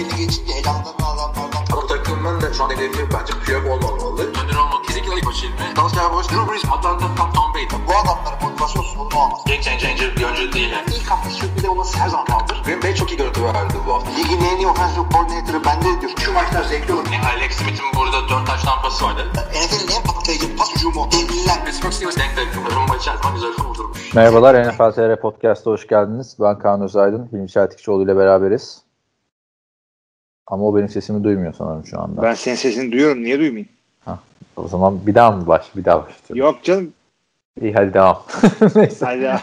belli geçince elanlarını alanlardan. Ama takımın da şu an hedefi bence Piyok olmamalı. Önder olmak kesinlikle ilk başı ilmi. Dallas Cowboys, Drew Brees, Atlanta, Tom, Tom Brady. Bu adamların motivasyon sorunu olmaz. Game changer bir oyuncu değil yani. İlk hafta sürpriz olması her zaman kaldır. Green Bay çok iyi görüntü verdi bu hafta. Ligin en iyi offensive coordinator'ı bende diyor. Şu maçlar zevkli olur. Yani Alex Smith'in burada 4 taş tampası vardı. NFL'in en patlayıcı pas hücumu. Devliler. Pittsburgh Steelers denk denk. Rumba içerisinde güzel kurdurmuş. Merhabalar NFL TR Podcast'a hoş geldiniz. Ben Kaan Özaydın, Hilmi Çeltikçioğlu ile beraberiz. Ama o benim sesimi duymuyor sanırım şu anda. Ben senin sesini duyuyorum. Niye duymayayım? O zaman bir daha mı baş? Bir daha başlıyorum. Yok canım. İyi hadi devam. Neyse. Hadi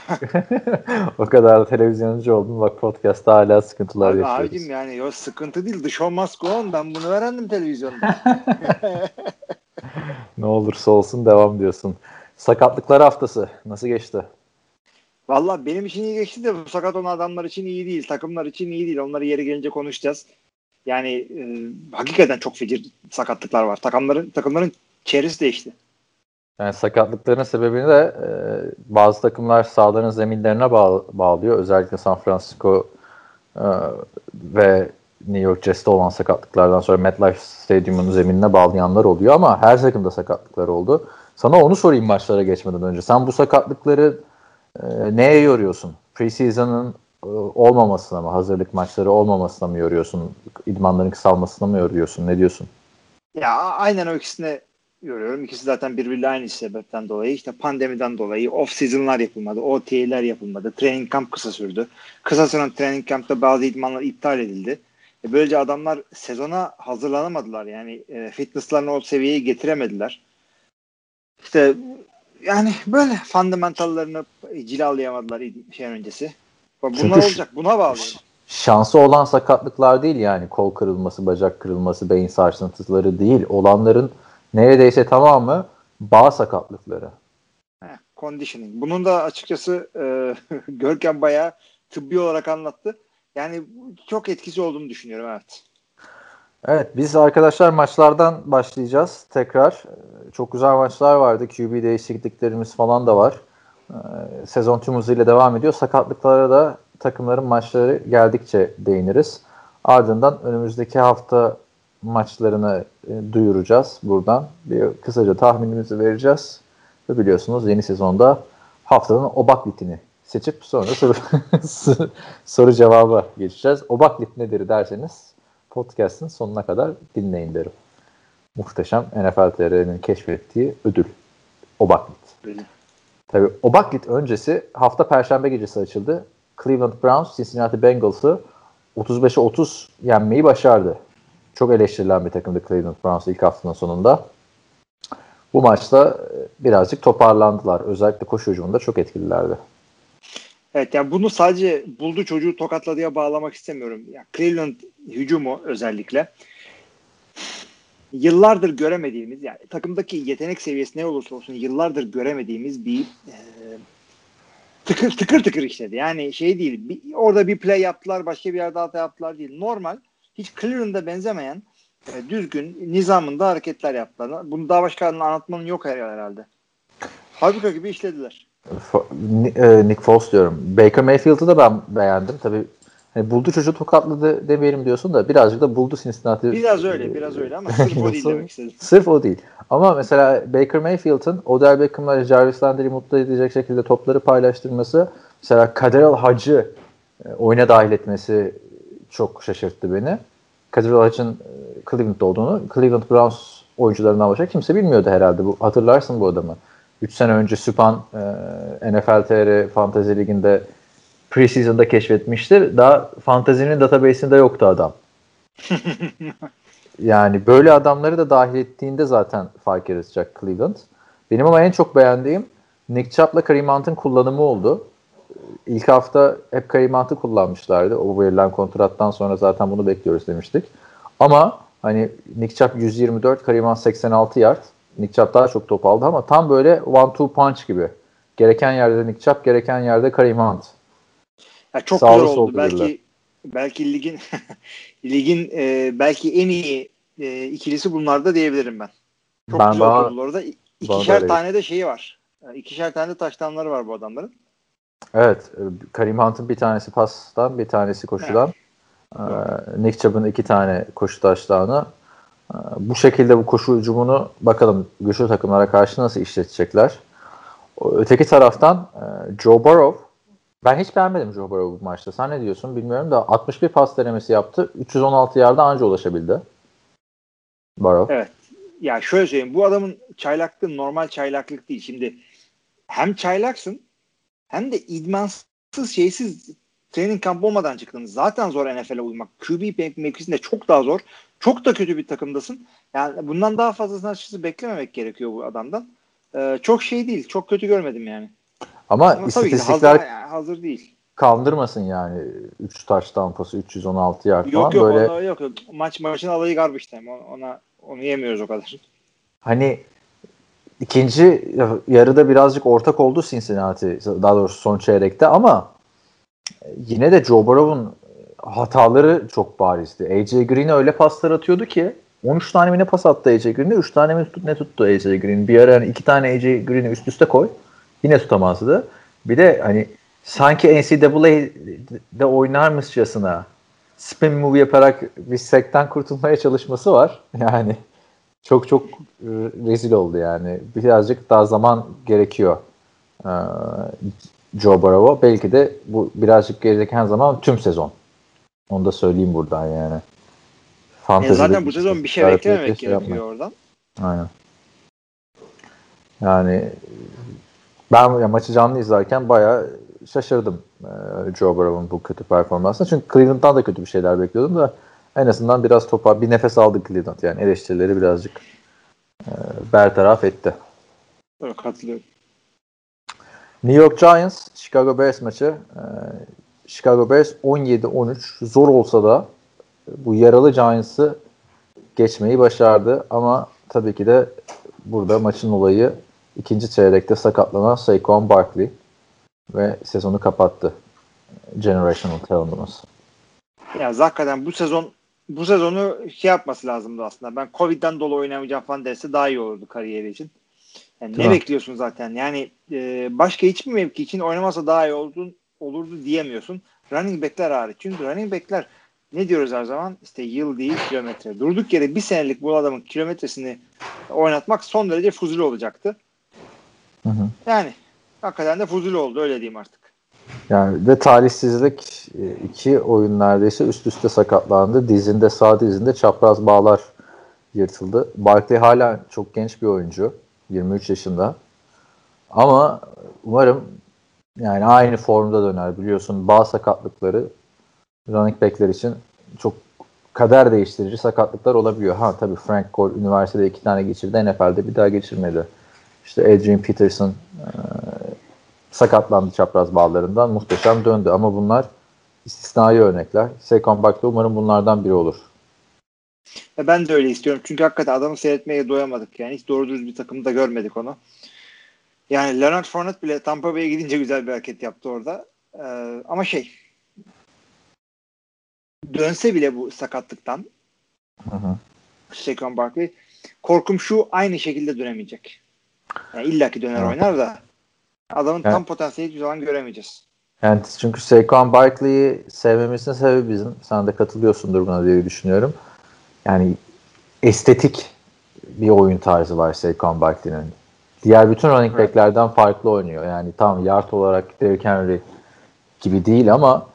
o kadar da televizyoncu oldum. Bak podcast'ta hala sıkıntılar Abi, yaşıyoruz. abicim yani yok sıkıntı değil. The show must go on. Ben bunu öğrendim televizyonda. Ne olursa olsun devam diyorsun. Sakatlıklar haftası nasıl geçti? Valla benim için iyi geçti de bu sakat olan adamlar için iyi değil. Takımlar için iyi değil. Onları yeri gelince konuşacağız. Yani e, hakikaten çok feci sakatlıklar var. Takımların takımların çevresi değişti. Yani sakatlıkların sebebini de e, bazı takımlar sahaların zeminlerine bağ- bağlıyor. Özellikle San Francisco e, ve New York Jets'te olan sakatlıklardan sonra MetLife Stadyum'un zeminine bağlayanlar oluyor ama her takımda sakatlıklar oldu. Sana onu sorayım maçlara geçmeden önce. Sen bu sakatlıkları e, neye yoruyorsun? Preseason'ın olmamasına mı, hazırlık maçları olmamasına mı yoruyorsun? İdmanların kısalmasına mı yoruyorsun? Ne diyorsun? Ya aynen o ikisine görüyorum. İkisi zaten birbiriyle aynı sebepten dolayı. İşte pandemiden dolayı off season'lar yapılmadı. OTA'ler yapılmadı. Training camp kısa sürdü. Kısa süren training camp'ta bazı idmanlar iptal edildi. E böylece adamlar sezona hazırlanamadılar. Yani e, fitnesslarını o seviyeye getiremediler. İşte yani böyle fundamentallarını cilalayamadılar id- şey öncesi. Bunlar Çünkü olacak. Buna bağlı. şansı olan sakatlıklar değil yani kol kırılması, bacak kırılması, beyin sarsıntıları değil. Olanların neredeyse tamamı bağ sakatlıkları. Heh, Conditioning. Bunun da açıkçası e, Görkem bayağı tıbbi olarak anlattı. Yani çok etkisi olduğunu düşünüyorum evet. Evet biz arkadaşlar maçlardan başlayacağız tekrar. Ee, Çok güzel maçlar vardı. QB değişikliklerimiz falan da var. Ee, Sezon tüm hızıyla devam ediyor. Sakatlıklara da takımların maçları geldikçe değiniriz. Ardından önümüzdeki hafta maçlarını e, duyuracağız buradan. Bir kısaca tahminimizi vereceğiz. Ve biliyorsunuz yeni sezonda haftanın obak litini seçip sonra soru, soru cevaba geçeceğiz. Obak lit nedir derseniz podcast'ın sonuna kadar dinleyin derim. Muhteşem NFL TR'nin keşfettiği ödül. Obaklit. Öyle. Tabii Obaklit öncesi hafta perşembe gecesi açıldı. Cleveland Browns Cincinnati Bengals'ı 35'e 30 yenmeyi başardı. Çok eleştirilen bir takımdı Cleveland Browns ilk haftanın sonunda. Bu maçta e, birazcık toparlandılar. Özellikle koşu hücumunda çok etkililerdi. Evet yani bunu sadece buldu çocuğu tokatladıya bağlamak istemiyorum. Ya Cleveland hücumu özellikle yıllardır göremediğimiz yani takımdaki yetenek seviyesi ne olursa olsun yıllardır göremediğimiz bir e, tıkır tıkır tıkır işledi. Yani şey değil bir, orada bir play yaptılar başka bir yerde hata yaptılar değil. Normal hiç Cleveland'a benzemeyen e, düzgün nizamında hareketler yaptılar. Bunu daha başka anlatmanın yok herhalde. Fabrika gibi işlediler. E, Nick Foles diyorum. Baker Mayfield'ı da ben beğendim. Tabii hani buldu çocuğu tokatladı demeyelim diyorsun da birazcık da buldu Cincinnati. Biraz öyle, biraz öyle ama sırf o değil demek istedim. Sırf o değil. Ama mesela Baker Mayfield'ın Odell Beckham'la Jarvis Landry'i mutlu edecek şekilde topları paylaştırması, mesela Kaderel Hacı e, oyuna dahil etmesi çok şaşırttı beni. Kaderel Hacı'nın e, Cleveland'da olduğunu, Cleveland Browns oyuncularından başka kimse bilmiyordu herhalde. Bu hatırlarsın bu adamı. 3 sene önce Süpan e, NFL TR Fantasy Ligi'nde preseason'da keşfetmiştir. Daha fantezinin database'inde yoktu adam. Yani böyle adamları da dahil ettiğinde zaten fark yaratacak Cleveland. Benim ama en çok beğendiğim Nick Chubb'la Kareem Hunt'ın kullanımı oldu. İlk hafta hep Kareem Hunt'ı kullanmışlardı. O verilen kontrattan sonra zaten bunu bekliyoruz demiştik. Ama hani Nick Chubb 124, Kareem Hunt 86 yard. Nick Chubb daha çok top aldı ama tam böyle one two punch gibi. Gereken yerde Nick Chubb, gereken yerde Kareem Hunt. Ya çok Sağlı güzel oldu. Belki belki ligin ligin e, belki en iyi e, ikilisi bunlarda diyebilirim ben. Çok Ben güzel daha- oturdular orada. İkişer tane de şeyi var. Yani İkişer tane de taştanları var bu adamların. Evet. e, Kareem Hunt'ın bir tanesi pastan, bir tanesi koşudan. Ee, Nick Chubb'ın iki tane koşu taşlarını. Ee, bu şekilde bu koşu hücumunu bakalım güçlü takımlara karşı nasıl işletecekler. Öteki taraftan e, Joe Burrow ben hiç beğenmedim Joe Burrow bu maçta. Sen ne diyorsun bilmiyorum da 61 pas denemesi yaptı. 316 yarda anca ulaşabildi. Burrow. Evet. Ya şöyle söyleyeyim. Bu adamın çaylaklığı normal çaylaklık değil. Şimdi hem çaylaksın hem de idmansız şeysiz training kamp olmadan çıktın. Zaten zor NFL'e uymak. QB mevkisinde çok daha zor. Çok da kötü bir takımdasın. Yani bundan daha fazlasını açıkçası beklememek gerekiyor bu adamdan. Ee, çok şey değil. Çok kötü görmedim yani. Ama, Ama istatistikler hazır, yani hazır değil. kaldırmasın yani 3 taş tampası 316 yard falan Yok yok, böyle ona, yok yok. Maç maçın alayı garbage time. Ona, onu yemiyoruz o kadar. hani ikinci yarıda birazcık ortak oldu Cincinnati daha doğrusu son çeyrekte ama yine de Joe Burrow'un hataları çok barizdi. AJ Green'e öyle paslar atıyordu ki 13 tane mi ne pas attı AJ Green'e 3 tane mi ne tuttu AJ Green. Bir ara hani 2 tane AJ Green'i üst üste koy yine tutamazdı. Bir de hani sanki NCAA'de oynarmışçasına spin move yaparak bir sekten kurtulmaya çalışması var. Yani çok çok e, rezil oldu yani. Birazcık daha zaman gerekiyor e, Joe Burrow'a. Belki de bu birazcık gereken zaman tüm sezon. Onu da söyleyeyim buradan yani. E Fantezide zaten bu sezon bir şey beklememek şey gerekiyor yapmayın. oradan. Aynen. Yani ben ya maçı canlı izlerken bayağı şaşırdım e, Joe Burrow'un bu kötü performansına. Çünkü Cleveland'dan da kötü bir şeyler bekliyordum da en azından biraz topa bir nefes aldı Cleveland. Yani eleştirileri birazcık e, bertaraf etti. Evet, katılıyorum. New York Giants Chicago Bears maçı. E, Chicago Bears 17-13 zor olsa da bu yaralı Giants'ı geçmeyi başardı ama tabii ki de burada maçın olayı ikinci çeyrekte sakatlanan Saquon Barkley ve sezonu kapattı. Generational talent'ımız. Ya hakikaten bu sezon bu sezonu şey yapması lazımdı aslında. Ben Covid'den dolayı oynamayacağım falan derse daha iyi olurdu kariyeri için. Yani ne bekliyorsun zaten? Yani e, başka hiçbir mevki için oynamasa daha iyi oldu, olurdu diyemiyorsun. Running back'ler hariç. Çünkü running back'ler ne diyoruz her zaman? İşte yıl değil kilometre. Durduk yere bir senelik bu adamın kilometresini oynatmak son derece fuzuli olacaktı. Hı hı. Yani hakikaten de fuzuli oldu öyle diyeyim artık. Yani ve talihsizlik e, iki oyun neredeyse üst üste sakatlandı. Dizinde sağ dizinde çapraz bağlar yırtıldı. Barkley hala çok genç bir oyuncu. 23 yaşında. Ama umarım yani aynı formda döner. Biliyorsun bağ sakatlıkları running backler için çok kader değiştirici sakatlıklar olabiliyor. Ha tabii Frank Gore üniversitede iki tane geçirdi. NFL'de bir daha geçirmedi. İşte Adrian Peterson e, sakatlandı çapraz bağlarından. Muhteşem döndü ama bunlar istisnai örnekler. Saquon Barkley umarım bunlardan biri olur. Ve ben de öyle istiyorum. Çünkü hakikaten adamı seyretmeye doyamadık. Yani hiç doğru düz bir takımda görmedik onu. Yani Leonard Fournette bile Tampa Bay'e gidince güzel bir hareket yaptı orada. Ee, ama şey dönse bile bu sakatlıktan Hı hı. Saquon Barkley korkum şu aynı şekilde dönemeyecek. Yani illa ki döner Evet. oynar da adamın Evet. tam potansiyeli hiçbir zaman göremeyeceğiz. Yani çünkü Saquon Barkley'i sevmemizin sebebi bizim. Sen de katılıyorsundur buna diye düşünüyorum. Yani estetik bir oyun tarzı var Saquon Barkley'nin. Diğer bütün running Evet. back'lerden farklı oynuyor. Yani tam yard olarak Derrick Henry gibi değil ama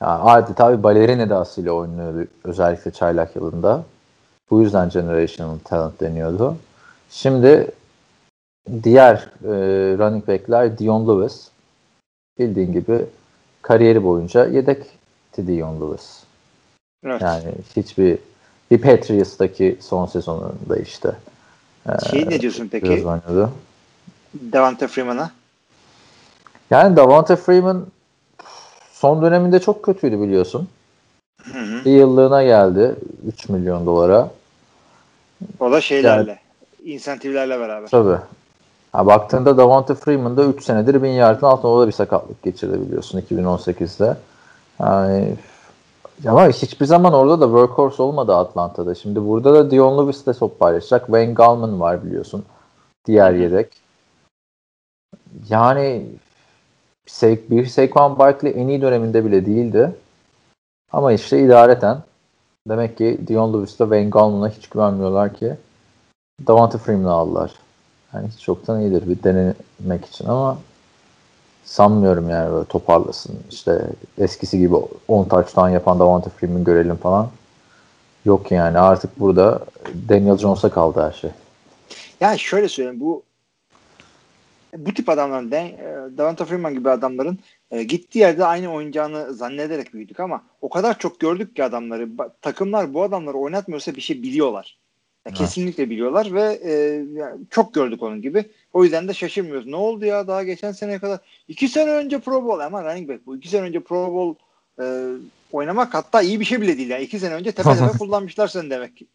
yani adeta bir balerin edasıyla oynuyordu özellikle çaylak yılında. Bu yüzden generational talent deniyordu. Şimdi diğer e, running back'ler Dion Lewis bildiğin gibi kariyeri boyunca yedekti Dion Lewis. Evet. Yani hiçbir bir Patriots'taki son sezonunda işte şey ne diyorsun peki oynadı. Devante Freeman'a? Yani Davante Freeman son döneminde çok kötüydü biliyorsun. Hı hı. Bir yıllığına geldi 3 milyon dolara. O da şeylerle, insentiflerle beraber. Tabii. Ha, baktığında Davante Freeman da 3 senedir 1000 yardın altında o da bir sakatlık geçirdi biliyorsun 2018'de. Yani ama hiçbir zaman orada da workhorse olmadı Atlanta'da. Şimdi burada da Dion Lewis de top paylaşacak. Wayne Gallman var biliyorsun. Diğer yedek. Yani bir Saquon Barkley en iyi döneminde bile değildi. Ama işte idareten demek ki Dion Lewis'le Wayne Gallman'a hiç güvenmiyorlar ki Davante Freeman'ı aldılar. Yani hiç çoktan iyidir bir denemek için ama sanmıyorum yani böyle toparlasın. İşte eskisi gibi 10 touchdown yapan Davante Freeman görelim falan. Yok yani artık burada Daniel Jones'a kaldı her şey. Ya şöyle söyleyeyim bu bu tip adamların Davante Freeman gibi adamların e, gittiği yerde aynı oynayacağını zannederek büyüdük ama o kadar çok gördük ki adamları takımlar bu adamları oynatmıyorsa bir şey biliyorlar. Ya, kesinlikle biliyorlar ve e, yani çok gördük onun gibi. O yüzden de şaşırmıyoruz. Ne oldu ya daha geçen seneye kadar? iki sene önce Pro Bowl ama running back bu. iki sene önce Pro Bowl e, oynamak hatta iyi bir şey bile değil. Yani iki sene önce tepe tepe kullanmışlar sen demek ki.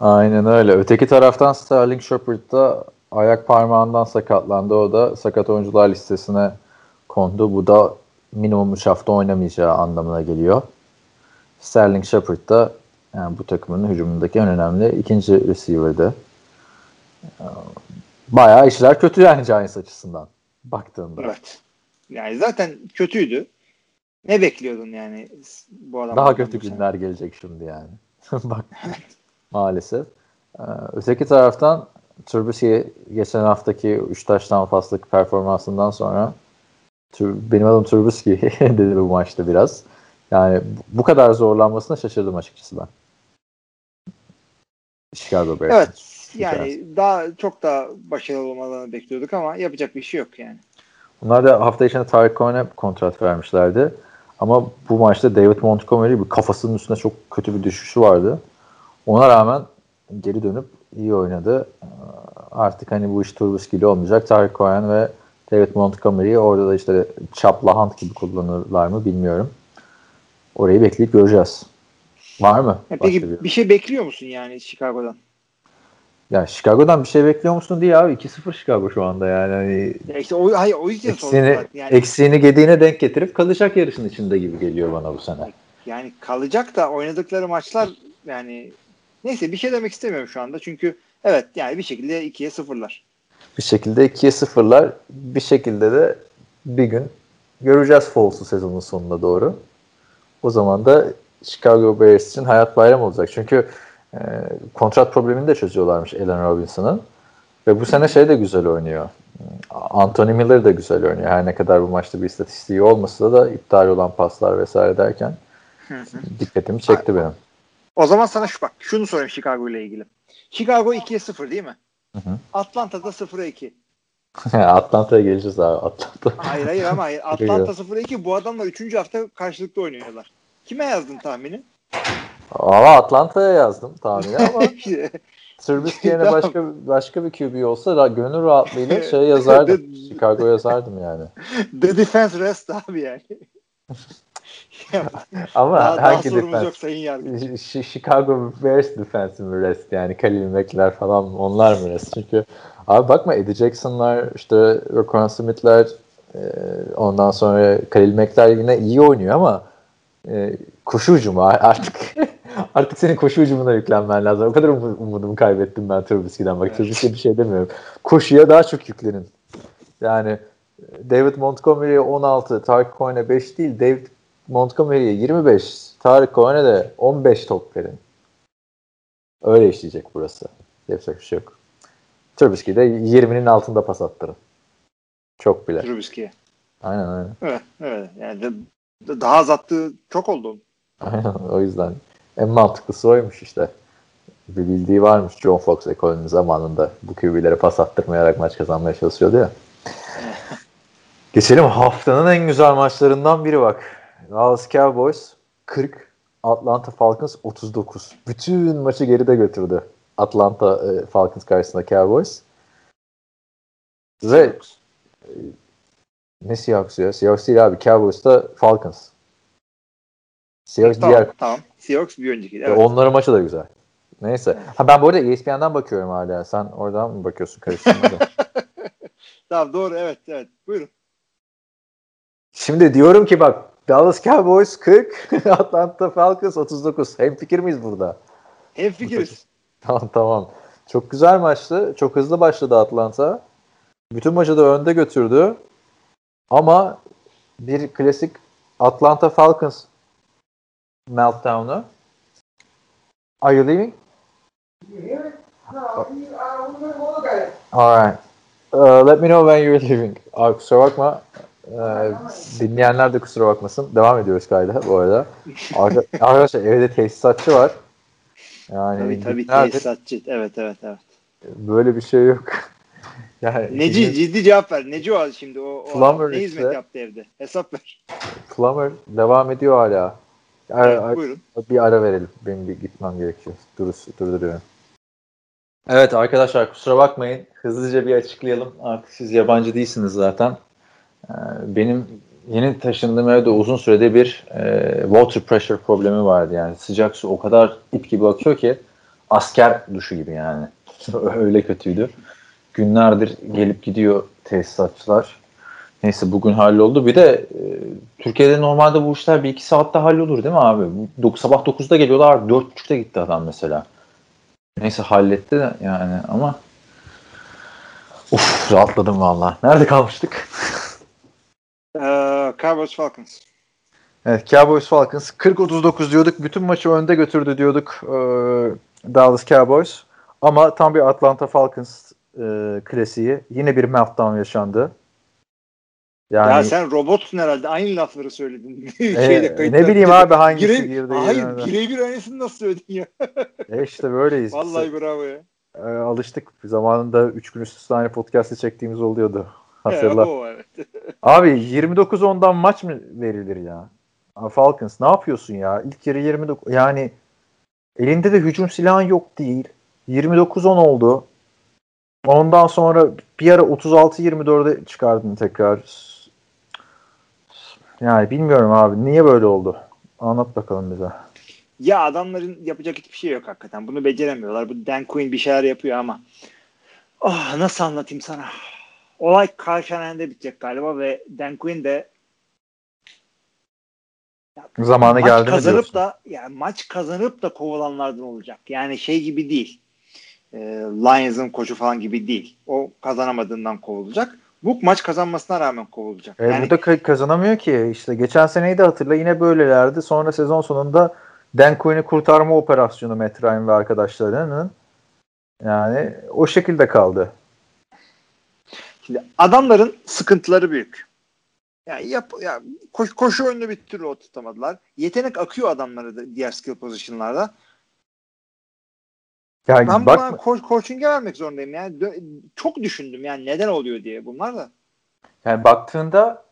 Aynen öyle. Öteki taraftan Sterling Shepard da ayak parmağından sakatlandı. O da sakat oyuncular listesine kondu. Bu da minimum 3 hafta oynamayacağı anlamına geliyor. Sterling Shepard da yani bu takımın hücumundaki en önemli ikinci receiver'dı. Bayağı işler kötü yani Giants açısından baktığında. Evet. Yani zaten kötüydü. Ne bekliyordun yani bu adam? Daha kötü günler gelecek şimdi yani. Bak maalesef. Ee, öteki taraftan Trubisky geçen haftaki 3 taştan fazlalık performansından sonra benim adım Trubisky dedi bu maçta biraz. Yani bu kadar zorlanmasına şaşırdım açıkçası ben. Chicago Bears. Evet. Yani daha çok daha başarılı olmalarını bekliyorduk ama yapacak bir şey yok yani. Bunlar da hafta içinde Tarık Cohen'e kontrat vermişlerdi. Ama bu maçta David Montgomery bir kafasının üstüne çok kötü bir düşüşü vardı. Ona rağmen geri dönüp iyi oynadı. Artık hani bu iş Trubisky olmayacak. Tarık Cohen ve David Montgomery'i orada da işte Chapla Hunt gibi kullanırlar mı bilmiyorum. Orayı bekleyip göreceğiz. Var mı? Ya peki bir... bir şey bekliyor musun yani Chicago'dan? Ya Chicago'dan bir şey bekliyor musun diye abi 2-0 Chicago şu anda yani. Hani ya işte o, hayır, o yüzden eksiğini, yani. eksiğini gediğine denk getirip kalacak yarışın içinde gibi geliyor bana bu sene. Yani kalacak da oynadıkları maçlar yani neyse bir şey demek istemiyorum şu anda çünkü evet yani bir şekilde 2'ye sıfırlar. Bir şekilde 2'ye sıfırlar bir şekilde de bir gün göreceğiz Falls'u sezonun sonuna doğru. O zaman da Chicago Bears için hayat bayram olacak. Çünkü e, kontrat problemini de çözüyorlarmış Allen Robinson'ın. Ve bu sene şey de güzel oynuyor. Anthony Miller de güzel oynuyor. Her ne kadar bu maçta bir istatistiği olmasa da iptal olan paslar vesaire derken dikkatimi çekti benim. O zaman sana şu bak şunu sorayım Chicago ile ilgili. Chicago 2'ye 0 değil mi? Hı hı. Atlanta'da 0'a 2. Atlanta'ya geleceğiz abi. Atlanta. Hayır hayır ama hayır. Atlanta 0'a 2 bu adamlar 3. hafta karşılıklı oynuyorlar. Kime yazdın tahmini? Ama Atlanta'ya yazdım tahmini ama Trubisky yerine başka başka bir QB olsa gönül rahatlığıyla şey yazardım. Chicago yazardım yani. The defense rest abi yani. Ama daha, hangi daha defense? yok sayın yargı. Chicago Bears defense mi rest yani Khalil Mack'ler falan onlar mı rest? Çünkü abi bakma Eddie Jackson'lar işte Roquan Smith'ler ondan sonra Khalil Mack'ler yine iyi oynuyor ama e, koşu hücumu artık artık senin koşu hücumuna yüklenmen lazım. O kadar um, umudumu kaybettim ben Trubisky'den. Bak Trubisky'ye bir şey demiyorum. Koşuya daha çok yüklenin. Yani David Montgomery'e 16, Tarık Cohen'e 5 değil, David Montgomery'e 25, Tarık Cohen'e de 15 top verin. Öyle işleyecek burası. Yapacak bir şey yok. Trubisky'de 20'nin altında pas attırın. Çok bile. Trubisky'ye. Aynen aynen. Evet, evet. Yani daha az attığı çok oldu. Aynen o yüzden. En mantıklısı oymuş işte. Bir bildiği varmış John Fox ekolünün zamanında bu QB'lere pas attırmayarak maç kazanmaya çalışıyordu ya. Geçelim haftanın en güzel maçlarından biri bak. Dallas Cowboys 40, Atlanta Falcons 39. Bütün maçı geride götürdü Atlanta e, Falcons karşısında Cowboys. Ve ne Seahawks ya? Seahawks değil abi. Cowboys'ta Falcons. Seahawks tamam, diğer... Tamam. Seahawks bir önceki. Evet. Onların maçı da güzel. Neyse. Ha ben bu arada ESPN'den bakıyorum hala. Sen oradan mı bakıyorsun karıştırmadan? tamam doğru evet evet. Buyurun. Şimdi diyorum ki bak Dallas Cowboys 40, Atlanta Falcons 39. Hem fikir miyiz burada? Hem fikiriz. tamam tamam. Çok güzel maçtı. Çok hızlı başladı Atlanta. Bütün maçı da önde götürdü. Ama bir klasik Atlanta Falcons meltdown'u. Are you leaving? Alright. Uh, let me know when you're leaving. Abi kusura bakma. Ee, dinleyenler de kusura bakmasın. Devam ediyoruz kayda bu arada. Arka- Arkadaşlar evde tesisatçı var. Yani Tabii tabii tesisatçı. Evet evet evet. böyle bir şey yok. Yani Neci bizim ciddi cevap ver. Neci o şimdi o, o Plumber ne hizmet yaptı evde? Hesap ver. Plumber devam ediyor hala. Ara- Evet, buyurun. bir ara verelim. Benim bir gitmem gerekiyor. Dur, durduruyorum. Evet arkadaşlar kusura bakmayın. Hızlıca bir açıklayalım. Artık siz yabancı değilsiniz zaten. Ee, Benim yeni taşındığım evde uzun sürede bir e, water pressure problemi vardı. Yani sıcak su o kadar ip gibi akıyor ki asker duşu gibi yani. Öyle kötüydü. Günlerdir gelip gidiyor tesisatçılar. Neyse bugün halloldu. Bir de e, Türkiye'de normalde bu işler bir iki saatte hallolur değil mi abi? Bu- Sabah 9'da geliyorlar 4.30'da gitti adam mesela. Neyse halletti de yani ama Uf rahatladım valla. Nerede kalmıştık? Ee, Cowboys Falcons. Evet Cowboys Falcons 40-39 diyorduk. Bütün maçı önde götürdü diyorduk e, Dallas Cowboys. Ama tam bir Atlanta Falcons e, klasiği. Yine bir meltdown yaşandı. Yani ya sen robotsun herhalde. Aynı lafları söyledin. e, Şeyde, kayıtta. ne bileyim abi hangisi Birey- girdi. Hayır girdi. birebir aynısını nasıl söyledin ya? E işte böyleyiz. Vallahi bravo ya. E, alıştık. Zamanında 3 gün üst üste aynı podcast'ı çektiğimiz oluyordu. Ya, Hatırla. evet. Abi 29-10'dan maç mı verilir ya? Falcons ne yapıyorsun ya? İlk yarı 29 yani elinde de hücum silahın yok değil. 29-10 oldu. Ondan sonra bir ara 36-24'e çıkardın tekrar. Yani bilmiyorum abi. Niye böyle oldu? Anlat bakalım bize. Ya adamların yapacak hiçbir şey yok hakikaten. Bunu beceremiyorlar. Bu Dan Quinn bir şeyler yapıyor ama oh, nasıl anlatayım sana? Olay Shanahan'de bitecek galiba ve Dan Quinn de Zamanı geldi mi kazanıp diyorsun? da yani maç kazanıp da kovulanlardan olacak. Yani şey gibi değil. E, Lions'ın koçu falan gibi değil. O kazanamadığından kovulacak. Bu maç kazanmasına rağmen kovulacak. E, yani bu da ka- kazanamıyor ki. İşte geçen seneyi de hatırla yine böylelerdi. Sonra sezon sonunda Dan Quinn'i kurtarma operasyonu Matt Ryan ve arkadaşlarının yani o şekilde kaldı. Şimdi adamların sıkıntıları büyük. Yani yap, ya koş, koşu oyunu bir türlü oturtamadılar. Yetenek akıyor adamlara da diğer skill pozisyonlarda. Yani Ben bak buna ko- coaching'e vermek zorundayım. Yani dö- çok düşündüm yani neden oluyor diye bunlar da. yani baktığında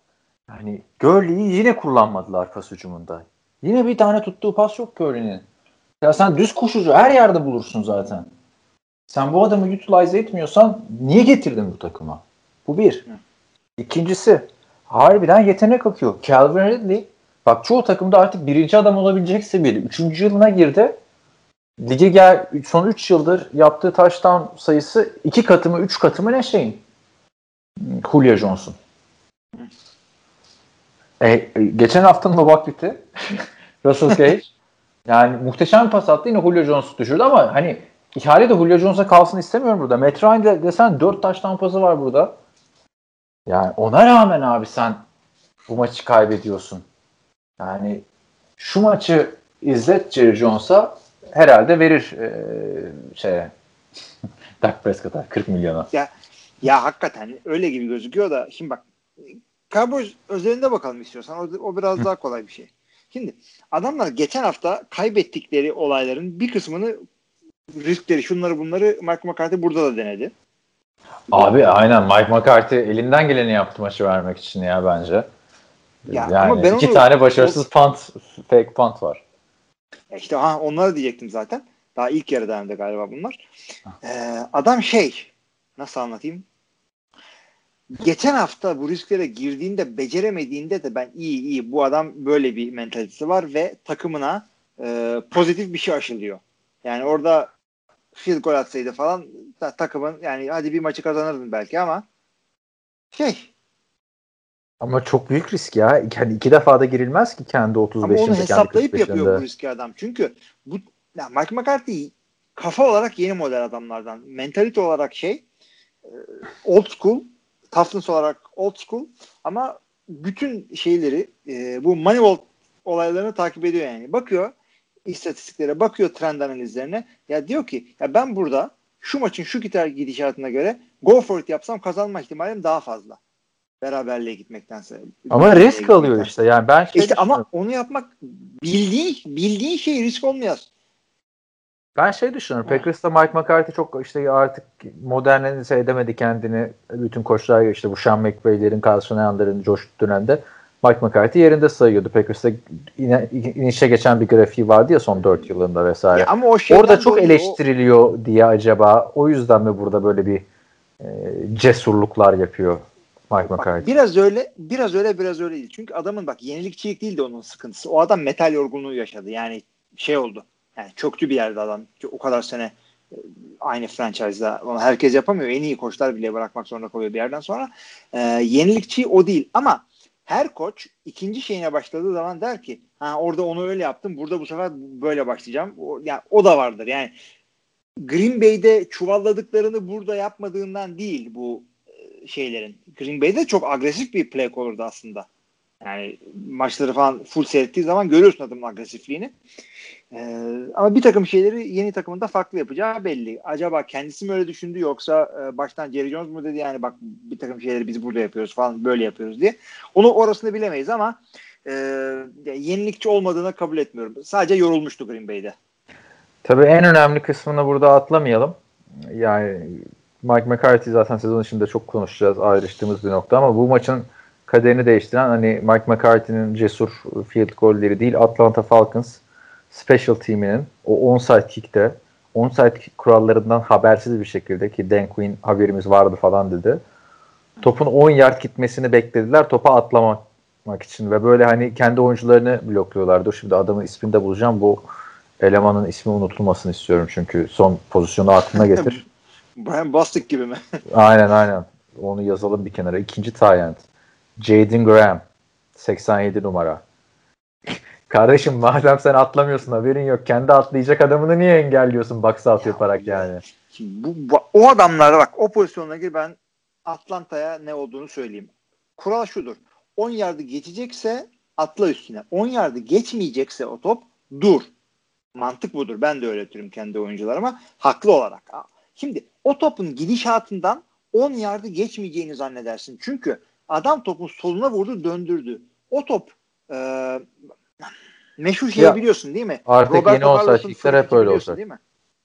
hani Gurley'i yine kullanmadılar pas hücumunda. Yine bir tane tuttuğu pas yok Gurley'nin. Ya sen düz koşucu her yerde bulursun zaten. Sen bu adamı utilize etmiyorsan niye getirdin bu takıma? Bu bir. İkincisi harbiden yetenek akıyor. Calvin Ridley bak çoğu takımda artık birinci adam olabilecek seviyede. Üçüncü yılına girdi. Lige gel son 3 yıldır yaptığı touchdown sayısı iki katı mı üç katı mı ne şeyin? Julio Johnson. E, e, geçen haftanın o vaktiti Russell Gage yani muhteşem pas attı yine Julio Jones düşürdü ama hani ihale de Julio Jones'a kalsın istemiyorum burada. Matt Ryan de, desen 4 taştan pası var burada. Yani ona rağmen abi sen bu maçı kaybediyorsun. Yani şu maçı izlet Jerry Jones'a herhalde verir e, şeye Dak Prescott'a 40 milyona. Ya hakikaten öyle gibi gözüküyor da şimdi bak Cowboys özelinde bakalım istiyorsan. O, o biraz daha kolay bir şey. Şimdi adamlar geçen hafta kaybettikleri olayların bir kısmını riskleri şunları bunları Mike McCarthy burada da denedi. Abi aynen Mike McCarthy elinden geleni yaptı maçı vermek için ya bence. Ya yani ama ben iki onu- tane başarısız punt, fake punt var. Ya İşte ha, onları diyecektim zaten. Daha ilk yarı dönemde galiba bunlar. Ee, adam şey nasıl anlatayım? Geçen hafta bu risklere girdiğinde beceremediğinde de ben iyi iyi bu adam böyle bir mentalitesi var ve takımına e, pozitif bir şey aşılıyor. Yani orada field goal atsaydı falan takımın yani hadi bir maçı kazanırdın belki ama şey Ama çok büyük risk ya. Yani iki defa da girilmez ki kendi 35'inde. Ama onu hesaplayıp 45'inde. yapıyor bu riski adam. Çünkü bu ya Mike McCarthy kafa olarak yeni model adamlardan. Mentalite olarak şey e, old school, toughness olarak old school ama bütün şeyleri e, bu Moneyball olaylarını takip ediyor yani. Bakıyor istatistiklere, bakıyor trend analizlerine. Ya diyor ki ya ben burada şu maçın şu gider gidişatına göre go for it yapsam kazanma ihtimalim daha fazla. Beraberliğe gitmektense. Ama risk alıyor işte. Yani ben şey İşte ama onu yapmak bildiğin bildiğin şey risk olmayaz. Ben şey düşünüyorum. Packers'ta Mike McCarthy çok işte artık modernize edemedi kendini. Bütün koçlar işte bu Sean McVay'lerin, Carl Shanahan'ların coştu dönemde. Mike McCarthy yerinde sayıyordu. Packers'ta ine, inişe geçen bir grafiği vardı ya son 4 yılında vesaire. Ya ama o Orada çok eleştiriliyor o... diye acaba o yüzden mi burada böyle bir e, cesurluklar yapıyor Mike? Bak, biraz öyle, biraz öyle, biraz öyle değil. Çünkü adamın bak yenilikçilik değil de onun sıkıntısı. O adam metal yorgunluğu yaşadı. Yani şey oldu. Yani çöktü bir yerde adam. O kadar sene e, aynı franchise'da onu herkes yapamıyor. En iyi koçlar bile bırakmak zorunda kalıyor bir yerden sonra. Ee, yenilikçi o değil ama her koç ikinci şeyine başladığı zaman der ki ha orada onu öyle yaptım burada bu sefer böyle başlayacağım. O, yani o da vardır. Yani Green Bay'de çuvalladıklarını burada yapmadığından değil bu e, şeylerin. Green Bay'de çok agresif bir play olurdu aslında. Yani maçları falan full seyrettiği zaman görüyorsun adamın agresifliğini. Ee, ama bir takım şeyleri yeni takımında farklı yapacağı belli. Acaba kendisi mi öyle düşündü yoksa e, baştan Jerry Jones mu dedi yani bak bir takım şeyleri biz burada yapıyoruz falan böyle yapıyoruz diye. Onu orasını bilemeyiz ama e, yenilikçi olmadığını kabul etmiyorum. Sadece yorulmuştu Green Bay'de. Tabii en önemli kısmını burada atlamayalım. Yani Mike McCarthy zaten sezon içinde çok konuşacağız ayrıştığımız bir nokta ama bu maçın kaderini değiştiren hani Mike McCarthy'nin cesur field golleri değil Atlanta Falcons special teaminin o onside kick'te onside kick kurallarından habersiz bir şekilde ki Dan Quinn haberimiz vardı falan dedi. Topun 10 yard gitmesini beklediler topa atlamak için ve böyle hani kendi oyuncularını blokluyorlardı. Şimdi adamın ismini de bulacağım. Bu elemanın ismi unutulmasını istiyorum çünkü son pozisyonu aklına getir. Brian Bostic gibi mi? aynen aynen. Onu yazalım bir kenara. İkinci tie Jaden Graham 87 numara. Kardeşim madem sen atlamıyorsun haberin yok. Kendi atlayacak adamını niye engelliyorsun box out ya, yaparak yani? Bu, bu, o adamlara bak o pozisyonuna gir ben Atlanta'ya ne olduğunu söyleyeyim. Kural şudur. 10 yardı geçecekse atla üstüne. 10 yardı geçmeyecekse o top dur. Mantık budur. Ben de öğretirim kendi oyuncularıma. Haklı olarak. Şimdi o topun gidişatından 10 yardı geçmeyeceğini zannedersin. Çünkü adam topun soluna vurdu döndürdü. O top e, meşhur şeyi ya, biliyorsun değil mi? Artık Roberto yeni olsa hep öyle olacak. Değil mi?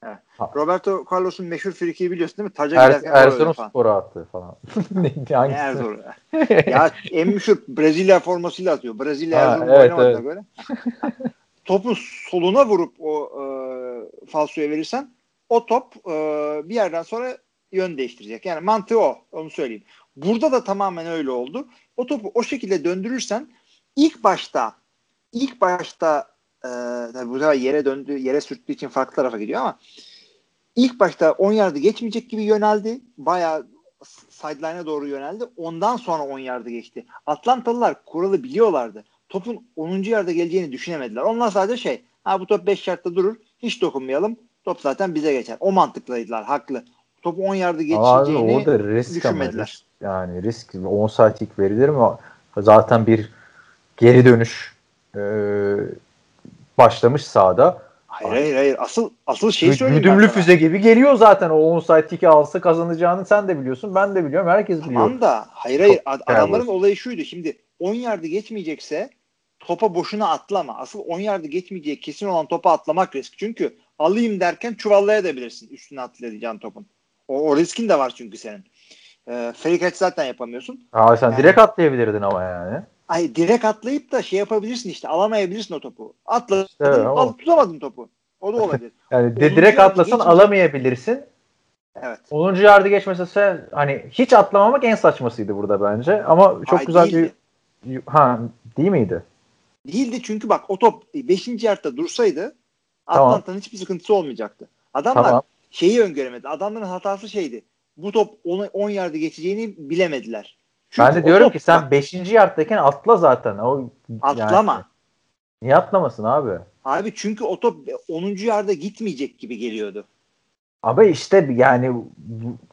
Evet. Roberto Carlos'un meşhur frikiyi biliyorsun değil mi? Taca er, giderken Erzurum Spor'a attı falan. ne Erzurum? ya en meşhur Brezilya formasıyla atıyor. Brezilya Erzurum evet, oynamadığına evet. göre. Topu soluna vurup o e, falsoya verirsen o top e, bir yerden sonra yön değiştirecek. Yani mantığı o. Onu söyleyeyim. Burada da tamamen öyle oldu. O topu o şekilde döndürürsen ilk başta ilk başta e, bu sefer yere döndü, yere sürttüğü için farklı tarafa gidiyor ama ilk başta 10 yardı geçmeyecek gibi yöneldi. Bayağı sideline'a doğru yöneldi. Ondan sonra 10 yardı geçti. Atlantalılar kuralı biliyorlardı. Topun 10. yarda geleceğini düşünemediler. Onlar sadece şey, ha bu top 5 yardta durur, hiç dokunmayalım. Top zaten bize geçer. O mantıklıydılar, haklı. Topu 10 yarda geçeceğini Abi, o da risk düşünmediler. Risk, yani risk 10 saatlik verilir mi? Zaten bir geri dönüş e, başlamış sahada. Hayır hayır hayır. Asıl asıl şey söyleyeyim. Güdümlü füze gibi geliyor zaten. O onside kick'i alsa kazanacağını sen de biliyorsun. Ben de biliyorum. Herkes biliyor. Tamam da hayır hayır. Ad- adamların olayı şuydu. Şimdi 10 yardı geçmeyecekse topa boşuna atlama. Asıl 10 yardı geçmeyeceği kesin olan topa atlamak risk. Çünkü alayım derken çuvallayabilirsin üstüne atlayacağın topun. O, o riskin de var çünkü senin. E, fake catch zaten yapamıyorsun. Aa, sen yani, direkt atlayabilirdin ama yani. Ay direkt atlayıp da şey yapabilirsin işte alamayabilirsin o topu. Atladın evet, al, tutamadın topu. O da olabilir. yani de, direkt atlasan alamayabilirsin. Evet. 10. yardı geçmese sen hani hiç atlamamak en saçmasıydı burada bence. Ama çok Ay, güzel değildi. bir ha değil miydi? Değildi çünkü bak o top 5. yardta dursaydı tamam. Atlanta'nın hiçbir sıkıntısı olmayacaktı. Adamlar tamam. şeyi öngöremedi. Adamların hatası şeydi. Bu top 10 yardı geçeceğini bilemediler. Çünkü ben de diyorum ki sen 5. yarddayken atla zaten. O Atlama. Yani. Niye atlamasın abi? Abi çünkü o top 10. yarda gitmeyecek gibi geliyordu. Ama işte yani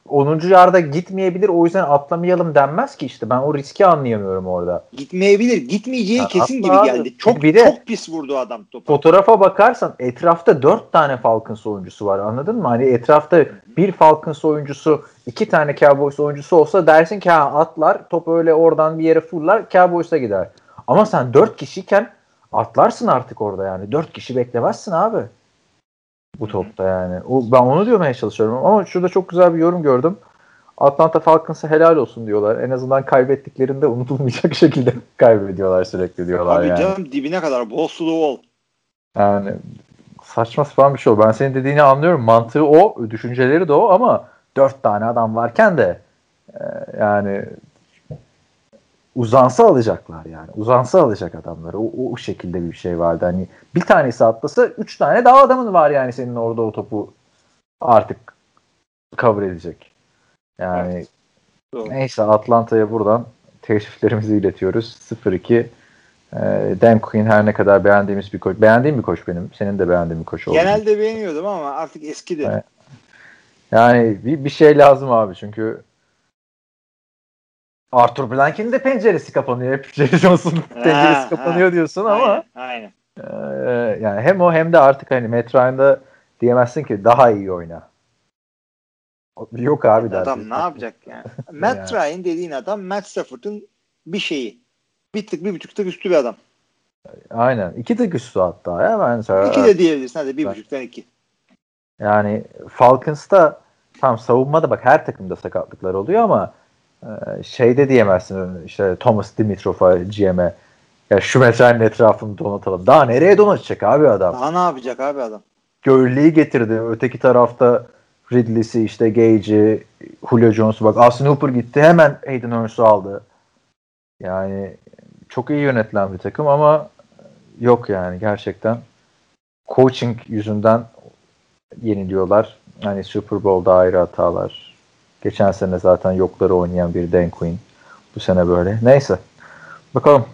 10. yarda gitmeyebilir o yüzden atlamayalım denmez ki işte ben o riski anlayamıyorum orada. Gitmeyebilir. Gitmeyeceği Ya kesin gibi abi. geldi. Çok Bir de- çok pis vurdu adam topu. Fotoğrafa bakarsan etrafta 4 tane Falcons oyuncusu var anladın mı? Hani etrafta bir Falcons oyuncusu iki tane Cowboys oyuncusu olsa dersin ki ha atlar top öyle oradan bir yere fırlar Cowboys'a gider. Ama sen 4 kişiyken atlarsın artık orada yani. 4 kişi beklemezsin abi. Bu topta yani. O, ben onu diyormaya çalışıyorum. Ama şurada çok güzel bir yorum gördüm. Atlanta Falcons'a helal olsun diyorlar. En azından kaybettiklerinde unutulmayacak şekilde kaybediyorlar sürekli diyorlar Abi yani. canım dibine kadar. Balls to the wall. Yani saçma sapan bir şey o. Ben senin dediğini anlıyorum. Mantığı o, düşünceleri de o ama dört tane adam varken de e, yani uzansa alacaklar yani. Uzansa alacak adamları. O, o, o şekilde bir şey vardı. Hani bir tanesi atlasa üç tane daha adamın var yani senin orada o topu artık cover edecek. Yani Doğru. neyse Atlanta'ya buradan teşriflerimizi iletiyoruz. 0-2 e, Dan Quinn her ne kadar beğendiğimiz bir koç. Beğendiğim bir koç benim. Senin de beğendiğin bir koç oldu. Genelde beğeniyordum ama artık eskidi. Evet. Yani bir, bir şey lazım abi çünkü Arthur Blank'in de penceresi kapanıyor. Hep Jerry Jones'un penceresi ha. kapanıyor diyorsun ama Aynen. aynen. e, yani hem o hem de artık hani Matt Ryan'da diyemezsin ki daha iyi oyna. Yok abi dersin. Adam ne yapacak yani? Matt Ryan dediğin adam Matt Stafford'ın bir şeyi. Bir tık bir buçuk tık üstü bir adam. Aynen. İki tık üstü hatta ya bence. İki de diyebilirsin. Hadi bir Ben- buçuktan iki. Yani Falcons'ta tam savunmada bak her takımda sakatlıklar oluyor ama e, şeyde diyemezsin işte Thomas Dimitrov'a GM'e ya şu metrenin etrafını donatalım. Daha nereye donatacak abi adam? Daha ne yapacak abi adam? Gurley'i getirdi. Öteki tarafta Ridley'si işte Gage'i, Julio Jones'u bak Austin Hooper gitti. Hemen Hayden Hurst'u aldı. Yani çok iyi yönetilen bir takım ama yok yani gerçekten coaching yüzünden yeniliyorlar. Hani Super Bowl'da ayrı hatalar. Geçen sene zaten yokları oynayan bir Dan Quinn. Bu sene böyle. Neyse. Bakalım.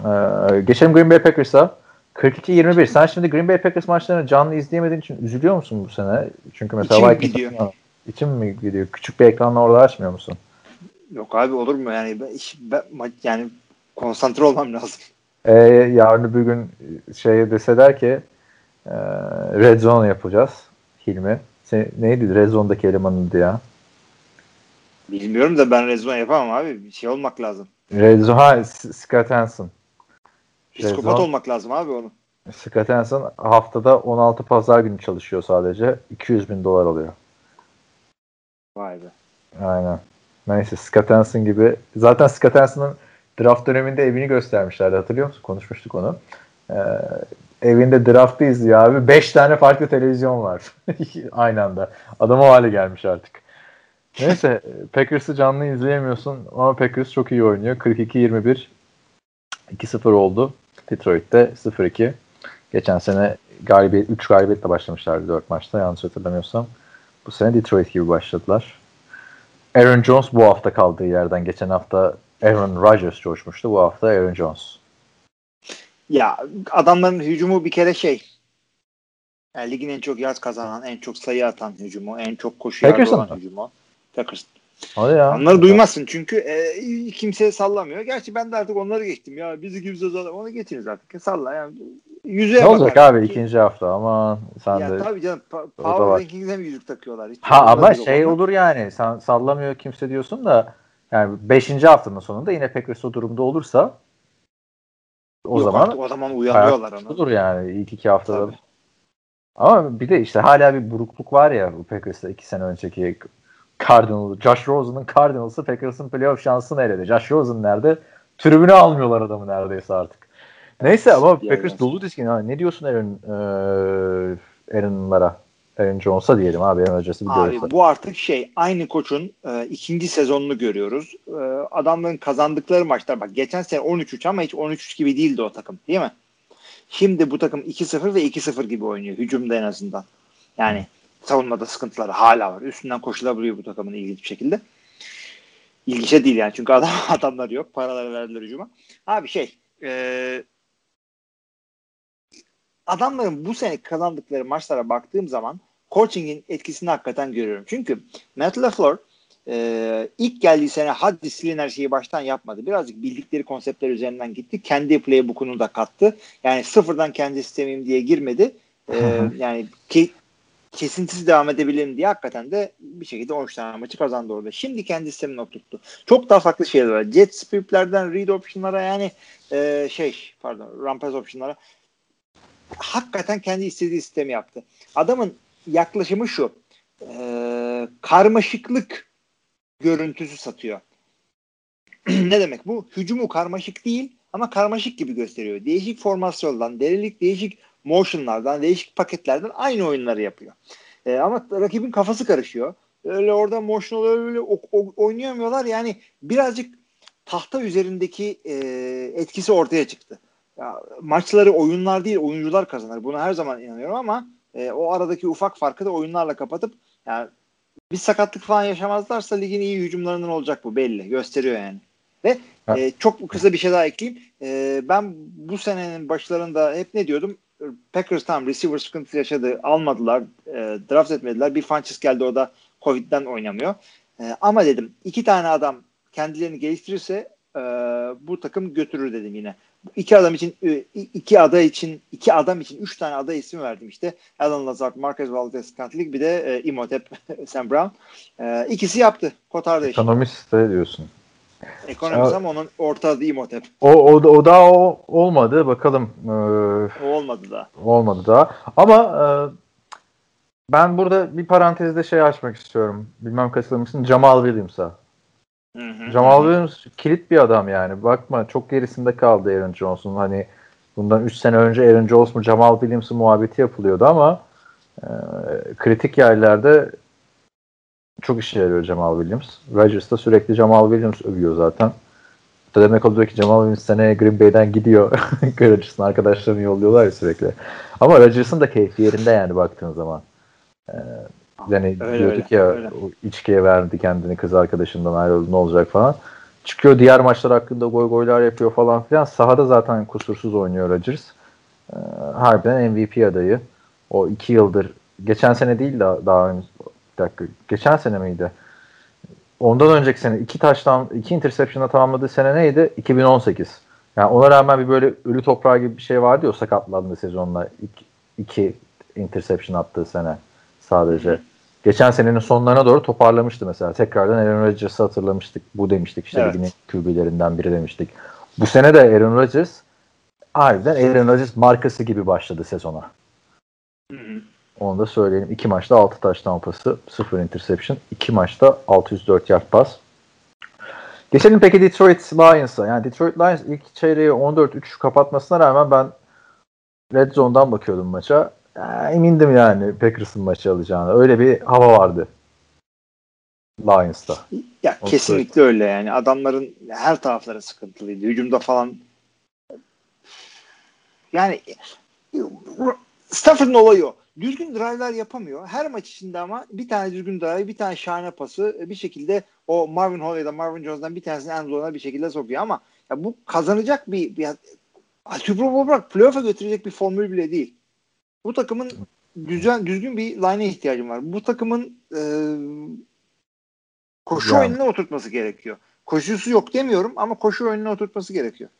Ee, geçelim Green Bay Packers'a. 42-21. Sen şimdi Green Bay Packers maçlarını canlı izleyemediğin için üzülüyor musun bu sene? Çünkü mesela İçim gidiyor. İçim mi gidiyor? Küçük bir ekranla orada açmıyor musun? Yok abi olur mu yani? Ben, ben- yani konsantre olmam lazım. Ee, yarın öbür gün şey deseler ki e, Red Zone yapacağız. Hilmi. Sen, neydi Red Zone'daki elemanıydı ya? Bilmiyorum da ben rezon yapamam abi. Bir şey olmak lazım. Red Zone, ha, Scott Hansen. Psikopat olmak lazım abi onu. Scott Hansen haftada 16 pazar günü çalışıyor sadece. 200 bin dolar alıyor. Vay be. Aynen. Neyse Scott Hansen gibi. Zaten Scott Hansen'ın draft döneminde evini göstermişlerdi. Hatırlıyor musun? Konuşmuştuk onu. Ee, evinde draftı izliyor abi. 5 tane farklı televizyon var. Aynı anda. Adam o hale gelmiş artık. Neyse Packers'ı canlı izleyemiyorsun ama Packers çok iyi oynuyor. 42-21 2-0 oldu. Detroit'te 0-2. Geçen sene galibiyet 3 galibiyetle başlamışlardı 4 maçta yanlış hatırlamıyorsam. Bu sene Detroit gibi başladılar. Aaron Jones bu hafta kaldığı yerden geçen hafta Aaron Rodgers coşmuştu. Bu hafta Aaron Jones. Ya adamların hücumu bir kere şey. Yani ligin en çok yard kazanan, en çok sayı atan hücumu, en çok koşu yardı olan mı? hücumu. Packers. Hadi ya. Onları duymazsın çünkü e, kimse sallamıyor. Gerçi ben de artık onları geçtim ya. Bizi kimse sallamıyor. Onu geçiniz artık. Salla yani. Yüzeye Ne olacak abi ikinci hafta aman sen Ya de. tabii canım. Pa- Power var. Rankings'e mi yüzük takıyorlar? Hiç Ha ama şey olur yani sen sallamıyor kimse diyorsun da yani 5. haftanın sonunda yine Packers o durumda olursa o Yok zaman artık o zaman uyanıyorlar ona. olur yani ilk iki haftada. Tabii. Ama bir de işte hala bir burukluk var ya bu Packers'ta iki sene önceki Cardinal, Josh Rosen'ın Cardinals'ı Packers'ın playoff şansını eledi. Josh Rosen nerede? Tribüne almıyorlar adamı neredeyse artık. Neyse ama Yani. Packers dolu dizgin. Ha, ne diyorsun Aaron, eee Aaron'lara? Aaron Jones'a diyelim abi. Aaron Rodgers'ı biliyoruz. Abi bu artık şey aynı koçun e, ikinci sezonunu görüyoruz. E, adamların kazandıkları maçlar bak geçen sene 13-3 ama hiç 13-3 gibi değildi o takım değil mi? Şimdi bu takım 2-0 ve 2-0 gibi oynuyor hücumda en azından. Yani savunmada sıkıntıları hala var. Üstünden koşulabiliyor bu takımın ilginç bir şekilde. İlginçe değil yani çünkü adam adamları yok. Paraları verdiler hücuma. Abi şey e, adamların bu sene kazandıkları maçlara baktığım zaman coaching'in etkisini hakikaten görüyorum. Çünkü Matt LaFleur e, ilk geldiği sene hadi silin her şeyi baştan yapmadı. Birazcık bildikleri konseptler üzerinden gitti. Kendi playbook'unu da kattı. Yani sıfırdan kendi sistemim diye girmedi. E, yani ki, kesintisiz devam edebilirim diye hakikaten de bir şekilde 13 tane maçı kazandı orada. Şimdi kendi sistemini oturttu. Çok daha farklı şeyler var. Jet sweep'lerden read option'lara yani e, şey pardon rampage option'lara hakikaten kendi istediği sistemi yaptı. Adamın yaklaşımı şu. E, karmaşıklık görüntüsü satıyor. ne demek bu? Hücumu karmaşık değil ama karmaşık gibi gösteriyor. Değişik formasyondan, delilik değişik motionlardan, değişik paketlerden aynı oyunları yapıyor. E, ama rakibin kafası karışıyor. Öyle orada motion oluyor, öyle o, o, oynayamıyorlar. Yani birazcık tahta üzerindeki e, etkisi ortaya çıktı. Ya, maçları oyunlar değil, oyuncular kazanır. Buna her zaman inanıyorum ama e, o aradaki ufak farkı da oyunlarla kapatıp yani bir sakatlık falan yaşamazlarsa ligin iyi hücumlarından olacak bu belli. Gösteriyor yani. Ve e, çok kısa bir şey daha ekleyeyim. E, ben bu senenin başlarında hep ne diyordum? Packers tam receiver sıkıntısı yaşadı. Almadılar. E, draft etmediler. Bir Funches geldi o da Covid'den oynamıyor. E, ama dedim iki tane adam kendilerini geliştirirse e, bu takım götürür dedim yine. İki adam için e, iki aday için iki adam için üç tane aday ismi verdim işte. Alan Lazard, Marquez Valdez-Scantling bir de e, Imhotep Sam Brown. E, ikisi yaptı. Kotardı işte. Ekonomist de diyorsun. Ekonomist ama onun orta adı Imhotep. O, o, o daha o, olmadı. Bakalım. Ee, o olmadı da. Olmadı daha. Ama e, ben burada bir parantezde şey açmak istiyorum. Bilmem katılır mısın? Jamal Williams'a. Jamal Williams kilit bir adam yani. Bakma çok gerisinde kaldı Aaron Jones'un. Hani bundan 3 sene önce Aaron Jones mu Jamal Williams'ın muhabbeti yapılıyordu ama e, kritik yerlerde çok işe yarıyor Jamal Williams. Rodgers da sürekli Jamal Williams övüyor zaten. Da demek oluyor ki Jamal Williams seneye Green Bay'den gidiyor. Rodgers'ın arkadaşlarını yolluyorlar ya sürekli. Ama Rodgers'ın da keyfi yerinde yani baktığın zaman. Ee, yani öyle, diyorduk öyle, ya öyle. içkiye verdi kendini kız arkadaşından ayrıldı ne olacak falan. Çıkıyor diğer maçlar hakkında goy goylar yapıyor falan filan. Sahada zaten kusursuz oynuyor Rodgers. Ee, harbiden MVP adayı. O iki yıldır geçen sene değil de daha önce dakika geçen sene miydi? Ondan önceki sene iki taştan iki interception'a tamamladığı sene neydi? 2018. Yani ona rağmen bir böyle ölü toprağı gibi bir şey vardı ya sakatlandığı sezonla iki, iki interception attığı sene sadece. Geçen senenin sonlarına doğru toparlamıştı mesela. Tekrardan Aaron Rodgers'ı hatırlamıştık. Bu demiştik işte evet. ligin QB'lerinden biri demiştik. Bu sene de Aaron Rodgers harbiden Aaron Rodgers markası gibi başladı sezona. Hı hı. Onu da söyleyelim. İki maçta 6 taş tampası, 0 interception. İki maçta 604 yard pas. Geçelim peki Detroit Lions'a. Yani Detroit Lions ilk çeyreği 14-3 kapatmasına rağmen ben Red Zone'dan bakıyordum maça. Emindim yani Packers'ın maçı alacağını. Öyle bir hava vardı. Lions'ta. Ya Onu kesinlikle söyleyeyim. öyle yani. Adamların her tarafları sıkıntılıydı. Hücumda falan yani Stafford'ın olayı o. Düzgün drive'lar yapamıyor. Her maç içinde ama bir tane düzgün drive, bir tane şahane pası bir şekilde o Marvin Hall ya da Marvin Jones'dan bir tanesini en zone'a bir şekilde sokuyor ama ya bu kazanacak bir, bir Super Bowl bırak playoff'a götürecek bir formül bile değil. Bu takımın düzen, düzgün bir line'e ihtiyacım var. Bu takımın e, koşu yani. oyununa oturtması gerekiyor. Koşusu yok demiyorum ama koşu oyununa oturtması gerekiyor.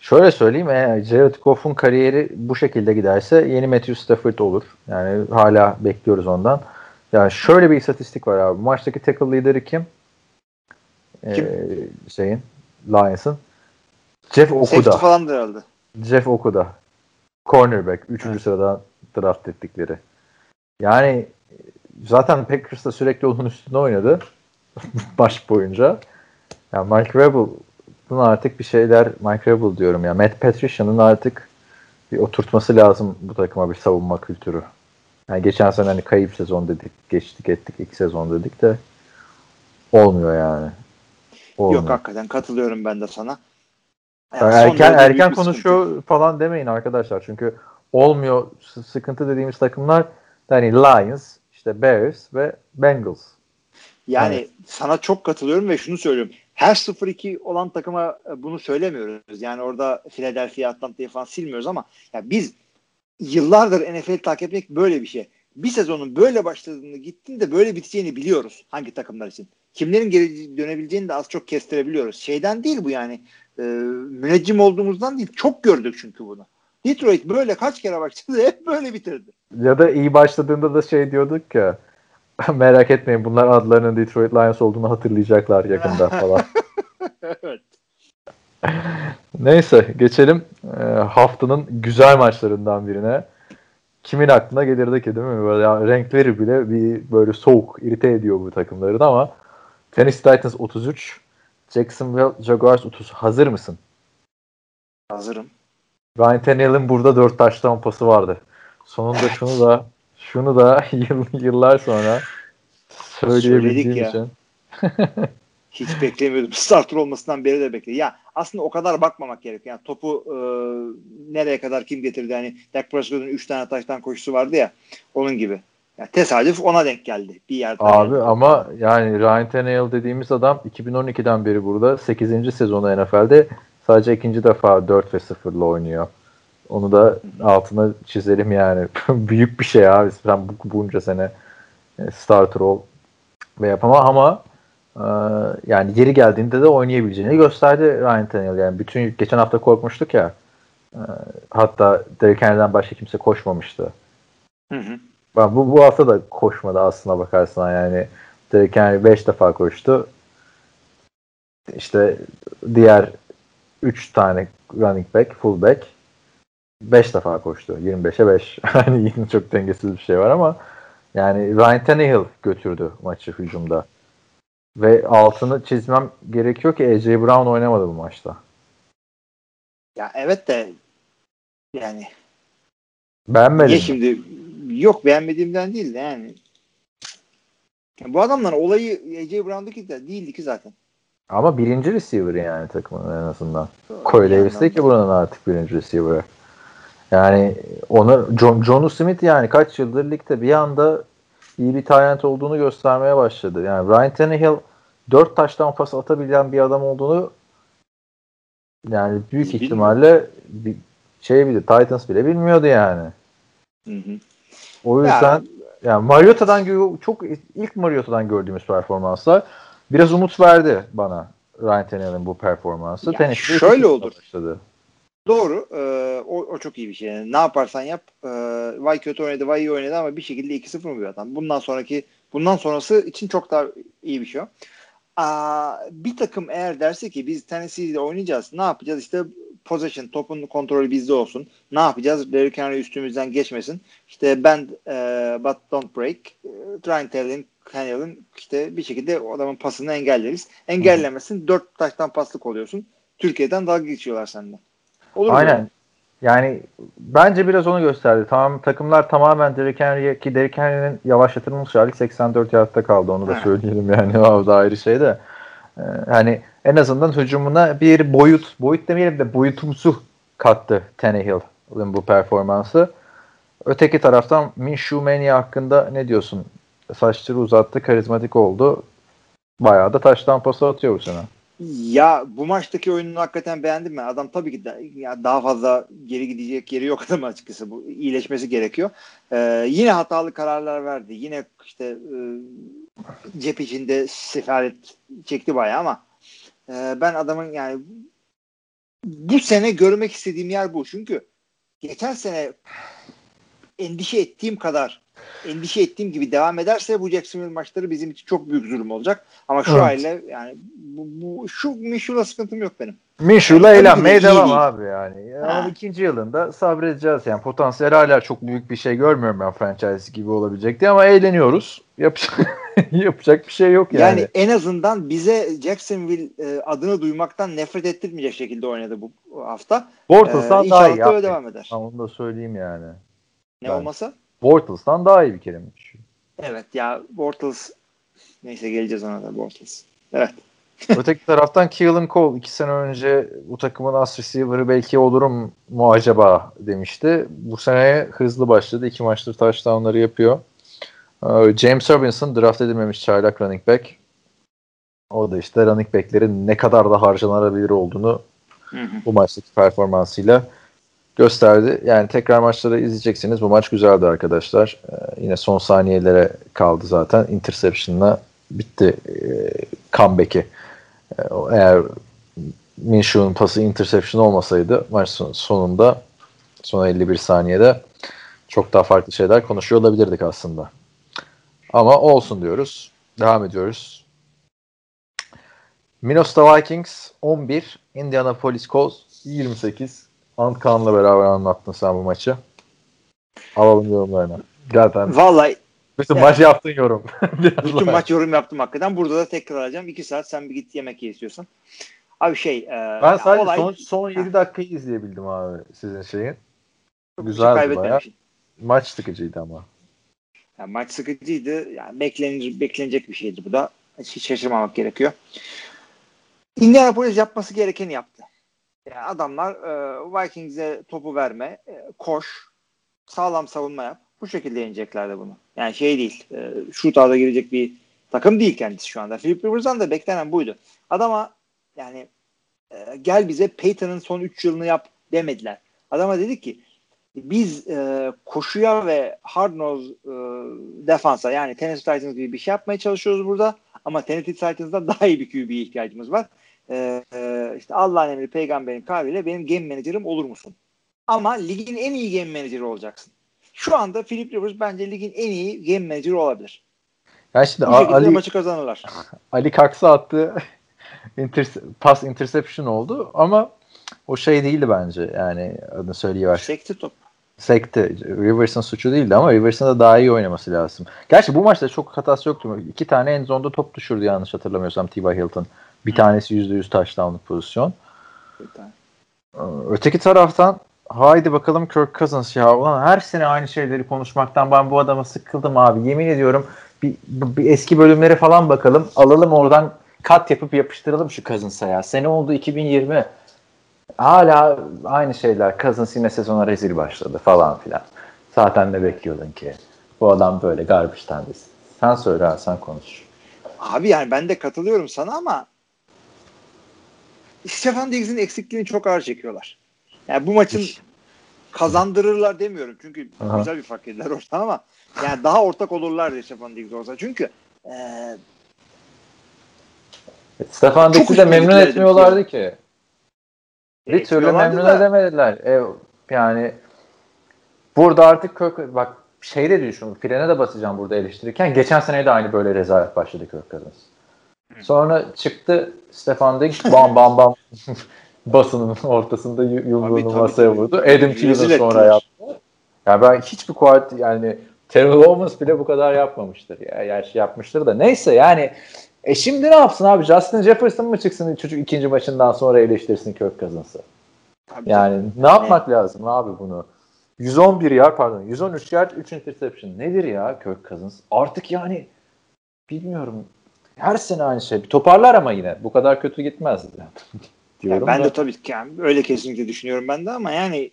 Şöyle söyleyeyim eğer Jared Goff'un kariyeri bu şekilde giderse yeni Matthew Stafford olur. Yani hala bekliyoruz ondan. Yani şöyle bir istatistik var abi. Maçtaki tackle lideri kim? Kim? Ee, şeyin Lions'ın. Jeff Okuda. Safety falandır herhalde. Jeff Okuda. Cornerback. Üçüncü evet. sıradan draft ettikleri. Yani zaten Packers'ta sürekli onun üstünde oynadı. Baş boyunca. Yani Mike Rebel'ın artık bir şeyler Mike Rebel diyorum ya. Matt Patricia'nın artık bir oturtması lazım bu takıma bir savunma kültürü. Yani geçen sene hani kayıp sezon dedik, geçtik ettik ilk sezon dedik de olmuyor yani. Olmuyor. Yok hakikaten katılıyorum ben de sana. Yani erken erken konuşuyor sıkıntı. falan demeyin arkadaşlar. Çünkü olmuyor sıkıntı dediğimiz takımlar hani Lions, işte Bears ve Bengals. Yani evet. sana çok katılıyorum ve şunu söylüyorum. Her 0-2 olan takıma e, bunu söylemiyoruz. Yani orada Philadelphia, Atlanta'yı falan silmiyoruz ama ya biz yıllardır NFL takip etmek böyle bir şey. bir sezonun böyle başladığını gittin de böyle biteceğini biliyoruz hangi takımlar için. Kimlerin geri dönebileceğini de az çok kestirebiliyoruz. Şeyden değil bu yani. E, müneccim olduğumuzdan değil. Çok gördük çünkü bunu. Detroit böyle kaç kere başladı hep böyle bitirdi. Ya da iyi başladığında da şey diyorduk ya merak etmeyin bunlar adlarının Detroit Lions olduğunu hatırlayacaklar yakında falan. evet. Neyse geçelim e, haftanın güzel maçlarından birine. Kimin aklına gelirdi ki değil mi? Böyle ya, renkleri bile bir böyle soğuk, irite ediyor bu takımların ama Tennessee Titans 33, Jacksonville Jaguars 30. Hazır mısın? Hazırım. Ryan Tannehill'in burada 4 taştan pası vardı. Sonunda şunu da şunu da yıl, yıllar sonra söyleyebildiğim için. Hiç beklemiyordum. Starter olmasından beri de bekledim. Ya aslında o kadar bakmamak gerekiyor. Yani topu e, nereye kadar kim getirdi? Hani Dak Prescott'un 3 tane taştan koşusu vardı ya. Onun gibi. Yani tesadüf ona denk geldi bir yerde. Abi geldi. ama yani Ryan Tannehill dediğimiz adam 2012'den beri burada 8. sezonu NFL'de sadece ikinci defa 4 ve 0 ile oynuyor. Onu da altına çizelim yani. Büyük bir şey abi. Sen bunca sene e, starter ol ve yapama ama e, yani geri geldiğinde de oynayabileceğini gösterdi Ryan Tannehill. Yani bütün geçen hafta korkmuştuk ya. E, hatta Derrick Henry'den başka kimse koşmamıştı. Hı hı. Bu, bu hafta da koşmadı aslına bakarsan yani. Derrick Henry 5 defa koştu. İşte diğer 3 tane running back, full back 5 defa koştu. 25'e 5. hani yine çok dengesiz bir şey var ama yani Ryan Tannehill götürdü maçı hücumda. Ve altını çizmem gerekiyor ki AJ Brown oynamadı bu maçta. Ya evet de yani beğenmedim. Niye şimdi yok beğenmediğimden değil de yani bu adamların olayı AJ Brown'daki de değildi ki zaten. Ama birinci receiver yani takımın en azından. Corey Davis değil ki buranın artık birinci receiver'ı. Yani onu John, John Smith yani kaç yıldır ligde bir anda iyi bir talent olduğunu göstermeye başladı. Yani Ryan Tannehill 4 taştan pas atabilen bir adam olduğunu yani büyük Bilmiyorum. ihtimalle bir şey bile Titans bile bilmiyordu yani. Hı hı. O yüzden yani, yani Mariota'dan çok ilk Mariota'dan gördüğümüz performanslar biraz umut verdi bana Ryan Tannehill'in bu performansı. Yani şöyle olur. Başladı. Doğru. Ee, o, o çok iyi bir şey. Yani ne yaparsan yap. E, vay kötü oynadı, vay iyi oynadı ama bir şekilde 2-0 mı bir adam? Bundan sonraki bundan sonrası için çok daha iyi bir şey o. Aa, bir takım eğer derse ki biz Tennessee'de oynayacağız ne yapacağız? İşte possession, topun kontrolü bizde olsun. Ne yapacağız? Derrick Henry üstümüzden geçmesin. İşte bend e, but don't break. E, Ryan Tannehill'in işte bir şekilde o adamın pasını engelleriz. Engellemesin. Dört taştan paslık oluyorsun. Türkiye'den dalga geçiyorlar senden. Olur Aynen. Mu? Yani bence biraz onu gösterdi. Tamam takımlar tamamen Derrick Henry'e ki Derrick Henry'nin yavaşlatılmış hali 84 yardta kaldı. Onu da söyleyelim yani. O da ayrı şey de. Ee, hani en azından hücumuna bir boyut, boyut demeyelim de boyutumsu kattı Tannehill'in bu performansı. Öteki taraftan Minshew Mania hakkında ne diyorsun? Saçları uzattı, karizmatik oldu. Bayağı da taştan pası atıyor bu sene. Ya bu maçtaki oyununu hakikaten beğendim ben. Adam tabii ki de, ya daha fazla geri gidecek yeri yok adam açıkçası. Bu iyileşmesi gerekiyor. Ee, yine hatalı kararlar verdi. Yine işte e, cep içinde sefaret çekti bayağı ama e, ben adamın yani bu sene görmek istediğim yer bu. Çünkü geçen sene endişe ettiğim kadar endişe ettiğim gibi devam ederse bu Jacksonville maçları bizim için çok büyük zulüm olacak. Ama şu evet. aile yani bu, bu şu Minshew'la sıkıntım yok benim. Minshew'la yani, eğlenmeye devam abi yani. Ama ikinci yılında sabredeceğiz yani. Potansiyel hala çok büyük bir şey görmüyorum ben franchise gibi olabilecekti ama eğleniyoruz. Yapacak, yapacak bir şey yok yani. Yani en azından bize Jacksonville e, adını duymaktan nefret ettirmeyecek şekilde oynadı bu hafta. Bortles'tan ee, daha iyi. Öyle devam eder. Ha, onu da söyleyeyim yani. Ne ben. olmasa? Bortles'tan daha iyi bir keremiş. Evet ya Bortles neyse geleceğiz ona da Bortles. Evet. Öteki taraftan Keelan Cole iki sene önce bu takımın as receiver'ı belki olurum mu acaba demişti. Bu seneye hızlı başladı. İki maçtır touchdownları yapıyor. Ee, James Robinson draft edilmemiş çaylak running back. O da işte running backlerin ne kadar da harcanabilir olduğunu hı hı. bu maçtaki performansıyla gösterdi. Yani tekrar maçları izleyeceksiniz. Bu maç güzeldi arkadaşlar. Ee, yine son saniyelere kaldı zaten. Interception'la bitti e, comeback'i. E, eğer Minshew'un pası interception olmasaydı maç son- sonunda son 51 saniyede çok daha farklı şeyler konuşuyor olabilirdik aslında. Ama olsun diyoruz. Devam ediyoruz. Minnesota Vikings 11, Indianapolis Colts 28. Antkan'la beraber anlattın sen bu maçı. Alalım yorumlarını. Zaten Vallahi bütün Ya. maç yaptın yorum. Bütün maç yorum yaptım hakikaten. Burada da tekrar alacağım. 2 saat sen bir git yemek ye istiyorsan. Abi şey e, Ben sadece olay- son, son 7 dakikayı izleyebildim abi sizin şeyin. Çok Güzeldi şey bayağı. kaybetmemişsin. Maç sıkıcıydı ama. Yani maç sıkıcıydı. Yani beklenir, beklenecek bir şeydi bu da. Hiç şaşırmamak gerekiyor. Indianapolis yapması gerekeni yaptı. Yani adamlar e, Vikings'e topu verme, e, koş, sağlam savunma yap. Bu şekilde yeneceklerdi bunu. Yani şey değil, e, shootout'a girecek bir takım değil kendisi şu anda. Philip Rivers'dan da beklenen buydu. Adama yani e, gel bize Peyton'ın son 3 yılını yap demediler. Adama dedi ki biz e, koşuya ve hard nose e, defansa yani Tennessee Titans gibi bir şey yapmaya çalışıyoruz burada ama Tennessee Titans'da daha iyi bir QB'ye ihtiyacımız var. E, e, işte Allah'ın emri peygamberin kavliyle benim game manager'ım olur musun? Ama ligin en iyi game manager'ı olacaksın. Şu anda Philip Rivers bence ligin en iyi game manager'ı olabilir. Yani şimdi Bu Ali, maçı kazanırlar. Ali Kaksa attı interse- pas interception oldu ama o şey değildi bence. Yani adını söyleyiver. Sekti top. Sekti. Rivers'ın suçu değildi ama Rivers'ın da daha iyi oynaması lazım. Gerçi bu maçta çok hatası yoktu. İki tane en zonda top düşürdü yanlış hatırlamıyorsam T.Y. Hilton. Bir tanesi %100 touchdown'lık pozisyon. Ee, Öteki taraftan haydi bakalım Kirk Cousins ya. Ulan her sene aynı şeyleri konuşmaktan ben bu adama sıkıldım abi. Yemin ediyorum bir, bir eski bölümlere falan bakalım. Alalım oradan kat yapıp yapıştıralım şu Cousins'a ya. Sene oldu 2020. Hala aynı şeyler. Cousins yine sezona rezil başladı falan filan. Zaten de bekliyordun ki bu adam böyle garbage tanesi. Sen söyle sen konuş. Abi yani ben de katılıyorum sana ama Stefan Diggs'in eksikliğini çok ağır çekiyorlar. Yani bu maçın kazandırırlar demiyorum. Çünkü Aha. güzel bir fark yediler orada ama yani daha ortak olurlar diye Stefan Diggs olsa. Çünkü eee Stefan Çok Diggs'i de memnun etmiyorlardı ki. Bir türlü memnun da- edemediler. E, yani burada artık Kirk, bak şey de düşün, frene de basacağım burada eleştirirken. Geçen sene de aynı böyle rezalet başladı Kirk Cousins. Sonra çıktı Stefan Diggs bam bam bam basının ortasında yumruğunu tabii, masaya tabii. vurdu. Adam Thielen sonra yaptı. Yani ben hiçbir kuart yani Terrell Owens bile bu kadar yapmamıştır. Ya, gerçi yapmıştır da. Neyse yani e şimdi ne yapsın abi? Justin Jefferson mı çıksın çocuk ikinci maçından sonra eleştirsin Cousins'ı? Tabii Yani ne yapmak lazım abi bunu? 111 yard pardon 113 yard 3 interception. Nedir ya Kirk Cousins? Artık yani bilmiyorum. Her sene aynı şey. Bir toparlar ama yine. Bu kadar kötü gitmez. diyorum Yani ben da. de tabii ki yani öyle kesinlikle düşünüyorum ben de ama yani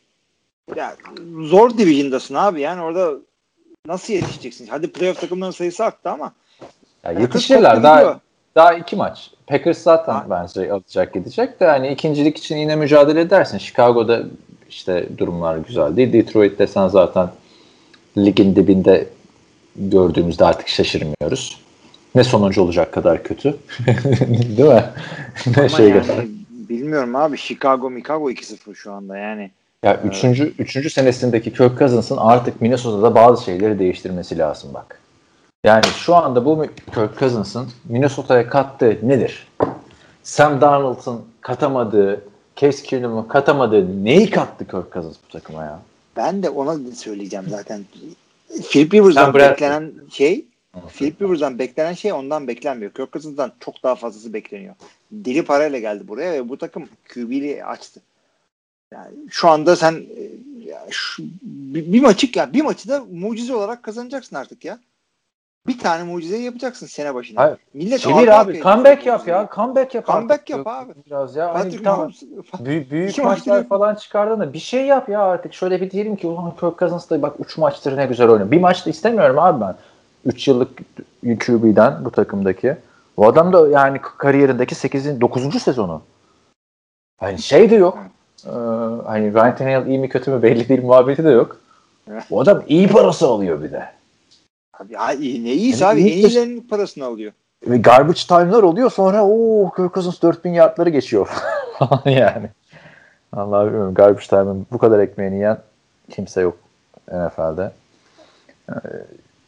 ya, zor division'dasın abi yani orada nasıl yetişeceksin? Hadi playoff takımların sayısı arttı ama Ya yetişirler. Daha, gidiyor. daha iki maç. Packers zaten Ha. bence alacak gidecek de hani ikincilik için yine mücadele edersin. Chicago'da işte durumlar güzel değil. Detroit'te sen zaten ligin dibinde gördüğümüzde artık şaşırmıyoruz. Ne sonuncu olacak kadar kötü. değil mi? ne şey yani kadar. bilmiyorum abi Chicago Chicago 2-0 şu anda yani. Ya üçüncü, üçüncü senesindeki Kirk Cousins'ın artık Minnesota'da bazı şeyleri değiştirmesi lazım bak. Yani şu anda bu Kirk Cousins'ın Minnesota'ya kattığı nedir? Sam Darnold'un katamadığı, Case Keenum'un katamadığı neyi kattı Kirk Cousins bu takıma ya? Ben de ona söyleyeceğim zaten. Philip Rivers'dan beklenen şey Philip Rivers'dan beklenen şey ondan beklenmiyor. Kirk Cousins'dan çok daha fazlası bekleniyor. Deli parayla geldi buraya ve bu takım QB'li açtı. Yani şu anda sen e, ya şu, bir, bir maçı ya bir maçı da mucize olarak kazanacaksın artık ya. Bir tane mucize yapacaksın sene başına. Hayır. Millet Çevir abi, comeback yap ya. Comeback yap Comeback artık. yap abi. Biraz ya. Hani Patrick tamam. Büyük, büyük maçlar falan çıkardın da bir şey yap ya artık. Şöyle bir diyelim ki ulan Kirk Cousins da bak 3 maçtır ne güzel oynuyor. Bir maçta istemiyorum abi ben. 3 yıllık QB'den bu takımdaki. Bu adam da yani kariyerindeki 8. 9. sezonu. Yani şey de yok. Ee, hani Ryan Tannehill iyi mi kötü mü belli değil muhabbeti de yok. Bu adam iyi parası alıyor bir de. Abi, ya, iyi, ne iyisi Yani abi. iyi En iyilerinin parasını alıyor. Ve garbage time'lar oluyor sonra o Kirk Cousins 4000 yardları geçiyor falan yani. Allah bilmiyorum garbage time'ın bu kadar ekmeğini yiyen kimse yok NFL'de.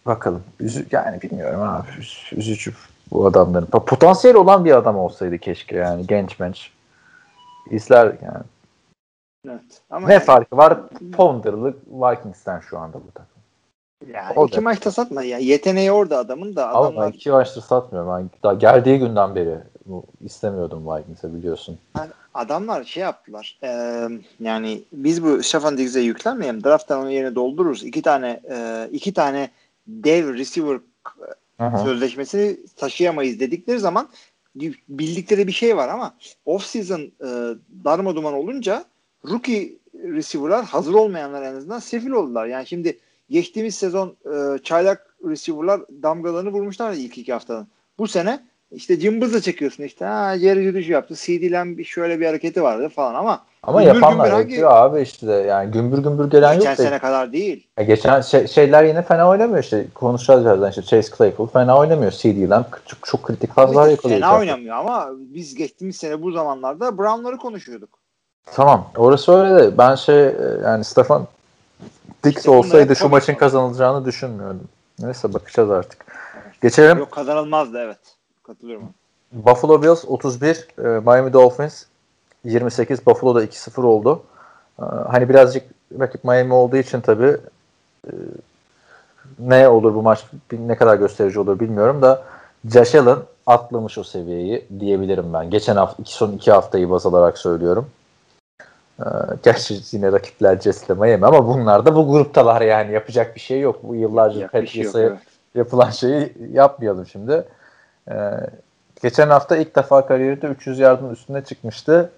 Bakalım. Üzü, yani bilmiyorum abi. Üz- Üzücü bu adamların. Po- Potansiyel olan bir adam olsaydı keşke yani genç menç. İzler yani. Evet. Ama Ne yani, farkı var? Ponder'lı Vikings'ten şu anda bu takım. ya, Olacak. iki maçta satma ya. Yeteneği orada adamın da Ama ben adamlar iki maçtır satmıyorum. Ben daha geldiği günden beri bu, istemiyordum Vikings'e biliyorsun. adamlar şey yaptılar. Ee, yani biz bu Stefan Diggs'e yüklenmeyelim. Draft'tan onun yerine doldururuz. İki tane e, iki tane dev receiver Hı sözleşmesini taşıyamayız dedikleri zaman bildikleri bir şey var ama off season e, darma duman olunca rookie receiver'lar hazır olmayanlar en azından sefil oldular. Yani şimdi geçtiğimiz sezon e, çaylak receiver'lar damgalarını vurmuşlar ilk iki haftanın. Bu sene işte cımbızla çekiyorsun işte ha Jerry Judy yaptı. CD Lamb bir şöyle bir hareketi vardı falan ama Ama gümbür yapanlar gümbür hangi- yapıyor abi işte yani gümbür gümbür gelen geçen yok da. sene kadar değil. Ya geçen şey- şeyler yine fena oynamıyor işte konuşacağız birazdan işte Chase Claypool fena oynamıyor. CD Lamb çok, çok kritik fazlar Tabii yakalıyor. Fena oynamıyor ama biz geçtiğimiz sene bu zamanlarda Brown'ları konuşuyorduk. Tamam orası öyle de ben şey e, yani Stefan Dix İşte olsaydı şu maçın kazanılacağını düşünmüyordum. Neyse bakacağız artık. Geçelim Yok kazanılmazdı evet. Katılıyorum. Buffalo Bills 31, e, Miami Dolphins 28. Buffalo'da 2-0 oldu. E, Hani birazcık rakip Miami olduğu için tabii e, ne olur bu maç ne kadar gösterici olur bilmiyorum da Josh Allen atlamış o seviyeyi diyebilirim ben. Geçen hafta iki son iki haftayı baz alarak söylüyorum. E, Gerçi yine rakipler Jets Miami ama bunlar da bu gruptalar yani yapacak bir şey yok. Bu yıllarca bir şey evet. yapılan şeyi yapmayalım şimdi. Ee, geçen hafta ilk defa kariyerinde 300 yardın üstüne çıkmıştı.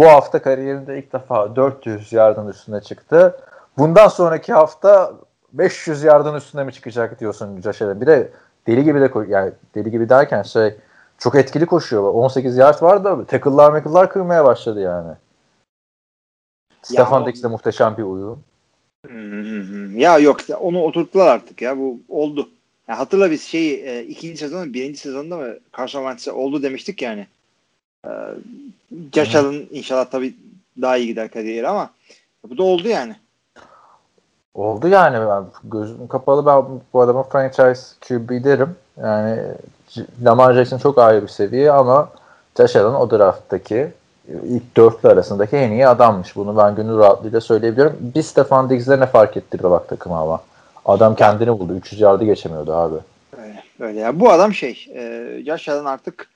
Bu hafta kariyerinde ilk defa 400 yardın üstüne çıktı. Bundan sonraki hafta 500 yardın üstüne mi çıkacak diyorsun Josh Allen. Bir de deli gibi de yani deli gibi derken şey çok etkili koşuyor. 18 yard var da tackle'lar mackle'lar kırmaya başladı yani. Stefan o- Diggs'le muhteşem bir uyum. Hı. Ya yok onu oturttular artık ya bu oldu. Ya hatırla biz şey e, ikinci sezon birinci sezonda mı Carson Wentz'e oldu demiştik yani. E, Josh Allen inşallah tabii daha iyi gider kariyeri ama bu da oldu yani. Oldu yani ben gözüm kapalı ben bu adama franchise QB derim. Yani Lamar Jackson çok ayrı bir seviye ama Josh Allen o drafttaki ilk dörtlü arasındaki en iyi adammış. Bunu ben gönül rahatlığıyla söyleyebilirim. Bir Stefan Diggs'le ne fark ettirdi bak takım ama. Adam kendini buldu. 300 yardı geçemiyordu abi. Öyle, öyle ya. Bu adam şey e, Josh Allen artık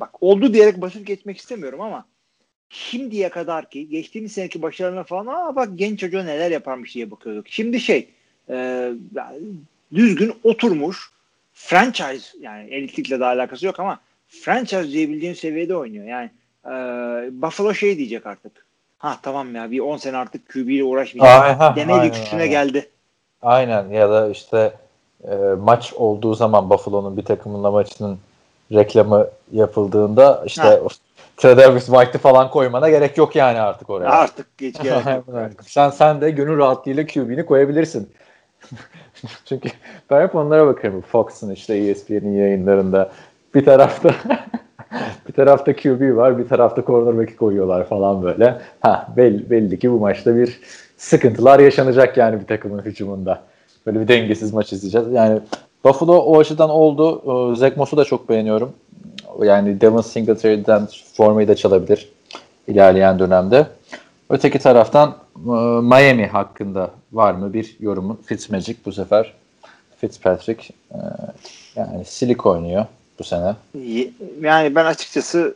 bak oldu diyerek basıp geçmek istemiyorum ama şimdiye kadar ki geçtiğimiz seneki başarılarına falan aa bak genç çocuğa neler yaparmış diye bakıyorduk. Şimdi şey e, düzgün oturmuş franchise yani elitlikle de alakası yok ama franchise diyebildiğin seviyede oynuyor. Yani e, Buffalo şey diyecek artık. Ha tamam ya bir 10 sene artık QB ile uğraşmayacağım. Deme lüksüne geldi. Aynen ya da işte e, maç olduğu zaman Buffalo'nun bir takımınla maçının reklamı yapıldığında işte Ha. Travis White'ı falan koymana gerek yok yani artık oraya. Artık geç gerek yok. Sen sen de gönül rahatlığıyla QB'ni koyabilirsin. Çünkü ben hep onlara bakarım. Fox'un işte ESPN'in yayınlarında bir tarafta bir tarafta QB var, bir tarafta cornerback'i koyuyorlar falan böyle. Ha belli, belli ki bu maçta bir sıkıntılar yaşanacak yani bir takımın hücumunda. Böyle bir dengesiz maç izleyeceğiz. Yani Buffalo o açıdan oldu. Ee, Zach Moss'u da çok beğeniyorum. Yani Devin Singletary'den formayı da çalabilir ilerleyen dönemde. Öteki taraftan e, Miami hakkında var mı bir yorumun? Fitzmagic bu sefer. Fitzpatrick e, yani silik oynuyor bu sene. Yani ben açıkçası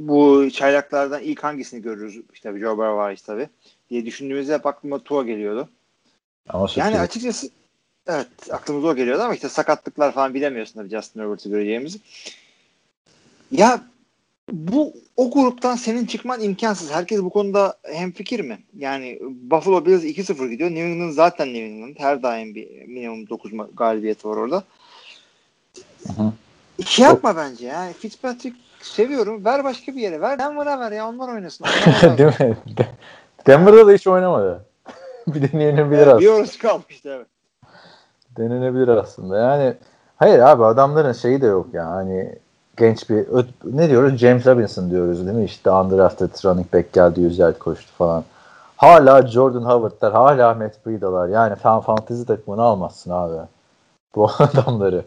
bu çaylaklardan ilk hangisini görürüz? İşte Joe Burrow var işte tabii. Diye düşündüğümüzde hep aklıma Tua geliyordu. Ama. Yani açıkçası evet aklımıza o geliyordu ama işte sakatlıklar falan bilemiyorsun tabii Justin Herbert'ı göreceğimizi. Ya bu o gruptan senin çıkman imkansız. Herkes bu konuda hemfikir mi? Yani Buffalo Bills 2-0 gidiyor. New England zaten New England. Her daim bir minimum 9 galibiyeti var orada. hı. Şey yapma bence yani Fitzpatrick seviyorum. Ver başka bir yere. Ver Denver'a ver ya. Onlar oynasın. Onlar Değil mi? De- Denver'da da hiç oynamadı. bir deneyebilir bir aslında. orası kalmıştı evet. Denenebilir aslında. Yani hayır abi adamların şeyi de yok ya. Hani genç bir ne diyoruz? James Robinson diyoruz değil mi? İşte undrafted running back geldi 100 yard koştu falan. Hala Jordan Howard'lar, hala Matt Breidalar. Yani fan fantezi takımını almazsın abi. Bu adamları.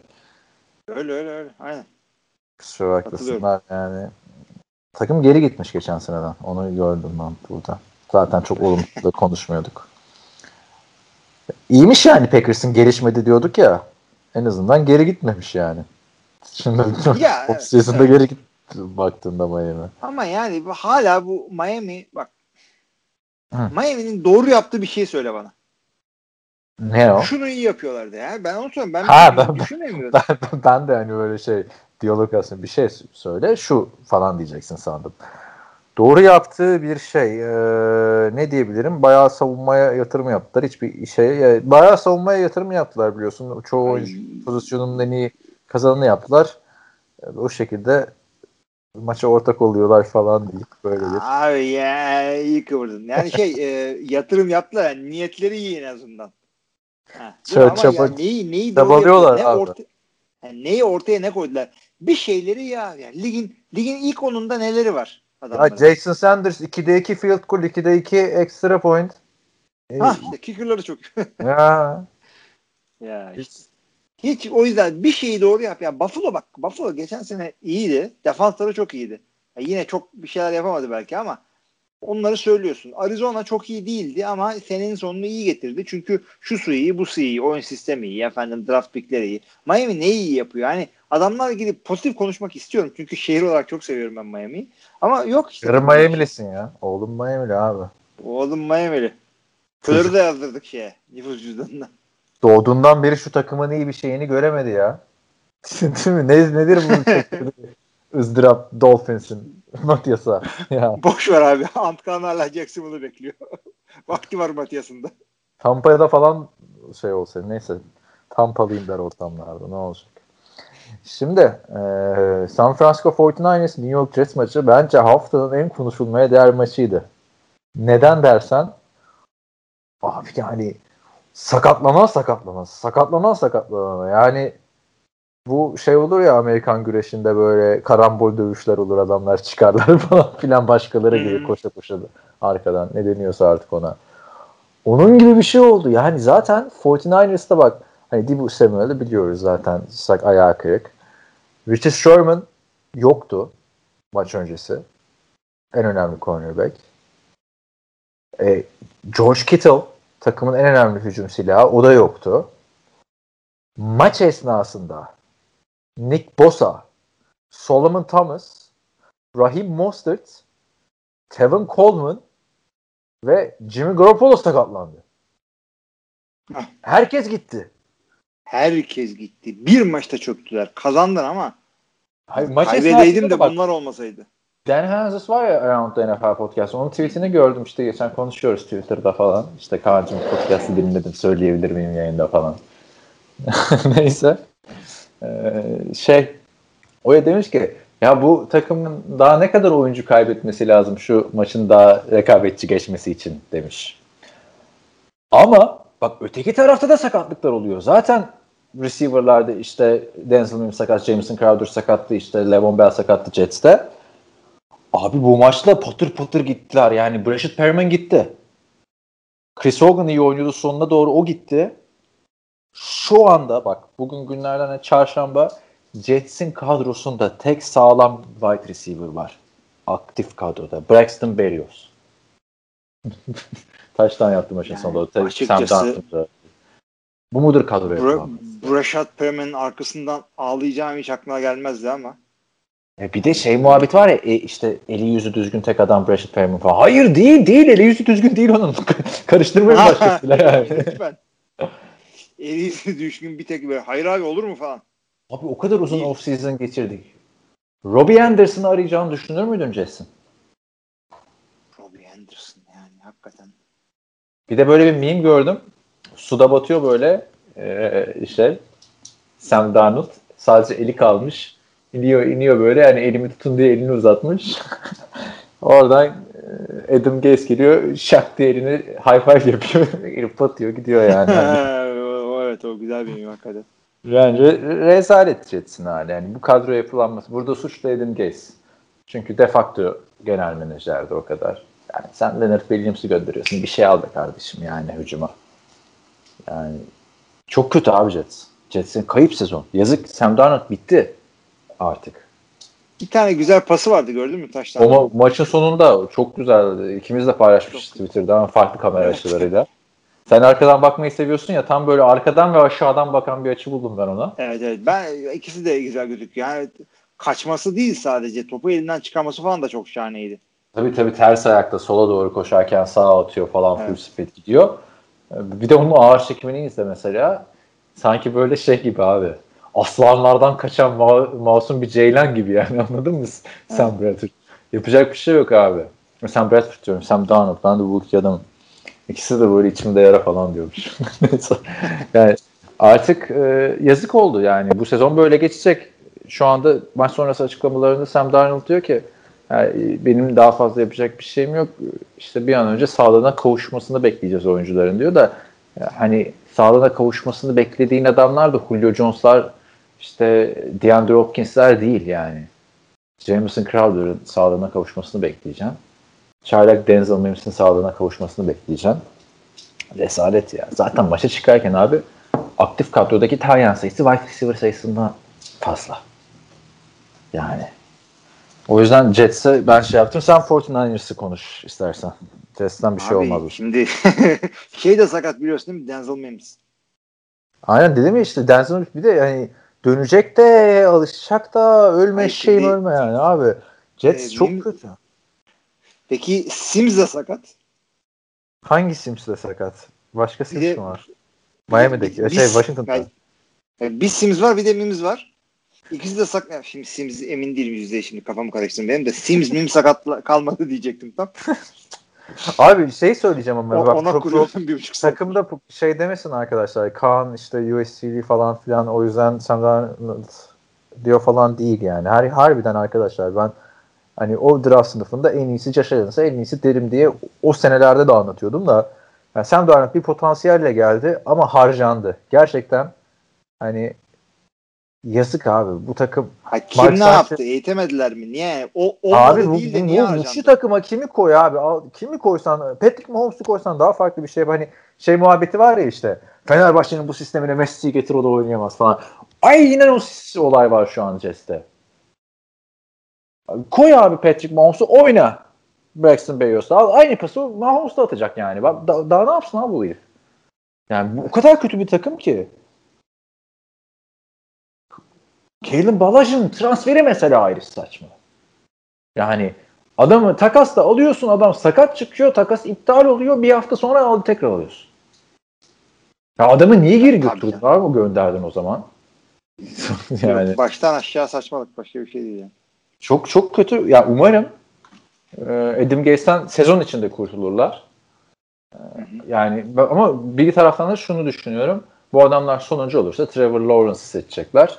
Öyle öyle öyle. Aynen. Kusura bakmasınlar yani. Takım geri gitmiş geçen seneden. Onu gördüm ben burada. Zaten çok olumlu konuşmuyorduk. İyiymiş yani Packers'ın gelişmedi diyorduk ya. En azından geri gitmemiş yani. Şimdi Ya, off evet, season'da evet. geri gitti baktığında Miami. Ama yani bu- hala bu Miami bak Hı. Miami'nin doğru yaptığı bir şey söyle bana. Ne o? Şunu iyi yapıyorlardı ya. Ben onu söylüyorum. Ben, Ha, ben- düşünemiyorum. ben, ben de hani böyle şey diyalog aslında bir şey söyle şu falan diyeceksin sandım. Doğru yaptığı bir şey eee, ne diyebilirim? Bayağı savunmaya yatırım yaptılar. Hiçbir şey bayağı savunmaya yatırım yaptılar biliyorsun. Çoğu Ay. oyuncu pozisyonunun en iyi kazanını yaptılar. E, O şekilde maça ortak oluyorlar falan deyip böyle bir. Abi ya iyi kıvırdın. Yani şey e, yatırım yaptılar. Yani niyetleri iyi en azından. Ha, mi? Çaba- Ama ya neyi, neyi çabalıyorlar? Ne abi. orta, yani neyi ortaya ne koydular? Bir şeyleri ya. Yani ligin ligin ilk onunda neleri var Ya adamların? Jason Sanders 2'de 2 field goal, 2'de 2 extra point. Ha işte kicker'ları çok. ya ya işte. Hiç o yüzden bir şeyi doğru yap. Ya Buffalo bak Buffalo geçen sene iyiydi. Defansları çok iyiydi. Ya yine çok bir şeyler yapamadı belki ama onları söylüyorsun. Arizona çok iyi değildi ama senenin sonunu iyi getirdi. Çünkü şu su iyi, bu su iyi, oyun sistemi iyi, efendim draft pickleri iyi. Miami ne iyi yapıyor? Yani adamlarla gidip pozitif konuşmak istiyorum. Çünkü şehir olarak çok seviyorum ben Miami'yi. Ama yok işte. yarı Miami'lisin ya. Oğlum Miami'li abi. Oğlum Miami'li. Florida yazdırdık şeye. Nüfus cüzdanına. Doğduğundan beri şu takımın iyi bir şeyini göremedi ya. Değil mi? Ne, nedir bunun ızdırap Dolphins'in Matias'a? Ya. Boş ver abi. Antkan hala Jacksonville'ı bekliyor. Vakti var Matias'ın da. Tampa'da falan şey olsa neyse Tampalıyım der ortamlarda ne olacak. Şimdi eee, San Francisco 49ers New York Jets maçı bence haftanın en konuşulmaya değer maçıydı. Neden dersen abi yani sakatlanan sakatlanan sakatlanan sakatlanan yani bu şey olur ya Amerikan güreşinde böyle karambol dövüşler olur adamlar çıkarlar falan filan başkaları gelir Hmm. koşa koşa arkadan ne deniyorsa artık ona. Onun gibi bir şey oldu. Yani zaten 49ers'ta bak hani Dibu Samuel'ı biliyoruz zaten sak ayağı kırık. Richard Sherman yoktu maç öncesi. En önemli cornerback. E, George Kittle takımın en önemli hücum silahı. O da yoktu. Maç esnasında Nick Bosa, Solomon Thomas, Raheem Mostert, Tevin Coleman ve Jimmy Garoppolo sakatlandı. Herkes gitti. Herkes gitti. Bir maçta çöktüler. Kazandılar ama Hayır, maç kaybedeydim de bak, bunlar olmasaydı. Dan Hanzus var ya Around the NFL Podcast. Onun tweetini gördüm işte geçen konuşuyoruz Twitter'da falan. İşte Kaan'cığım podcast'ı dinledim söyleyebilir miyim yayında falan. Neyse. Ee, şey o ya demiş ki ya bu takımın daha ne kadar oyuncu kaybetmesi lazım şu maçın daha rekabetçi geçmesi için demiş. Ama bak öteki tarafta da sakatlıklar oluyor. Zaten receiver'larda işte Denzel Mims sakat, Jameson Crowder sakattı, işte Levon Bell sakattı Jets'te. Abi bu maçta patır patır gittiler. Yani Brashad Perriman gitti. Chris Hogan iyi oynuyordu. Sonuna doğru o gitti. Şu anda bak bugün günlerden çarşamba Jets'in kadrosunda tek sağlam wide receiver var. Aktif kadroda. Braxton Berrios. Taştan yaptı maçın Yani sonunda. Açıkçası-. Bu mudur kadro Bra-? Brashad Perriman'ın arkasından ağlayacağım hiç aklına gelmezdi ama. E bir de şey muhabbet var ya e, işte eli yüzü düzgün tek adam Brashad Perriman falan. Hayır değil değil eli yüzü düzgün değil onun. Karıştırmayın başkasıyla yani. Lütfen. Eli düşkün bir tek böyle. Hayır abi olur mu falan. Abi o kadar uzun off season geçirdik. Robbie Anderson'ı arayacağını düşünür müydün Jason? Robbie Anderson yani hakikaten. Bir de böyle bir meme gördüm. Suda batıyor böyle e, işte Sam Darnold. Sadece eli kalmış. iniyor iniyor böyle yani elimi tutun diye elini uzatmış. Oradan e, Adam Gaze geliyor şak diye elini high five yapıyor. Elif batıyor gidiyor yani. Evet o güzel bir hakikaten. Yani re- rezalet Jets'in hali. Yani bu kadro yapılanması. Burada suçlu Adam Gaze. Çünkü de facto genel menajerdi o kadar. Yani sen Leonard Williams'ı gönderiyorsun. Bir şey al be kardeşim yani hücuma. Yani çok kötü abi Jets. Jets'in kayıp sezon. Yazık Sam Darnold bitti artık. Bir tane güzel pası vardı gördün mü taştan? O ma- maçın sonunda çok güzeldi. İkimiz de paylaşmışız Twitter'da ama farklı kamera açılarıyla. Sen arkadan bakmayı seviyorsun ya tam böyle arkadan ve aşağıdan bakan bir açı buldum ben ona. Evet evet. Ben ikisi de güzel gözüküyor. Yani kaçması değil sadece. Topu elinden çıkarması falan da çok şahaneydi. Tabii tabii ters ayakta sola doğru koşarken sağa atıyor falan full Evet. speed gidiyor. Bir de onun ağır çekimini izle mesela. Sanki böyle şey gibi abi. Aslanlardan kaçan ma- masum bir ceylan gibi yani anladın mı Sam Bradford? Yapacak bir şey yok abi. Sam Bradford diyorum. Sam Darnold. Ben de bu iki adamım. İkisi de böyle içimde yara falan diyormuş. Yani artık e, yazık oldu yani. Bu sezon böyle geçecek. Şu anda maç sonrası açıklamalarında Sam Darnold diyor ki yani benim daha fazla yapacak bir şeyim yok. İşte bir an önce sağlığına kavuşmasını bekleyeceğiz oyuncuların diyor da ya hani sağlığına kavuşmasını beklediğin adamlar da Julio Jones'lar işte DeAndre Hopkins'ler değil yani. Jameson Crowder'ın sağlığına kavuşmasını bekleyeceğim. Çaylak Denzel Mims'in sağlığına kavuşmasını bekleyeceğim. Resalet ya. Zaten maça çıkarken abi aktif kadrodaki Tayyan sayısı wide receiver sayısından fazla. Yani. O yüzden Jets'e ben şey yaptım. Sen 49ers'ı konuş istersen. Jets'ten bir şey Abi, olmaz. bu. Şimdi şey de sakat biliyorsun değil mi? Denzel Mims. Aynen dedim ya işte Denzel Mims bir de yani dönecek de alışacak da ölme Ay, şeyim şimdi- ölme yani abi. Jets Ee, çok kötü. Peki Sims de sakat. Hangi Sims de sakat? Başka Sims de- mi var? Miami'deki. Bir- şey Washington'da. Yani- yani bir Sims var bir de Mims var. İkisi de sakat. ya Şimdi Sims emin değilim yüzde şimdi kafamı karıştırdım. Benim de Sims Mims sakat kalmadı diyecektim tam. Abi şey söyleyeceğim ama O- bak ona pro- pro- bir buçuk saat. takımda şey demesin arkadaşlar. Kaan işte USC'li falan filan o yüzden Sam Darnold diyor falan değil yani. Her harbiden arkadaşlar ben hani o draft sınıfında en iyisi Josh Allen'sa en iyisi derim diye o senelerde de anlatıyordum da yani Sam Darnold bir potansiyelle geldi ama harcandı. Gerçekten hani yazık abi bu takım Ha, kim Mark ne Sanchez- yaptı? Eğitemediler mi? Niye? O Abi bu, değil de bu, niye bu, bu, şu takıma kimi koy abi? Al, kimi koysan Patrick Mahomes'u koysan daha farklı bir şey. Hani şey muhabbeti var ya işte. Fenerbahçe'nin bu sistemine Messi'yi getir o da oynayamaz falan. Aynen o s- olay var şu an Jets'te. Koy abi Patrick Mahomes'u oyna. Braxton Berrios'la. Al, Aynı pası Mahomes da atacak yani. Da- daha ne yapsın abi bu herif? Yani bu o kadar kötü bir takım ki. Kalen Balaj'ın transferi mesela ayrı saçma. Yani adamı takasla alıyorsun adam sakat çıkıyor takas iptal oluyor bir hafta sonra al tekrar alıyorsun. Ya adamı niye geri götürdün abi o gönderdin o zaman? yani Yok, baştan aşağı saçmalık başka bir şey değil yani. çok çok kötü. Ya umarım e, Adam Gaze'den sezon içinde kurtulurlar. E, Yani ama bir taraftan da şunu düşünüyorum. Bu adamlar sonuncu olursa Trevor Lawrence'ı seçecekler.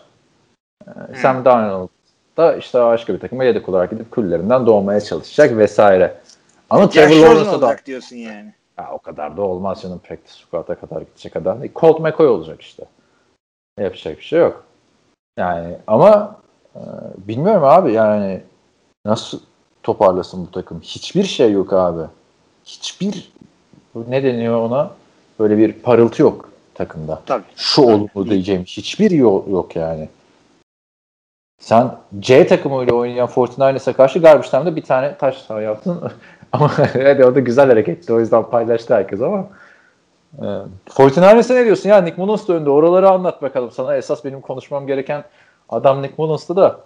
E, Sam Darnold da işte başka bir takıma yedek olarak gidip küllerinden doğmaya çalışacak vesaire. Ama Trevor Rosen Lawrence'a da diyorsun yani. ya o kadar da olmaz canım practice squad'a kadar gidecek adam. Colt McCoy olacak işte. Yapacak bir şey yok. Yani ama e, bilmiyorum abi yani nasıl toparlasın bu takım? Hiçbir şey yok abi. Hiçbir ne deniyor ona? Böyle bir parıltı yok takımda. Tabii. Şu olumlu diyeceğim hiçbir yok, yok yani. Sen C takımıyla oynayan 49ers'a karşı garbage time'da bir tane taş saha yaptın. ama hadi o da güzel hareketti. O yüzden paylaştı herkes ama. E, 49ers'e ne diyorsun ya? Nick Mullins da önde. Oraları anlat bakalım sana. Esas benim konuşmam gereken adam Nick Mullins'tı da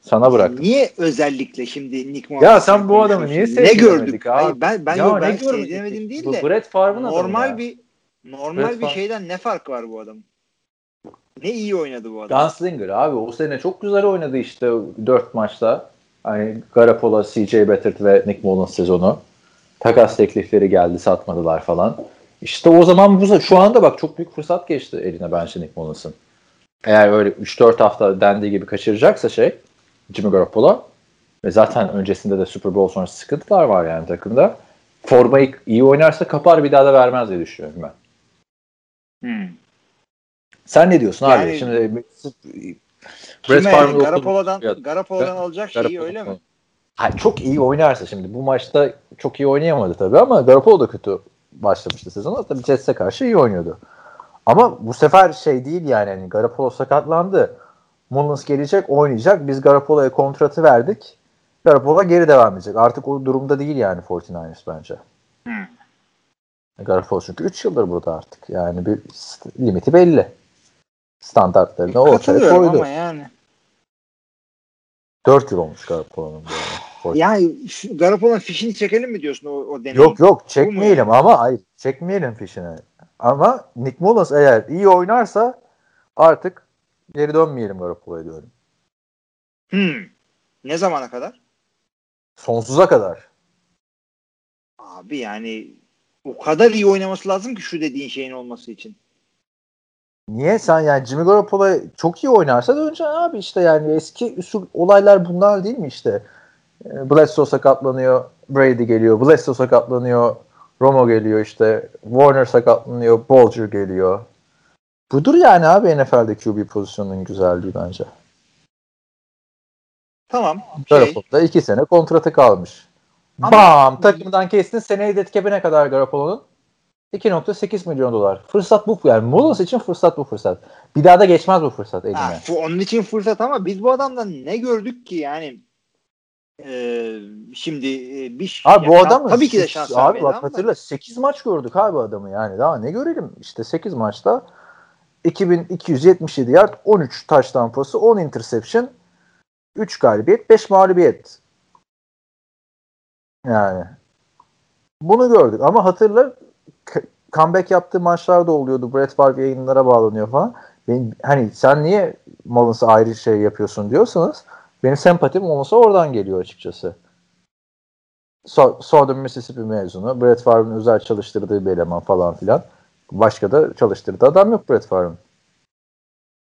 sana bırak. Niye özellikle şimdi Nick Ya Muhammed sen bu adamı niye Ne sevdiremedik gördük? abi? Hayır, ben ben Ya yok ne ben görmedik? sevdiremedim değil Bu de Brett Favre'ın adamı normal ya. bir normal Brett bir Favre. şeyden ne farkı var bu adamın? Ne iyi oynadı bu adam. Gunslinger abi o sene çok güzel oynadı işte 4 maçta. Hani Garoppolo, CJ Beathard ve Nick Mullins sezonu. Takas teklifleri geldi satmadılar falan. İşte o zaman bu şu anda bak çok büyük fırsat geçti eline bence Nick Mullins'ın. eğer öyle 3-4 hafta dendiği gibi kaçıracaksa şey Jimmy Garoppolo ve zaten öncesinde de Super Bowl sonrası sıkıntılar var yani takımda. Formayı iyi oynarsa kapar bir daha da vermez diye düşünüyorum ben. Hmm. Sen ne diyorsun Yani- abi? Şimdi okulu- Garapolo'dan, Ya- Garapolo'dan alacak şeyi Garoppolo öyle mi? Hayır, çok iyi oynarsa şimdi bu maçta çok iyi oynayamadı tabii ama Garoppolo da kötü başlamıştı sezona. Tabii Jets'e karşı iyi oynuyordu. Ama bu sefer şey değil yani hani Garoppolo sakatlandı. Mullins gelecek oynayacak. Biz Garoppolo'ya kontratı verdik. Garoppolo geri devam edecek. Artık o durumda değil yani 49ers bence. Hmm. Garoppolo çünkü 3 yıldır burada artık. Yani bir limiti belli. Standartlarını ortaya koydu. ama yani. 4 yıl olmuş Garoppolo'nun bu. Yani şu Garoppolo'nun fişini çekelim mi diyorsun o, o deneyi? Yok yok çekmeyelim ama hayır çekmeyelim fişini. Ama Nick Mullins eğer iyi oynarsa artık geri dönmeyelim Garoppolo'ya diyorum. Hmm. Ne zamana kadar? Sonsuza kadar. Abi yani o kadar iyi oynaması lazım ki şu dediğin şeyin olması için. Niye sen yani Jimmy Garoppolo çok iyi oynarsa döneceksin abi işte yani eski usul olaylar bunlar değil mi işte? Ee, Bledsoe sakatlanıyor, Brady geliyor, Bledsoe sakatlanıyor, Romo geliyor işte, Warner sakatlanıyor, Bolger geliyor. Budur yani abi NFL'de QB pozisyonunun güzelliği bence. Tamam. Şey, Garoppolo'da iki sene kontratı kalmış. Ama- Bam! Takımdan kestin. Seneye dead cap'e ne kadar Garoppolo'nun? 2.8 milyon dolar. Fırsat bu. Yani Mullins için fırsat bu fırsat. Bir daha da geçmez bu fırsat eline. ha, bu onun için fırsat ama biz bu adamdan ne gördük ki yani e, şimdi e, bir Abi bu ya, adam tabii ki de şans Abi bak hatırla 8 maç gördük abi adamı yani. Daha ne görelim? İşte 8 maçta 2277 yard, 13 touchdown pası, 10 interception, 3 galibiyet, 5 mağlubiyet. Yani bunu gördük ama hatırla comeback yaptığı maçlar da oluyordu. Brett Favre yayınlara bağlanıyor falan. Benim, hani sen niye Mullins'a ayrı şey yapıyorsun diyorsanız benim sempatim olmasa oradan geliyor açıkçası. So- Southern Mississippi mezunu. Brett Favre'ın özel çalıştırdığı bir eleman falan filan. Başka da çalıştırdığı adam yok Brett Favre'ın.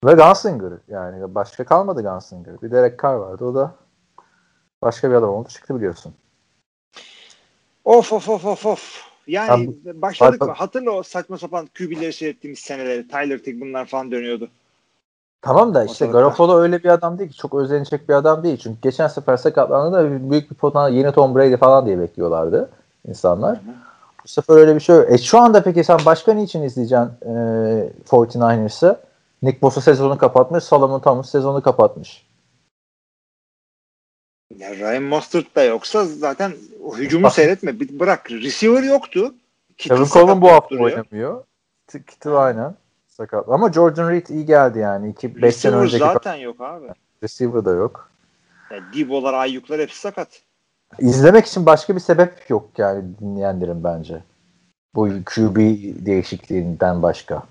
Ve Gunslinger yani başka kalmadı Gunslinger. Bir Derek Carr vardı o da başka bir adam oldu çıktı biliyorsun. of of of of of. Yani Abi, başladık bak- mı? Hatırla o saçma sapan QB'leri seyrettiğimiz seneleri. Tyler Tick bunlar falan dönüyordu. Tamam da işte. Garoppolo öyle bir adam değil ki. Çok özlenecek bir adam değil. Çünkü geçen sefer sakatlandığında büyük bir potansiyel yeni Tom Brady falan diye bekliyorlardı insanlar. Bu sefer öyle bir şey yok. E şu anda peki sen başka niçin izleyeceksin e, 49ers'ı? Nick Bosa sezonu kapatmış. Solomon Thomas sezonu kapatmış. Ya Ryan Mostert da yoksa zaten o hücumu seyretme. Bir bırak. Receiver yoktu. Kevin Coleman bu hafta duruyor. oynamıyor. Kittle aynen. Sakat. Ama Jordan Reed iyi geldi yani. 5 sene önceki zaten yok abi. receiver da yok. Ya Debo'lar, Ayyuklar hepsi sakat. İzlemek için başka bir sebep yok yani dinleyenlerin bence. Bu QB değişikliğinden başka.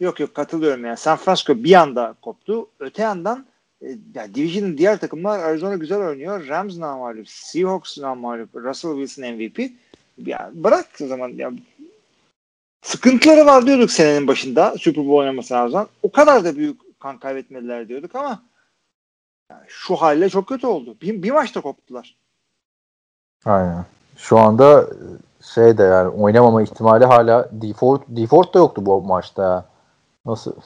Yok yok katılıyorum yani. San Francisco bir anda koptu. Öte yandan e, ya Division'ın diğer takımlar Arizona güzel oynuyor. Rams namalip, Seahawks namalip, Russell Wilson MVP. Ya bırak o zaman ya sıkıntıları var diyorduk senenin başında Super Bowl oynaması lazım. O kadar da büyük kan kaybetmediler diyorduk ama yani şu halle çok kötü oldu. Bir, bir maçta koptular. Aynen. Şu anda e, şey de yani oynamama ihtimali hala default default da yoktu bu maçta. Nasıl?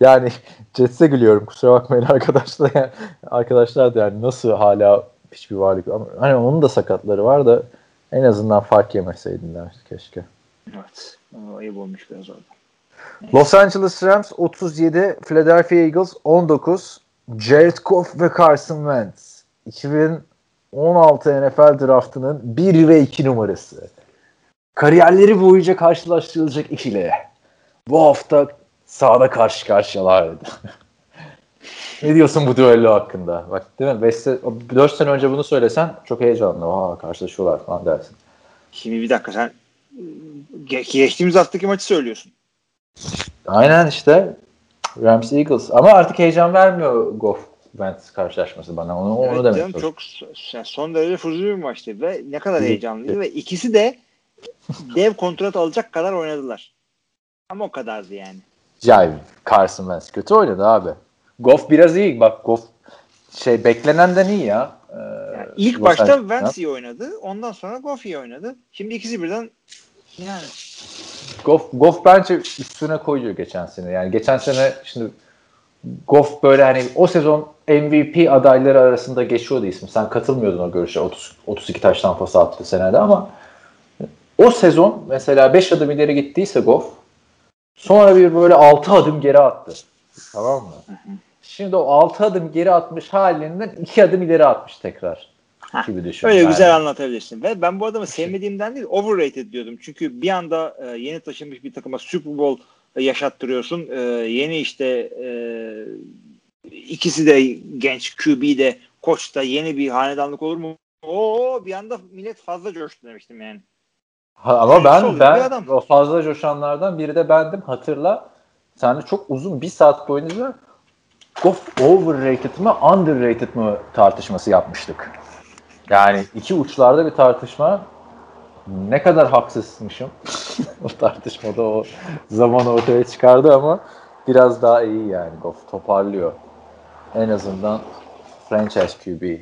yani Jets'e gülüyorum kusura bakmayın arkadaşlar. Yani, arkadaşlar da yani nasıl hala hiçbir varlık ama hani onun da sakatları var da en azından fark yemeseydinler keşke. Evet. Ayıp olmuş biraz orada. Los Angeles Rams 37, Philadelphia Eagles 19, Jared Goff ve Carson Wentz 2016 NFL draftının 1 ve 2 numarası. Kariyerleri boyunca karşılaştırılacak ikili. Bu hafta sahada karşı karşıyalardı. ne diyorsun bu düello hakkında? Bak değil mi? 5 4 sene önce bunu söylesen çok heyecanlı. Aa karşılaşıyorlar falan dersin. Şimdi bir dakika sen ge- geçtiğimiz haftaki maçı söylüyorsun. Aynen işte Rams Eagles ama artık heyecan vermiyor Goff Wentz karşılaşması bana onu onu Evet demek canım, çok yani son derece fuzuli bir maçtı ve ne kadar heyecanlıydı ve ikisi de dev kontrat alacak kadar oynadılar. Ama o kadardı yani. Ya Carson Wentz kötü oynadı abi. Goff biraz iyi. Bak Goff şey beklenenden iyi ya. Ee, Yani ilk Los başta Angeles'tan. Wentz iyi oynadı. Ondan sonra Goff iyi oynadı. Şimdi ikisi birden yani Goff, Goff bence üstüne koyuyor geçen sene. Yani geçen sene şimdi Goff böyle hani o sezon MVP adayları arasında geçiyordu ismi. Sen katılmıyordun o görüşe. 30, 32 taş tampası attı senede ama o sezon mesela 5 adım ileri gittiyse Goff sonra bir böyle 6 adım geri attı. Tamam mı? Şimdi o 6 adım geri atmış halinden 2 adım ileri atmış tekrar. Gibi düşün. öyle yani. güzel anlatabilirsin. Ve ben bu adamı sevmediğimden değil overrated diyordum. Çünkü bir anda e, yeni taşınmış bir takıma Super Bowl yaşattırıyorsun. E, yeni işte e, ikisi de genç QB de koç da yeni bir hanedanlık olur mu? Oo bir anda millet fazla coştu demiştim yani. Ha, ama ben ben o fazla coşanlardan biri de bendim. Hatırla. Sen de çok uzun bir saat boyunca Goff overrated mı underrated mı tartışması yapmıştık. Yani iki uçlarda bir tartışma. Ne kadar haksızmışım. o tartışmada o zaman ortaya çıkardı ama biraz daha iyi yani Goff toparlıyor. En azından franchise QB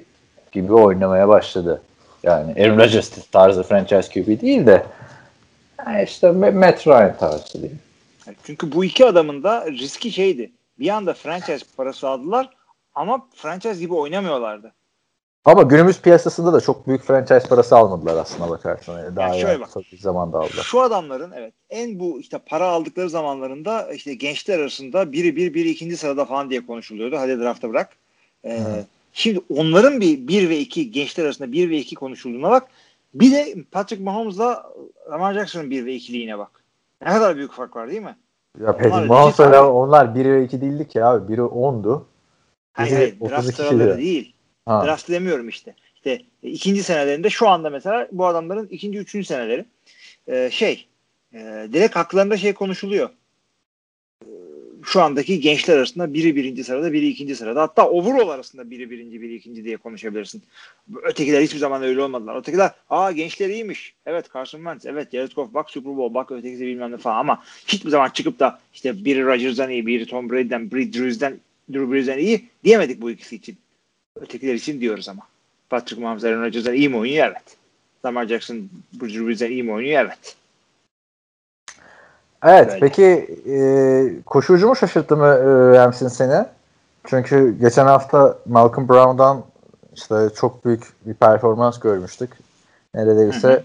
gibi oynamaya başladı. Yani Aaron Rodgers tarzı franchise QB değil de yani işte Ma- Matt Ryan tarzı diyeyim. Çünkü bu iki adamın da riski şeydi. Bir anda franchise parası aldılar ama franchise gibi oynamıyorlardı. Ama günümüz piyasasında da çok büyük franchise parası almadılar aslına bakarsan. Yani daha Yani şöyle bak. kısa bir zamanda aldılar. Şu adamların evet en bu işte para aldıkları zamanlarında işte gençler arasında biri bir biri ikinci sırada falan diye konuşuluyordu. Hadi drafta bırak. Ee, şimdi onların bir bir ve iki gençler arasında bir ve iki konuşulduğuna bak. Bir de Patrick Mahomes'la Lamar Jackson'ın bir ve ikiliğine bak. Ne kadar büyük fark var değil mi? Ya Patrick Mahomes'la onlar 1 ve 2 değildi ki abi. Biri 10'du. Hayır, hayır, 32 draft sıraları değil. Ha. Draft demiyorum işte. İşte e, ikinci senelerinde şu anda mesela bu adamların ikinci, üçüncü seneleri e, şey e, direkt haklarında şey konuşuluyor. Şu andaki gençler arasında biri birinci sırada, biri ikinci sırada. Hatta overall arasında biri birinci, biri ikinci diye konuşabilirsin. Ötekiler hiçbir zaman öyle olmadılar. Ötekiler, aa gençler iyiymiş. Evet Carson Wentz, evet Jared Goff, bak Super Bowl, bak ötekisi bilmem ne falan ama hiçbir zaman çıkıp da işte biri Rodgers'dan iyi, biri Tom Brady'den, biri Drew'den, Drew Brees'den iyi diyemedik bu ikisi için. Ötekiler için diyoruz ama. Patrick Mahomes, Aaron Rodgers'dan iyi mi oynuyor? Evet. Lamar Jackson, Drew Brees'den iyi mi oynuyor? Evet. Evet Böyle. peki e, koşucu mu şaşırttı mı e, Rams'in seni? Çünkü geçen hafta Malcolm Brown'dan işte çok büyük bir performans görmüştük. Neredeyse Hı hı.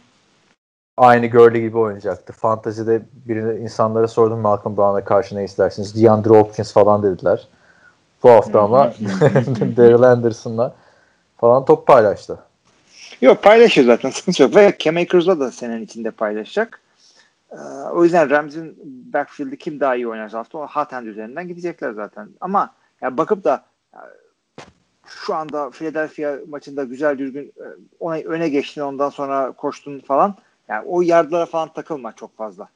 aynı Gurley gibi oynayacaktı. Fantazide birine insanlara sordum Malcolm Brown'a karşı ne istersiniz? DeAndre Hopkins falan dediler. Bu hafta ama Daryl Anderson'la falan top paylaştı. Yok paylaşıyor zaten sıkıntı yok. Ve Cam Akers'la da senin içinde paylaşacak. Ee, o yüzden Rams'in backfield'i kim daha iyi oynarsa hafta o hand üzerinden gidecekler zaten. Ama ya bakıp da şu anda Philadelphia maçında güzel düzgün e, ona öne geçtin ondan sonra koştun falan. Yani o yardlara falan takılma çok fazla.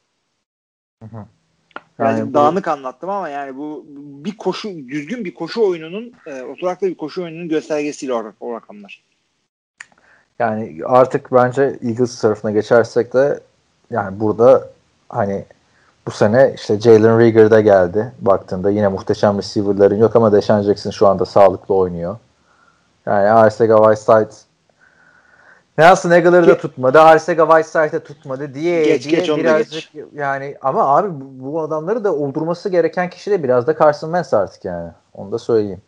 Birazcık Yani bu- dağınık anlattım ama yani bu bu bir koşu düzgün bir koşu oyununun e, oturaklı bir koşu oyununun göstergesiyle o, o rakamlar. Yani artık bence Eagles tarafına geçersek de yani burada hani bu sene işte Jalen Rieger de geldi. Baktığında yine muhteşem receiver'ların yok ama Deshaun Jackson şu anda sağlıklı oynuyor. Yani Arcega Whiteside Nelson Aguilar'ı da tutmadı. Arcega Whiteside'ı tutmadı diye Geç, diye geç, birazcık yani ama abi bu, bu adamları da oldurması gereken kişi de biraz da Carson Wentz artık yani. Onu da söyleyeyim.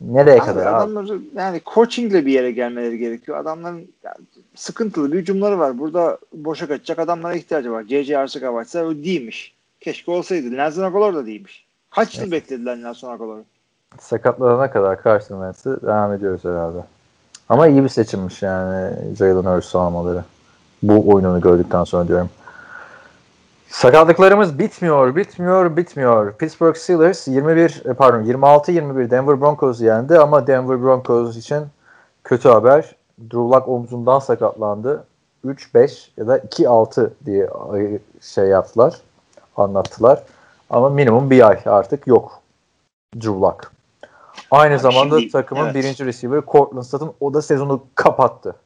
Nereye Abi kadar abi? adamları yani coachingle bir yere gelmeleri gerekiyor. Adamların yani sıkıntılı bir hücumları var. Burada boşa kaçacak adamlara ihtiyacı var. C.C. Arcega o değilmiş. Keşke olsaydı. Nelson Aguilar da değilmiş. Kaç yıl beklediler Nelson Aguilar'ı? sakatlanana kadar Carson Wentz'e devam ediyoruz herhalde. Ama iyi bir seçimmiş yani Jalen Hurts'u almaları. Bu oyununu gördükten sonra diyorum. Sakatlıklarımız bitmiyor, bitmiyor, bitmiyor. Pittsburgh Steelers 21 e, pardon 26-21 Denver Broncos'u yendi ama Denver Broncos için kötü haber. Drew Lock omzundan sakatlandı. 3-5 ya da 2-6 diye şey yaptılar, anlattılar. Ama minimum bir ay artık yok Drew Lock. Aynı Abi zamanda şimdi- takımın evet. birinci receiver Cortland Sutton o da sezonu kapattı.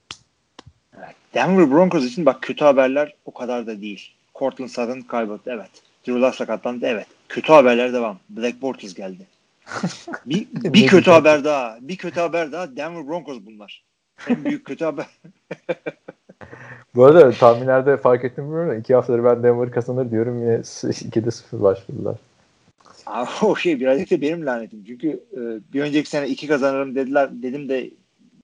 Denver Broncos için bak kötü haberler o kadar da değil. Cortland Sutton kaybetti evet. Drew Lock sakatlandı. Evet. Kötü haberler devam. Black Bortles geldi. bir, bir kötü haber daha. Bir kötü haber daha. Denver Broncos bunlar. En büyük kötü haber. Bu arada tahminlerde fark ettim bilmiyorum da iki haftadır ben Denver kazanır diyorum yine 2'de 0 başladılar. Abi, o şey birazcık da benim lanetim. Çünkü e, bir önceki sene iki kazanırım dediler. Dedim de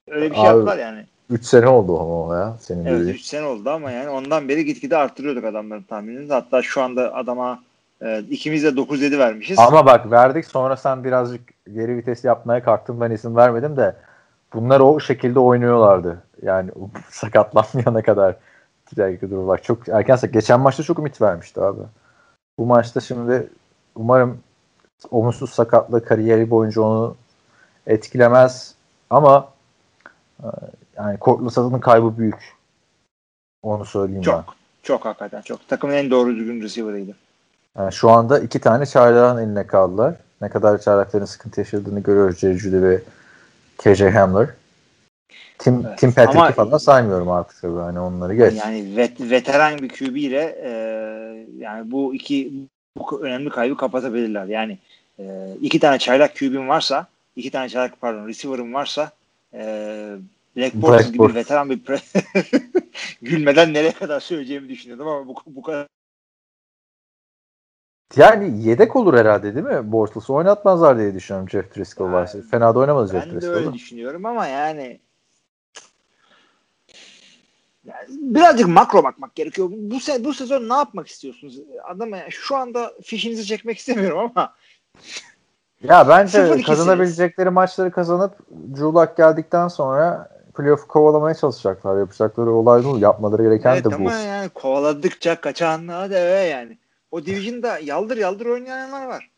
öyle bir şey Abi, yaptılar yani. 3 sene oldu ama o ya senin Evet dediğin. 3 sene oldu ama yani ondan beri gitgide arttırıyorduk adamların tahminini. Hatta şu anda adama e, ikimiz de 9-7 vermişiz. Ama bak verdik sonra sen birazcık geri vites yapmaya kalktın ben izin vermedim de bunlar o şekilde oynuyorlardı. Yani sakatlanmayana kadar Drew Lock çok erken geçen maçta çok ümit vermişti abi. Bu maçta şimdi umarım omuzsuz sakatlığı kariyeri boyunca onu etkilemez ama e, yani Cortland Sutton'ın kaybı büyük. Onu söyleyeyim ben. çok. Çok hakikaten çok. Takımın en doğru düzgün receiver'ıydı. Yani şu anda iki tane çaylağın eline kaldılar. Ne kadar çaylakların sıkıntı yaşadığını görüyoruz Jerry Judy ve KJ Hamler. Tim, Evet. Tim Patrick'i Ama- falan saymıyorum artık tabii. Hani onları geç. Yani vet, veteran bir QB ile e, yani bu iki bu önemli kaybı kapatabilirler. Yani e, iki tane çaylak QB'm varsa iki tane çaylak pardon receiver'ım varsa e, Black Bortles gibi veteran bir pre- gülmeden nereye kadar söyleyeceğimi düşünüyordum ama bu, bu kadar Yani yedek olur herhalde değil mi? Bortles'ı oynatmazlar diye düşünüyorum Jeff Driscoll Yani, varsa. Fena da oynamadı Jeff ben de Driscoll. öyle da. düşünüyorum ama yani birazcık makro bakmak gerekiyor. Bu, se- bu sezon ne yapmak istiyorsunuz? Adam yani şu anda fişinizi çekmek istemiyorum ama Ya bence 0-2'siniz. kazanabilecekleri maçları kazanıp Lock geldikten sonra playoff kovalamaya çalışacaklar. Yapacakları olay bu. Yapmaları gereken evet de bu. ama yani kovaladıkça kaçanlığa deve yani. O division'da yaldır yaldır oynayanlar var.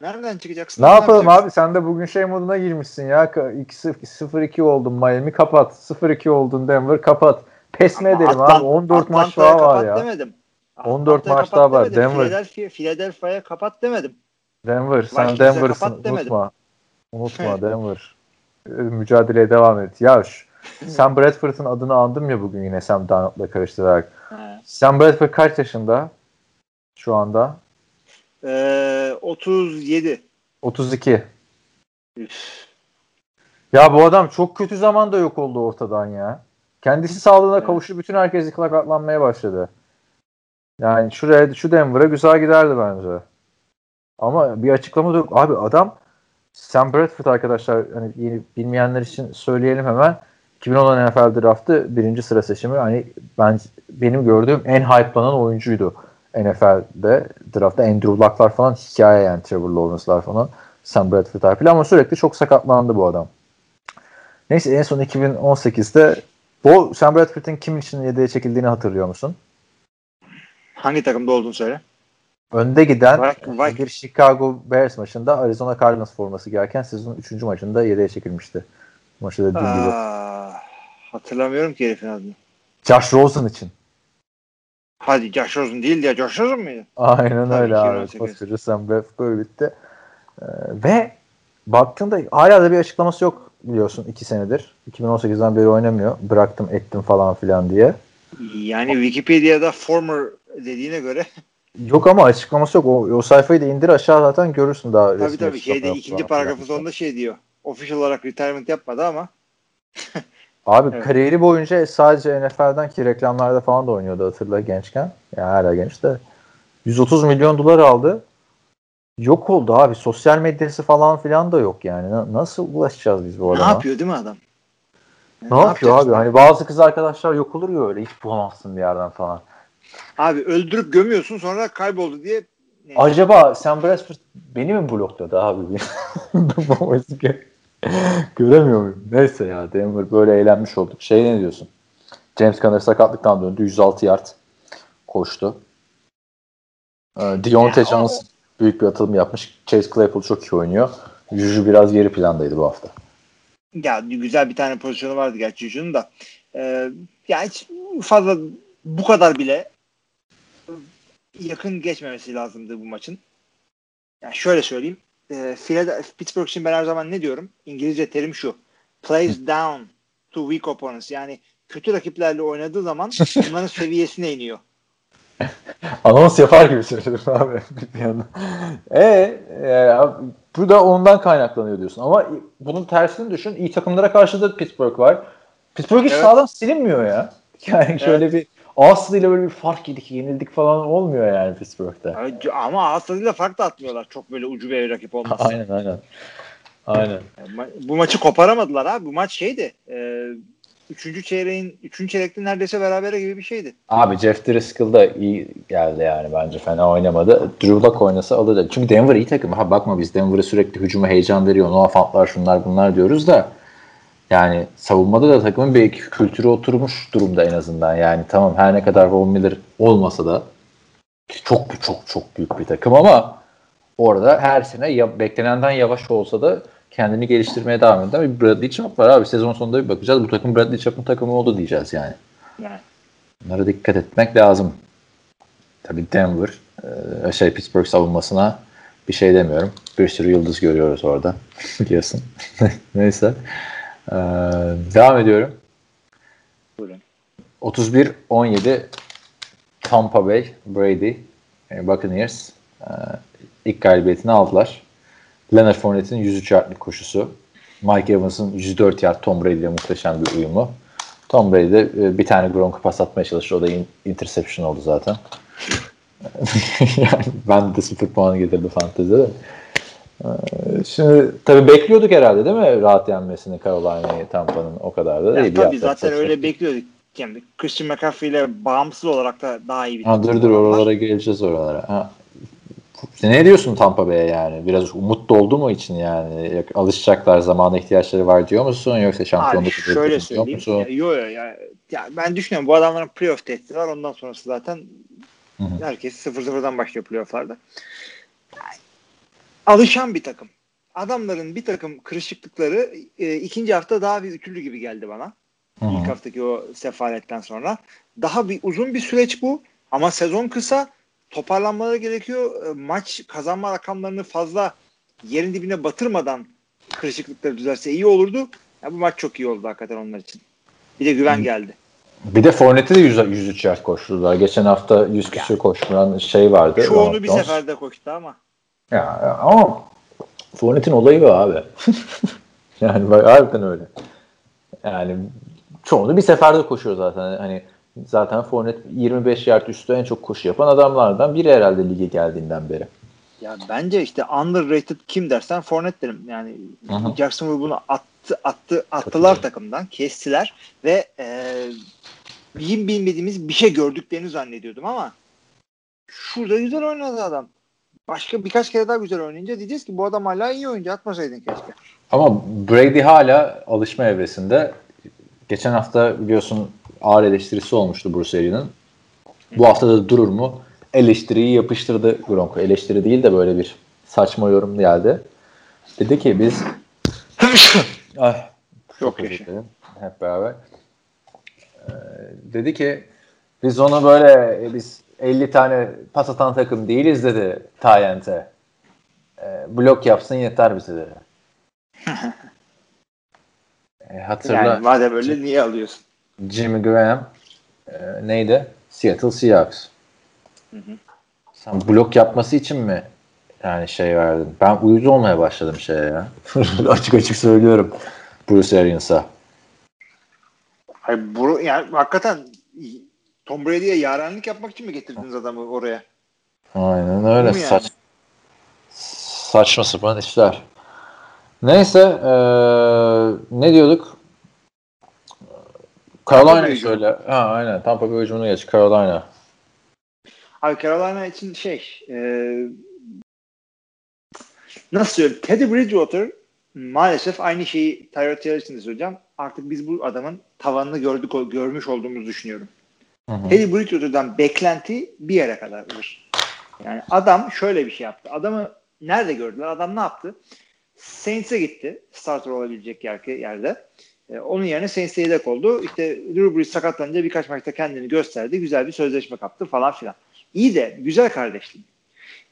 Nereden çıkacaksın? Ne yapalım yapacaksın? abi? Sen de bugün şey moduna girmişsin ya. 2-0-2 oldun Miami kapat. 0-2 oldun Denver kapat. Pes mi edelim Atlant- abi? 14 maç daha var ya. Demedim. 14 Atlanta'ya maç daha var. Denver. Philadelphia, Philadelphia'ya kapat demedim. Denver. Sen Vikings'e Denver'sın. demedim. Unutma. Unutma Denver. Ee, Mücadeleye devam et. Ya şu- Sam Bradford'ın adını andım ya bugün yine Sam Darnold'la karıştırarak. Sam Bradford kaç yaşında? Şu anda? Ee, 37. 32. Ya bu adam çok kötü zamanda yok oldu ortadan ya. Kendisi sağlığına Evet. kavuştu. Bütün herkes sakatlanmaya başladı. Yani şuraya şu Denver'a güzel giderdi bence. Ama bir açıklama da yok. Abi adam Sam Bradford arkadaşlar hani yeni bilmeyenler için söyleyelim hemen. 2010 NFL draftı birinci sıra seçimi. Hani ben benim gördüğüm en hype'lanan oyuncuydu NFL'de draftta. Andrew Luck'lar falan hikaye yani Trevor Lawrence'lar falan. Sam Bradford harfiyle ama sürekli çok sakatlandı bu adam. Neyse en son 2018'de bu Sam Bradford'ın kim için yedeğe çekildiğini hatırlıyor musun? Hangi takımda olduğunu söyle. Önde giden Vik- Vik- bir Chicago Bears maçında Arizona Cardinals forması giyerken sezonun 3. maçında yedeğe çekilmişti. Maçı da dediğim gibi. Hatırlamıyorum ki herifin adını. Josh Rosen için. Hadi Josh Rosen değil ya. Josh Rosen mıydı? Aynen Tabii, öyle abi. 2018. Koskoca Sam böyle bitti. Ee, ve baktığında hala da bir açıklaması yok biliyorsun 2 senedir. 2018'den beri oynamıyor. Bıraktım ettim falan filan diye. Yani Wikipedia'da former dediğine göre Yok ama açıklaması yok. O, o sayfayı da indir aşağı zaten görürsün daha tabii tabii şeyde ikinci paragrafın sonunda şey diyor. Official olarak retirement yapmadı ama Abi Evet. kariyeri boyunca sadece NFL'den ki reklamlarda falan da oynuyordu hatırla gençken. Ya hala genç de. 130 milyon dolar aldı. Yok oldu abi. Sosyal medyası falan filan da yok yani. Na- Nasıl ulaşacağız biz bu ne adama? yapıyor değil mi adam? Ne, yapıyor abi? Hani bazı kız arkadaşlar yok olur ya öyle hiç bulamazsın bir yerden falan. Abi öldürüp gömüyorsun sonra kayboldu diye. Acaba Sam Bradford beni mi blokladı abi? Göremiyor muyum? Neyse ya Denver böyle eğlenmiş olduk. Şey ne diyorsun? James Conner sakatlıktan döndü. 106 yard koştu. Ee, Deontay Johnson büyük bir atılım yapmış. Chase Claypool çok iyi oynuyor. Juju biraz geri plandaydı bu hafta. Ya güzel bir tane pozisyonu vardı gerçi Juju'nun da. Ee, ya hiç fazla bu kadar bile yakın geçmemesi lazımdı bu maçın. Ya şöyle söyleyeyim. E, Philadelphia, Pittsburgh için ben her zaman ne diyorum? İngilizce terim şu. Plays down to weak opponents. Yani kötü rakiplerle oynadığı zaman bunların seviyesine iniyor. Anons yapar gibi söyledim abi bir yandan. E, e, bu da ondan kaynaklanıyor diyorsun. Ama bunun tersini düşün. İyi takımlara karşı da Pittsburgh var. Pittsburgh hiç Evet. sağdan silinmiyor ya. Yani şöyle bir Aslı'yla böyle bir fark yedik, yenildik falan olmuyor yani Pittsburgh'te. Ama Aslında fark da atmıyorlar. Çok böyle ucu bir rakip olmaz. aynen aynen. Aynen. Bu maçı koparamadılar abi. Bu maç şeydi. E, üçüncü çeyreğin, üçüncü çeyrekte neredeyse berabere gibi bir şeydi. Abi Jeff Driscoll da iyi geldi yani bence fena oynamadı. Drew Lock oynasa alır. Çünkü Denver iyi takım. Ha bakma biz Denver'a sürekli hücuma heyecan veriyor. Noah Fant'lar şunlar bunlar diyoruz da yani savunmada da takımın bir kültürü oturmuş durumda en azından. Yani tamam her ne kadar Von Miller olmasa da çok çok çok büyük bir takım ama orada her sene ya, beklenenden yavaş olsa da kendini geliştirmeye devam eden bir Bradley Chubb var abi. Sezon sonunda bir bakacağız. Bu takım Bradley Chubb'ın takımı oldu diyeceğiz yani. Yani. Bunlara dikkat etmek lazım. Tabii Denver, e, şey Pittsburgh savunmasına bir şey demiyorum. Bir sürü yıldız görüyoruz orada. Biliyorsun. Neyse. Ee, devam ediyorum. Buyurun. 31-17 Tampa Bay, Brady, e, Buccaneers e, ilk galibiyetini aldılar. Leonard Fournette'in 103 yardlık koşusu. Mike Evans'ın 104 yard Tom Brady ile muhteşem bir uyumu. Tom Brady de e, bir tane Gronk'u pas atmaya çalıştı. O da in- interception oldu zaten. yani ben de 0 puan getirdi fantezide de. Ee, Şimdi tabii bekliyorduk herhalde değil mi rahat yenmesini Carolina'yı Tampa'nın o kadar da Ya değil. Bir tabii zaten çok- öyle bekliyorduk. Yani Christian McCaffrey ile bağımsız olarak da daha iyi bir Ha, dur dur var. oralara geleceğiz oralara. Ha. Ne diyorsun Tampa Bay'e yani? Biraz umutlu oldu mu için yani? Alışacaklar zamana ihtiyaçları var diyor musun? Yoksa Abi şampiyonluk şöyle diyor söyleyeyim. musun? Ya, yo, yo, ya, ya ben düşünüyorum bu adamların playoff tehdidi var. Ondan sonrası zaten Hı hı. herkes 0-0'dan başlıyor playofflarda. Alışan bir takım. Adamların bir takım kırışıklıkları e, ikinci hafta daha bir ütülü gibi geldi bana. Hı hı. İlk haftaki o sefaletten sonra. Daha bir uzun bir süreç bu. Ama sezon kısa. Toparlanmaları gerekiyor. E, Maç kazanma rakamlarını fazla yerin dibine batırmadan kırışıklıkları düzelse iyi olurdu. Ya bu maç çok iyi oldu hakikaten onlar için. Bir de güven geldi. Bir de Fournette'e de 100, 103 yard koşturdular. Geçen hafta 100 küsur koşturan şey vardı. Çoğunu Ronald bir Jones. seferde koştu ama. Ya, ama Fournette'in olayı bu abi. yani bak, harbiden öyle. Yani çoğunu bir seferde koşuyor zaten. Hani zaten Fournette 25 yard üstü en çok koşu yapan adamlardan biri herhalde lige geldiğinden beri. Ya bence işte underrated kim dersen Fournette derim. Yani hı. Jacksonville bunu attı, attı, attılar takımdan, kestiler ve e, bizim bilmediğimiz bir şey gördüklerini zannediyordum ama şurada güzel oynadı adam. Başka birkaç kere daha güzel oynayınca diyeceğiz ki bu adam hala iyi oyuncu atmasaydın keşke. Ama Brady hala alışma evresinde. Geçen hafta biliyorsun ağır eleştirisi olmuştu Bruce. Bu hafta da durur mu? Eleştiriyi yapıştırdı Gronko. Eleştiri değil de böyle bir saçma yorum geldi. Dedi ki biz Ay, çok Yok özür dilerim. Hep beraber. Ee, dedi ki biz ona böyle e, biz 50 tane pas atan takım değiliz dedi Tayent'e. Ee, blok yapsın yeter bize dedi. E, hatırla Yani madem öyle niye alıyorsun? Jimmy Graham e, neydi? Seattle Seahawks. Sen blok yapması için mi yani şey verdin? Ben uyuz olmaya başladım şeye ya. açık açık söylüyorum Bruce Arians'a. Hayır, bu, yani hakikaten Tom Brady'ye yarenlik yapmak için mi getirdiniz adamı oraya? Aynen öyle. Yani? Saç, saçma sapan işler. Neyse e, ne diyorduk? Carolina söyle. Ha aynen. Tampa Bay hücumuna geç. Carolina. Abi Carolina için şey e, nasıl söyleyeyim Teddy Bridgewater maalesef aynı şeyi Tyrod Taylor için de söyleyeceğim. Artık biz bu adamın tavanını gördük görmüş olduğumuzu düşünüyorum. Hı hı. Teddy Bridgewater'dan beklenti bir yere kadardır. Yani adam şöyle bir şey yaptı. Adamı nerede gördüler? Adam ne yaptı? Saints'e gitti. Starter olabilecek yer, yerde. E, onun yerine Saints'e yedek oldu. İşte Drew Brees sakatlanınca birkaç maçta kendini gösterdi. Güzel bir sözleşme kaptı falan filan. İyi de güzel kardeşliğim.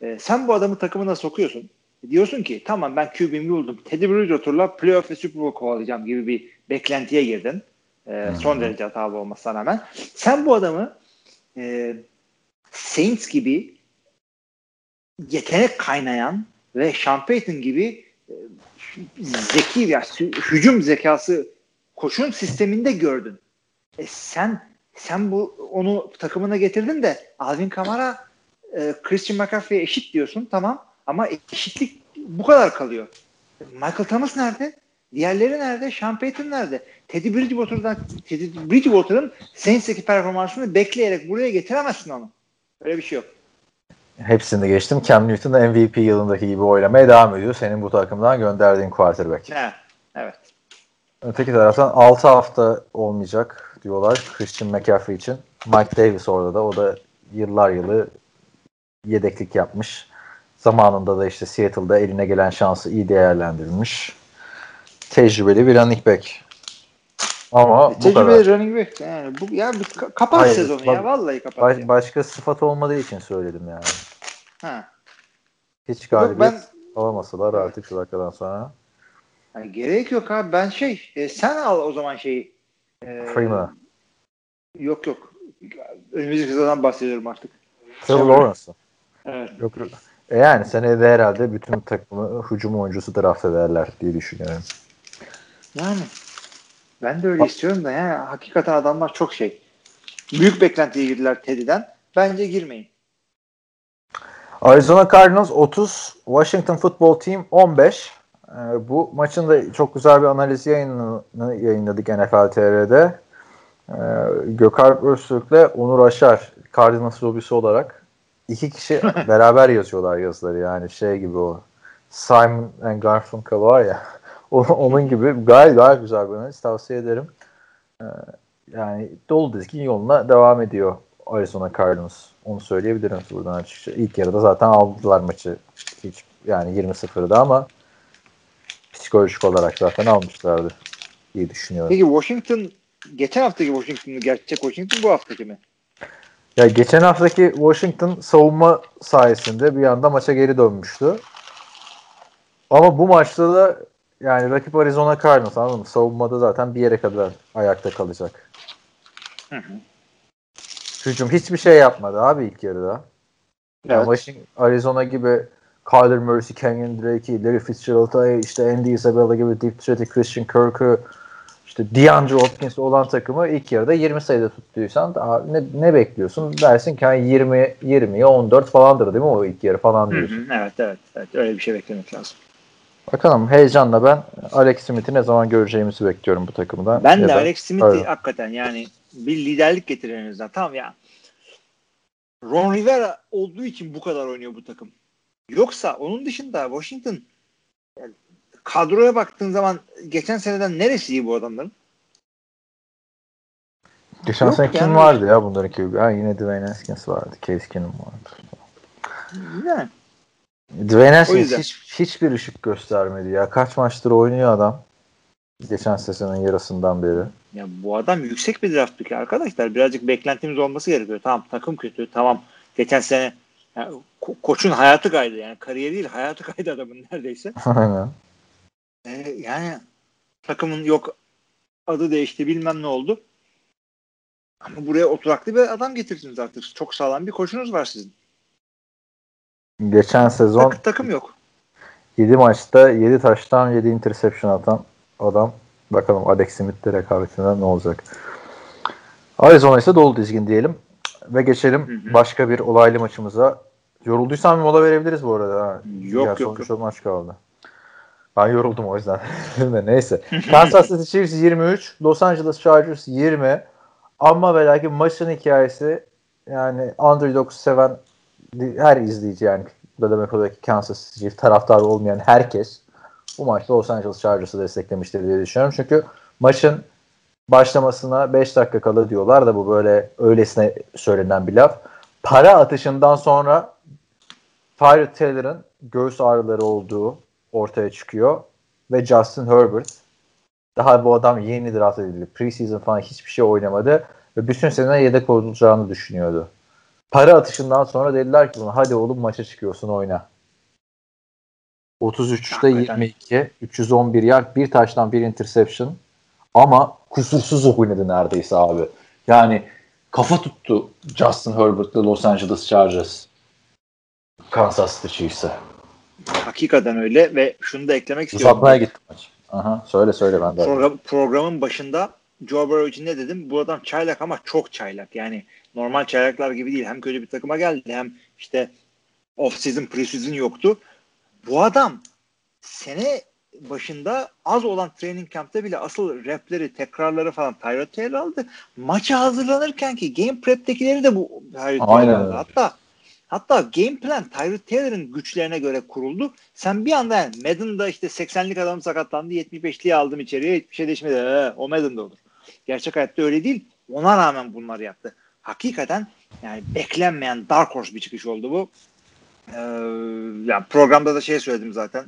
E, sen bu adamı takımına sokuyorsun. Diyorsun ki tamam ben QB'mi buldum. Teddy Bridgewater'la playoff ve Super Bowl kovalayacağım gibi bir beklentiye girdin. E, son derece hatalı olmasına rağmen. Sen bu adamı e, Saints gibi yetenek kaynayan ve Sean Payton gibi e, zeki ya hücum zekası koşun sisteminde gördün. E sen sen bu onu takımına getirdin de Alvin Kamara e, Christian McCaffrey'e eşit diyorsun tamam ama eşitlik bu kadar kalıyor. Michael Thomas nerede? Diğerleri nerede? Sean Payton nerede? Teddy Bridgewater'dan Teddy Bridgewater'ın Saints'teki performansını bekleyerek buraya getiremezsin onu. Öyle bir şey yok. Hepsini geçtim. Cam Newton MVP yılındaki gibi oynamaya devam ediyor. Senin bu takımdan gönderdiğin quarterback. Evet. Evet. Öteki taraftan 6 hafta olmayacak diyorlar Christian McCaffrey için. Mike Davis orada da. O da yıllar yılı yedeklik yapmış. Zamanında da işte Seattle'da eline gelen şansı iyi değerlendirilmiş. Tecrübeli bir running back. Ama bu Tecrübeli kadar. running back. Yani bu ya bir ka- kapat Hayır, sezonu bak- ya. Vallahi kapat. Baş- ya. başka sıfat olmadığı için söyledim yani. Ha. Hiç galibiyet ben alamasalar artık şu dakikadan sonra. yani gerek yok abi. Ben şey e, sen al o zaman şeyi. E, Freeman. Yok yok. Önümüzdeki sezondan bahsediyorum artık. Trevor Trevor. Lawrence. Evet. Yok yok. E yani seneye de herhalde bütün takımı hücum oyuncusu draft ederler diye düşünüyorum. Yani ben de öyle istiyorum da yani hakikaten adamlar çok şey. Büyük beklentiye girdiler Teddy'den. Bence girmeyin. Arizona Cardinals 30, Washington Football Team 15. Ee, bu maçın da çok güzel bir analiz yayınını yayınladık NFL TR'de. Ee, Gökalp Öztürk'le Onur Aşar Cardinals lobisi olarak iki kişi beraber yazıyorlar yazıları yani şey gibi o Simon and Garfunkel var ya onun gibi gayet gayet güzel bir analiz tavsiye ederim. Ee, yani dolu dizgin yoluna devam ediyor Arizona Cardinals. Onu söyleyebilirim buradan açıkça. İlk yarıda zaten aldılar maçı. Hiç yani 20-0'da ama psikolojik olarak zaten almışlardı diye düşünüyorum. Peki Washington geçen haftaki Washington mı? Gerçek Washington bu haftaki mi? Ya geçen haftaki Washington savunma sayesinde bir anda maça geri dönmüştü. Ama bu maçta da yani rakip Arizona Cardinals anladın mı? Savunmada zaten bir yere kadar ayakta kalacak. Hı hı. Hücum hiçbir şey yapmadı abi ilk yarıda. Yani Evet. Washington, Arizona gibi Kyler Murray, Kenyon Drake'i, Larry Fitzgerald'ı, işte Andy Isabella gibi deep threat'i, Christian Kirk'ü, işte DeAndre Hopkins'i olan takımı ilk yarıda 20 sayıda tuttuysan ne, ne bekliyorsun? Dersin ki hani 20 20'ye 14 falandır değil mi o ilk yarı falan Hı diyorsun. hı, evet evet evet öyle bir şey beklemek lazım. Bakalım heyecanla ben Alex Smith'i ne zaman göreceğimizi bekliyorum bu takımdan. Ben Ya de da- Alex Smith'i Öyle. hakikaten yani bir liderlik getirir en azından. Tamam ya. Ron Rivera olduğu için bu kadar oynuyor bu takım. Yoksa onun dışında Washington yani kadroya baktığın zaman geçen seneden neresi iyi bu adamların? Geçen Yok sene kim yani. vardı ya bunların ki? Ha, yine Dwayne Haskins vardı. Case Keenum vardı. Yani. Dwayne Haskins hiç, hiçbir ışık göstermedi ya. Kaç maçtır oynuyor adam. Geçen sezonun yarısından beri. Ya bu adam yüksek bir draft pick arkadaşlar. Birazcık beklentimiz olması gerekiyor. Tamam takım kötü. Tamam geçen sene ya, ko- koçun hayatı kaydı yani. Kariyeri değil hayatı kaydı adamın neredeyse. Aynen. Ee, yani takımın yok adı değişti bilmem ne oldu. Ama buraya oturaklı bir adam getirdiniz artık. Çok sağlam bir koçunuz var sizin. Geçen sezon Tak- takım yok. 7 maçta 7 taştan 7 interception atan adam. Bakalım Alex Smith'le rekabetinde ne olacak. Arizona ise dolu dizgin diyelim. Ve geçelim Hı hı. başka bir olaylı maçımıza. Yorulduysan bir mola verebiliriz bu arada. Ha. Yok, Ya yok, son yok. maç kaldı. Ben yoruldum o yüzden. De Neyse. Kansas City Chiefs 23, Los Angeles Chargers 20. Ama ve lakin maçın hikayesi yani underdog seven her izleyici yani da demek ki Kansas City taraftarı olmayan herkes bu maçta Los Angeles Chargers'ı desteklemiştir diye düşünüyorum. Çünkü maçın başlamasına 5 dakika kala diyorlar da bu böyle öylesine söylenen bir laf. Para atışından sonra Tyrod Taylor'ın göğüs ağrıları olduğu ortaya çıkıyor ve Justin Herbert daha bu adam yeni draft edildi. Preseason falan hiçbir şey oynamadı ve bütün sene yedek olacağını düşünüyordu. Para atışından sonra dediler ki hadi oğlum maça çıkıyorsun oyna. 33'te Hakikaten. 22, 311 yard, bir taştan bir interception ama kusursuz oynadı neredeyse abi. Yani kafa tuttu Justin Herbert'la Los Angeles Chargers. Kansas City Chiefs'e. Hakikaten öyle ve şunu da eklemek istiyorum. Uzatmaya gitti maç. Aha, söyle söyle ben de. Program, programın başında Joe Burrow için ne dedim? Bu adam çaylak ama çok çaylak. Yani normal çaylaklar gibi değil. Hem kötü bir takıma geldi hem işte off season pre-season yoktu. Bu adam sene başında az olan training camp'te bile asıl repleri, tekrarları falan Tyrod Taylor aldı. Maça hazırlanırken ki game prep'tekileri de bu Tyrod Taylor aldı. Hatta hatta game plan Tyrod Taylor'ın güçlerine göre kuruldu. Sen bir anda yani Madden'da işte 80'lik adam sakatlandı 75'liği aldım içeriye hiçbir şey değişmedi. Ee, o Madden'da olur. Gerçek hayatta öyle değil. Ona rağmen bunlar yaptı. Hakikaten yani beklenmeyen dark horse bir çıkış oldu bu. Ee, yani programda da şey söyledim zaten.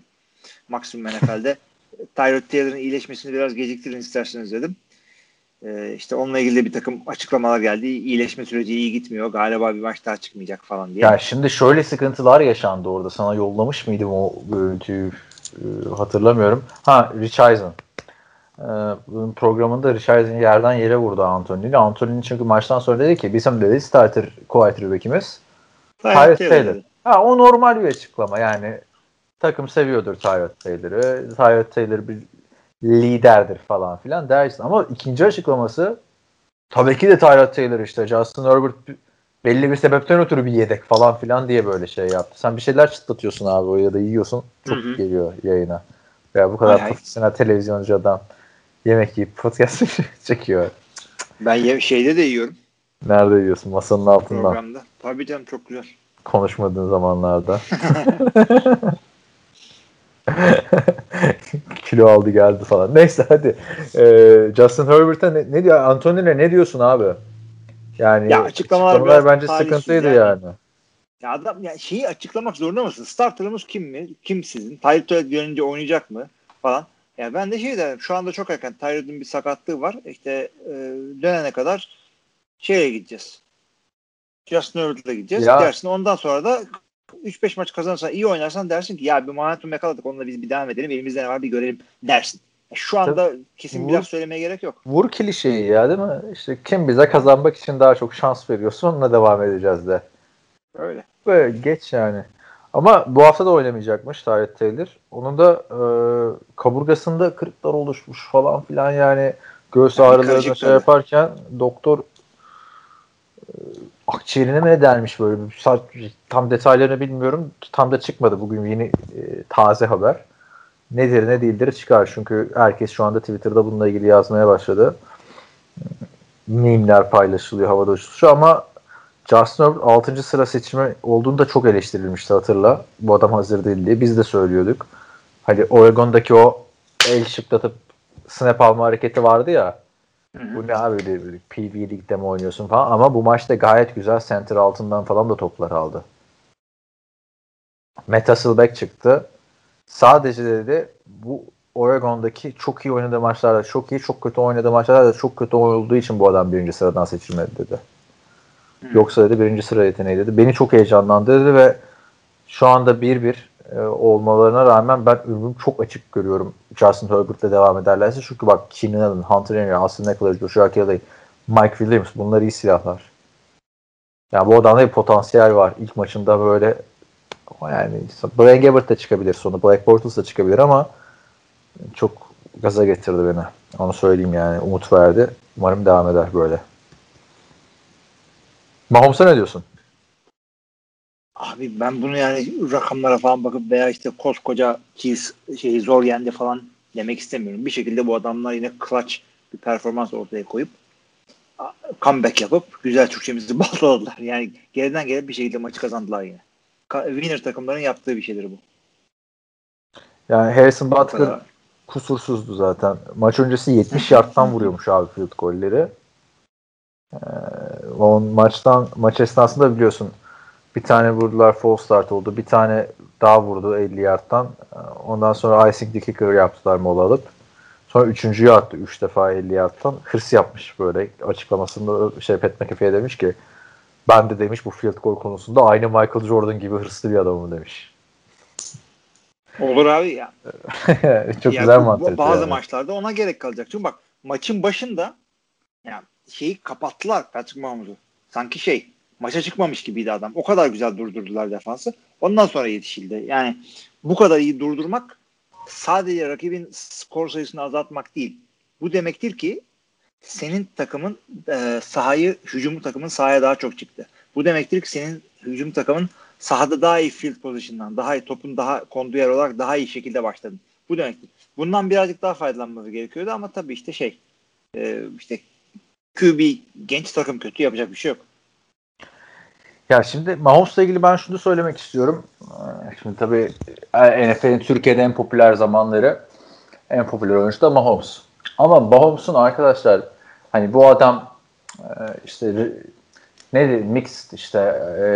Maksimum NFL'de. Tyrod Taylor'ın iyileşmesini biraz geciktirin isterseniz dedim. Ee, işte onunla ilgili bir takım açıklamalar geldi. İyileşme süreci iyi gitmiyor. Galiba bir maç daha çıkmayacak falan diye. Ya şimdi şöyle sıkıntılar yaşandı orada. Sana yollamış mıydım o görüntüyü Ee, hatırlamıyorum. Ha Rich Eisen. Ee, bunun programında Rich Eisen yerden yere vurdu Anthony'yi. Anthony'nin çünkü maçtan sonra dedi ki bizim dedi starter quarterback'imiz Tyrod Taylor. Ha, o normal bir açıklama yani. Takım seviyordur Tyrod Taylor'ı. Tyrod Taylor bir liderdir falan filan dersin. Ama ikinci açıklaması tabii ki de Tyrod Taylor işte. Justin Herbert belli bir sebepten ötürü bir yedek falan filan diye böyle şey yaptı. Sen bir şeyler çıtlatıyorsun abi ya da yiyorsun. Çok Hı hı. geliyor yayına. Ya bu kadar profesyonel televizyoncu adam yemek yiyip podcast çekiyor. Ben ye- şeyde de yiyorum Nerede yiyorsun? Masanın altından. programda. Tabii canım çok güzel. konuşmadığın zamanlarda. Kilo aldı geldi falan. Neyse hadi. Ee, Justin Herbert'a ne, ne diyor? Anthony'ne ne diyorsun abi? Yani Ya açıklamalar biraz bence sıkıntıydı yani. yani. Ya adam ya şeyi açıklamak zorunda mısın? Starterımız kim mi? Kim sizin? Tyrod Taylor dönünce oynayacak mı? Falan. Ya ben de şey derim. Şu anda çok erken. Tyrod'un bir sakatlığı var. İşte e, dönene kadar şeye gideceğiz. Justin Herbert'la gideceğiz. Ya- Dersin. Ondan sonra da 3-5 maç kazanırsan iyi oynarsan dersin ki ya bir momentum yakaladık onunla biz bir devam edelim. Elimizde ne var bir görelim dersin. Şu anda kesin Bu- bir laf söylemeye gerek yok. Vur klişeyi ya değil mi? İşte kim bize kazanmak için daha çok şans veriyorsa onunla devam edeceğiz de. Öyle. Böyle geç yani. Ama bu hafta da oynamayacakmış Tyrod Taylor. Onun da e, kaburgasında kırıklar oluşmuş falan filan yani göğüs Yani ağrılarına karışık şey yaparken doktor e, akciğerine mi ne delmiş böyle bir tam detaylarını bilmiyorum. Tam da çıkmadı bugün yeni e, taze haber. Nedir ne değildir çıkar çünkü herkes şu anda Twitter'da bununla ilgili yazmaya başladı. Mimler paylaşılıyor havada uçuşuyor ama Justin Herbert 6. sıra seçimi olduğunda çok eleştirilmişti hatırla. Bu adam hazır değil diye. Biz de söylüyorduk. Hani Oregon'daki o el şıklatıp snap alma hareketi vardı ya. Bu ne abi böyle, böyle PV Lig'de mi oynuyorsun falan ama bu maçta gayet güzel center altından falan da toplar aldı. Matt Hasselbeck çıktı. Sadece dedi bu Oregon'daki çok iyi oynadığı maçlarda çok iyi, çok kötü oynadığı maçlarda da çok kötü olduğu için bu adam birinci sıradan seçilmedi dedi. Yoksa dedi birinci sıra yeteneği dedi. Beni çok heyecanlandırdı ve şu anda 1-1 e, olmalarına rağmen ben ömrüm çok açık görüyorum Justin Herbert'le devam ederlerse. Çünkü bak Keenan Allen, Hunter Henry, Austin Eckler, Joshua Kelly, Mike Williams bunlar iyi silahlar. Yani bu adamda bir potansiyel var. İlk maçında böyle yani Brian Gabbert da çıkabilir sonu. Black Bortles da çıkabilir ama çok gaza getirdi beni. Onu söyleyeyim yani. Umut verdi. Umarım devam eder böyle. Mahomes'a ne diyorsun? Abi ben bunu yani rakamlara falan bakıp veya işte koskoca Chiefs şeyi zor yendi falan demek istemiyorum. Bir şekilde bu adamlar yine clutch bir performans ortaya koyup comeback yapıp güzel Türkçemizi bağladılar. Yani geriden gelip bir şekilde maçı kazandılar yine. Winner takımların yaptığı bir şeydir bu. Yani Harrison Butker kusursuzdu zaten. Maç öncesi 70 yardtan vuruyormuş abi field golleri. Ee, o maçtan maç esnasında biliyorsun bir tane vurdular false start oldu. Bir tane daha vurdu 50 yardtan. Ee, Ondan sonra icing the kicker yaptılar mola alıp. Sonra üçüncüyü attı 3 defa 50 yardtan. Hırs yapmış böyle açıklamasında şey Pat McAfee'ye demiş ki ben de demiş bu field goal konusunda aynı Michael Jordan gibi hırslı bir adamım demiş. Olur abi ya. Çok Ya güzel mantık. Bazı yani. maçlarda ona gerek kalacak. Çünkü bak maçın başında ya şeyi kapattılar Patrick Mahomes'u. Sanki şey maça çıkmamış gibiydi adam. O kadar güzel durdurdular defansı. Ondan sonra yetişildi. Yani bu kadar iyi durdurmak sadece rakibin skor sayısını azaltmak değil. Bu demektir ki senin takımın e, sahayı, hücumu takımın sahaya daha çok çıktı. Bu demektir ki senin hücum takımın sahada daha iyi field position'dan, daha iyi topun daha konduğu yer olarak daha iyi şekilde başladın. Bu demektir. Bundan birazcık daha faydalanması gerekiyordu ama tabii işte şey e, işte QB genç takım kötü yapacak bir şey yok. Ya şimdi Mahomes'la ilgili ben şunu söylemek istiyorum. Ee, şimdi tabii e, NFL'in Türkiye'de en popüler zamanları en popüler oyuncu da Mahomes. Ama Mahomes'un arkadaşlar hani bu adam e, işte ne mixed işte e,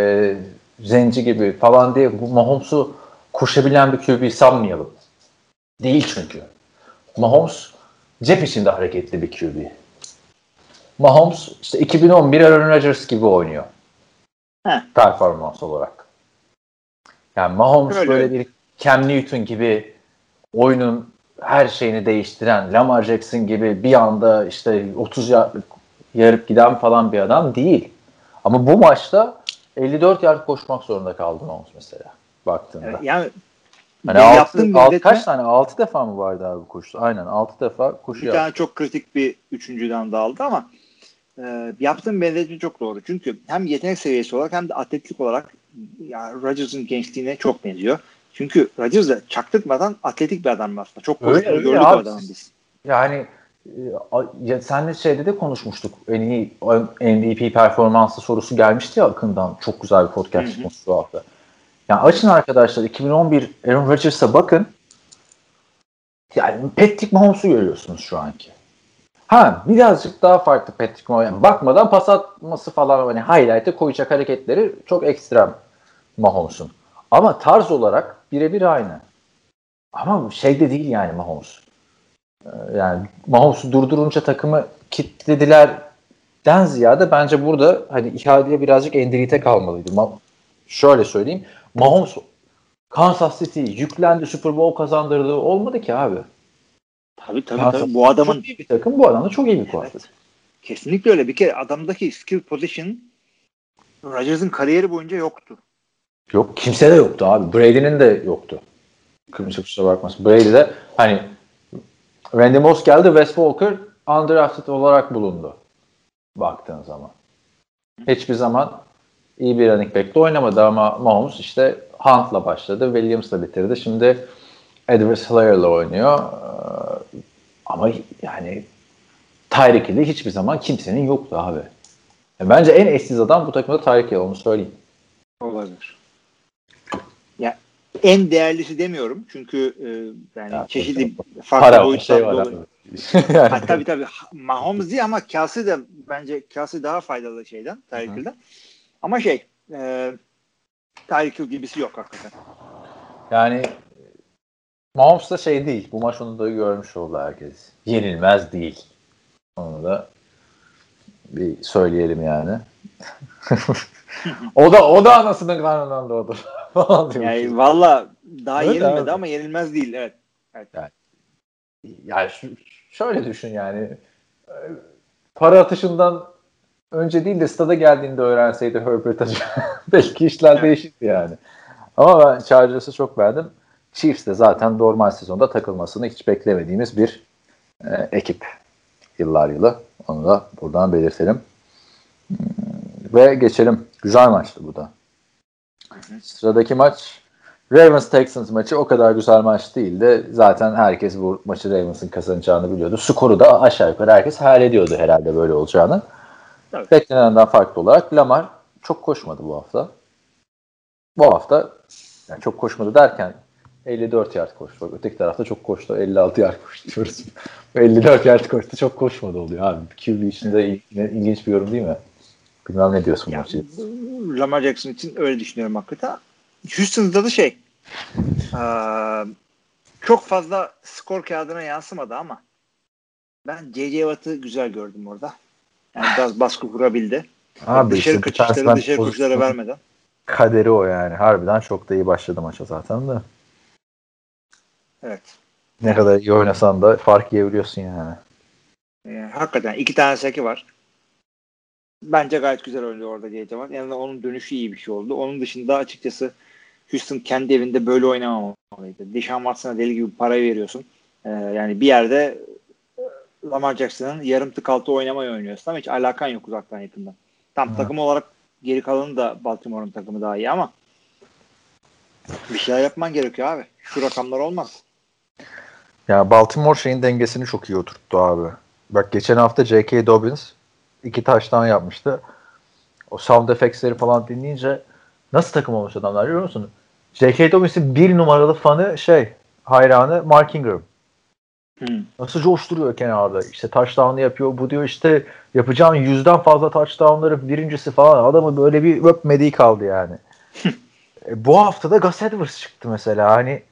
zenci gibi falan diye bu Mahomes'u koşabilen bir QB sanmayalım. Değil çünkü. Mahomes cep içinde hareketli bir QB. Mahomes işte 2011 Aaron Rodgers gibi oynuyor. Heh. Performans olarak. Yani Mahomes Öyle. böyle bir Cam Newton gibi oyunun her şeyini değiştiren, Lamar Jackson gibi bir anda işte 30 yardlık yarıp giden falan bir adam değil. Ama bu maçta 54 yard koşmak zorunda kaldı Mahomes mesela baktığında. Evet, yani Hani altı, yaptığım altı, benzetme- kaç tane? 6 defa mı vardı abi koşu? Aynen 6 defa koşu bir yaptı. tane çok kritik bir üçüncüden dağıldı ama e, yaptığım benzetme çok doğru. Çünkü hem yetenek seviyesi olarak hem de atletlik olarak ya Rodgers'ın gençliğine çok benziyor. Çünkü Rodgers da çaktırmadan atletik bir adam aslında. Çok koştuğunu gördük o adamın biz. Yani e, senle şeyde de konuşmuştuk. En iyi MVP performansı sorusu gelmişti ya Akın'dan. Çok güzel bir podcast şu hafta. Yani açın arkadaşlar 2011 Aaron Rodgers'a bakın. Yani Patrick Mahomes'u görüyorsunuz şu anki. Ha birazcık daha farklı Patrick Mahomes. Yani bakmadan pas atması falan hani highlight'e koyacak hareketleri çok ekstrem Mahomes'un. Ama tarz olarak birebir aynı. Ama şey de değil yani Mahomes. Ee, Yani Mahomes'u durdurunca takımı kilitledilerden ziyade bence burada hani ihaleye birazcık endilite kalmalıydı. Ma- şöyle söyleyeyim. Mahomes Kansas City yüklendi Super Bowl kazandırdığı olmadı ki abi. Tabii tabii, tabii. Bu adamın çok iyi bir takım. Bu adam da çok iyi bir quarterback. kesinlikle öyle. Bir kere adamdaki skill position Rodgers'ın kariyeri boyunca yoktu. Yok kimse de yoktu abi. Brady'nin de yoktu. Kimse kusura bakmasın. Brady de hani Randy Moss geldi Wes Walker undrafted olarak bulundu. Baktığın zaman. Hiçbir zaman iyi bir running back'te oynamadı ama Mahomes işte Hunt'la başladı. Williams'la bitirdi. Şimdi Edwards Hilaire'la oynuyor. Ee, Ama yani Tyreek Hill'i hiçbir zaman kimsenin yoktu abi. Bence en eşsiz adam bu takımda Tyreek Hill onu söyleyeyim. Olabilir. Ya en değerlisi demiyorum çünkü e, yani Ya, çeşitli farklı Para boyutlarda şey var yani, Ha, tabii tabii. Mahomes değil ama Kelsey de bence Kelsey daha faydalı şeyden, Tyreek. Hill'den. Ama şey e, Tyreek Hill gibisi yok hakikaten. yani Mahomes da şey değil. Bu maç onu da görmüş oldu herkes. Yenilmez değil. Onu da bir söyleyelim yani. o da o da anasının karnından doğdu. Yani valla daha Öyle yenilmedi abi. ama yenilmez değil. Evet. yani şu- şöyle düşün yani para atışından önce değil de stada geldiğinde öğrenseydi Herbert belki işler değişirdi yani. Ama ben Chargers'ı çok beğendim. Chiefs de zaten normal sezonda takılmasını hiç beklemediğimiz bir e, ekip. Yıllar yılı. Onu da buradan belirtelim. Hmm, Ve geçelim. Güzel maçtı bu da. Sıradaki maç Ravens Texans maçı o kadar güzel maç değildi. Zaten herkes bu maçı Ravens'ın kazanacağını biliyordu. Skoru da aşağı yukarı herkes hayal ediyordu herhalde böyle olacağını. Tabii. Beklenenden farklı olarak Lamar çok koşmadı bu hafta. Bu hafta yani çok koşmadı derken 54 yard koştu. Bak öteki tarafta çok koştu. 56 yard koştu diyoruz. 54 yard koştu. Çok koşmadı oluyor abi. QB içinde il- ilginç bir yorum değil mi? Bilmem ne diyorsun bu Ya, maçı. Lamar Jackson için öyle düşünüyorum hakikaten. Houston'da da şey çok fazla skor kağıdına yansımadı ama ben J.J. Watt'ı güzel gördüm orada. Yani biraz baskı kurabildi. Abi dışarı işte kaçışları dışarı koşulara vermeden. Kaderi o yani. Harbiden çok da iyi başladı maça zaten de. Evet. Ne kadar iyi oynasan da fark yiyebiliyorsun yani. Ee, hakikaten iki tane seki var. bence gayet güzel oynadı orada. Watt. Yani onun dönüşü iyi bir şey oldu. Onun dışında açıkçası Houston kendi evinde böyle oynamamalıydı. Deshaun Watson'a deli gibi para veriyorsun. Ee, yani bir yerde e, Lamar Jackson'ın yarım tık altı oynamayı oynuyorsun ama hiç alakan yok uzaktan yakından. Tam Hı. takım olarak geri kalanı da Baltimore'un takımı daha iyi ama bir şeyler yapman gerekiyor abi. Şu rakamlar olmaz. Ya Baltimore şeyin dengesini çok iyi oturttu abi. Bak geçen hafta J.K. Dobbins iki taştan yapmıştı. O sound effects'leri falan dinleyince nasıl takım olmuş adamlar biliyor musun? J.K. Dobbins'in bir numaralı fanı şey hayranı Mark Ingram. Hı. Nasıl coşturuyor kenarda. İşte touchdown'ı yapıyor. Bu diyor işte yapacağın yüzden fazla touchdown'ları birincisi falan. Adamı böyle bir öpmediği kaldı yani. e, bu hafta da Gus Edwards çıktı mesela. Hani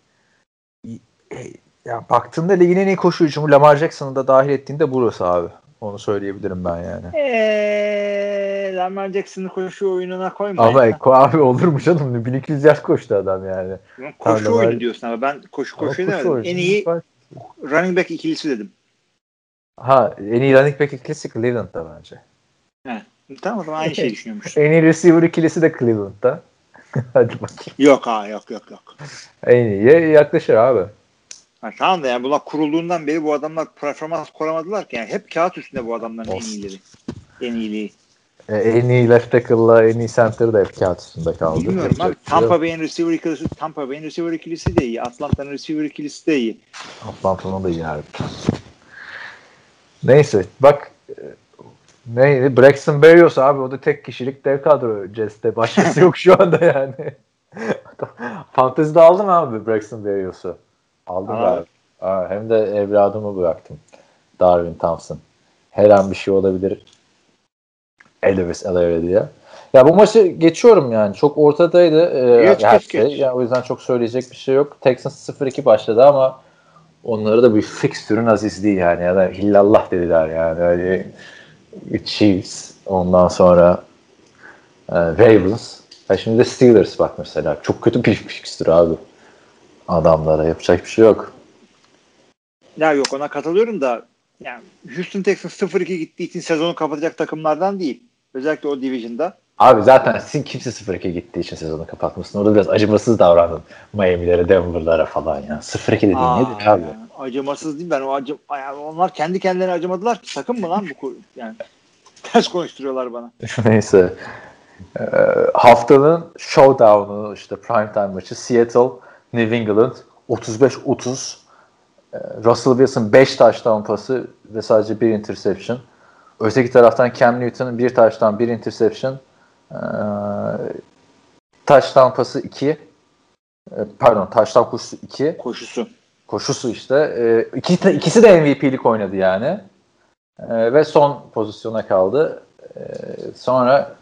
e, ya baktığında ligin en iyi koşu hücumu Lamar Jackson'ı da dahil ettiğinde burası abi. Onu söyleyebilirim ben yani. Eee Lamar Jackson'ı koşu oyununa koyma. Ama ya. Eko abi olur mu canım? 1200 yaş koştu adam yani. koşu Lamar- oyunu diyorsun ama ben koşu koşu koşu demedim. oyunu. En iyi running back ikilisi dedim. Ha en iyi running back ikilisi Cleveland'da bence. Tamam o zaman aynı şeyi düşünüyormuş. En iyi receiver ikilisi de Cleveland'da. Hadi bakayım. yok ha yok yok yok. En iyiye yaklaşır abi. Ha, tamam da yani bunlar kurulduğundan beri bu adamlar performans koramadılar ki. Yani hep kağıt üstünde bu adamların en Olsun. iyileri. En iyiliği. E, en iyi left tackle'la en iyi center da hep kağıt üstünde kaldı. Bilmiyorum abi. Şey. Tampa Bay'in receiver ikilisi, Tampa Bay'in receiver ikilisi de iyi. Atlanta'nın receiver ikilisi de iyi. Atlanta'nın da iyi harbi. Neyse bak e, neydi? Braxton Berrios abi o da tek kişilik dev kadro Jets'te. Başkası yok şu anda yani. Fantezide aldın mı abi Braxton Berrios'u? Aldım Aa. Aa, hem de evladımı bıraktım. Darwin Thompson. Her an bir şey olabilir. Elvis Elere diye. Ya bu maçı geçiyorum yani. Çok ortadaydı. Ee, Geç, her geç, şey. geç. Yani o yüzden çok söyleyecek bir şey yok. Texans 0-2 başladı ama onları da bir fixtürün azizliği yani. Ya da hillallah dediler yani. Öyle Chiefs ondan sonra e, Ravens. Ha şimdi de Steelers bak mesela. Çok kötü bir fixtür abi. Adamlara yapacak bir şey yok. Ya yok ona katılıyorum da yani Houston Texans 0-2 gittiği için sezonu kapatacak takımlardan değil. Özellikle o division'da. Abi zaten sin kimse 0-2 gittiği için sezonu kapatmasın. Orada biraz acımasız davrandın. Miami'lere, Denver'lara falan ya. 0-2 dediğin Aa, nedir abi? yani acımasız değil ben o acı yani onlar kendi kendilerine acımadılar ki takım mı lan bu yani ters konuşturuyorlar bana. Neyse. Ee, haftanın showdown'u işte primetime maçı Seattle, New England 35-30. Ee, Russell Wilson 5 touchdown pası ve sadece bir interception. Öteki taraftan Cam Newton bir touchdown, bir interception. Ee, touchdown pası 2. Ee, pardon, touchdown koşusu 2. Koşusu. Koşusu işte. Ee, iki, ikisi de MVP'lik oynadı yani. Ee, ve son pozisyona kaldı. Ee, sonra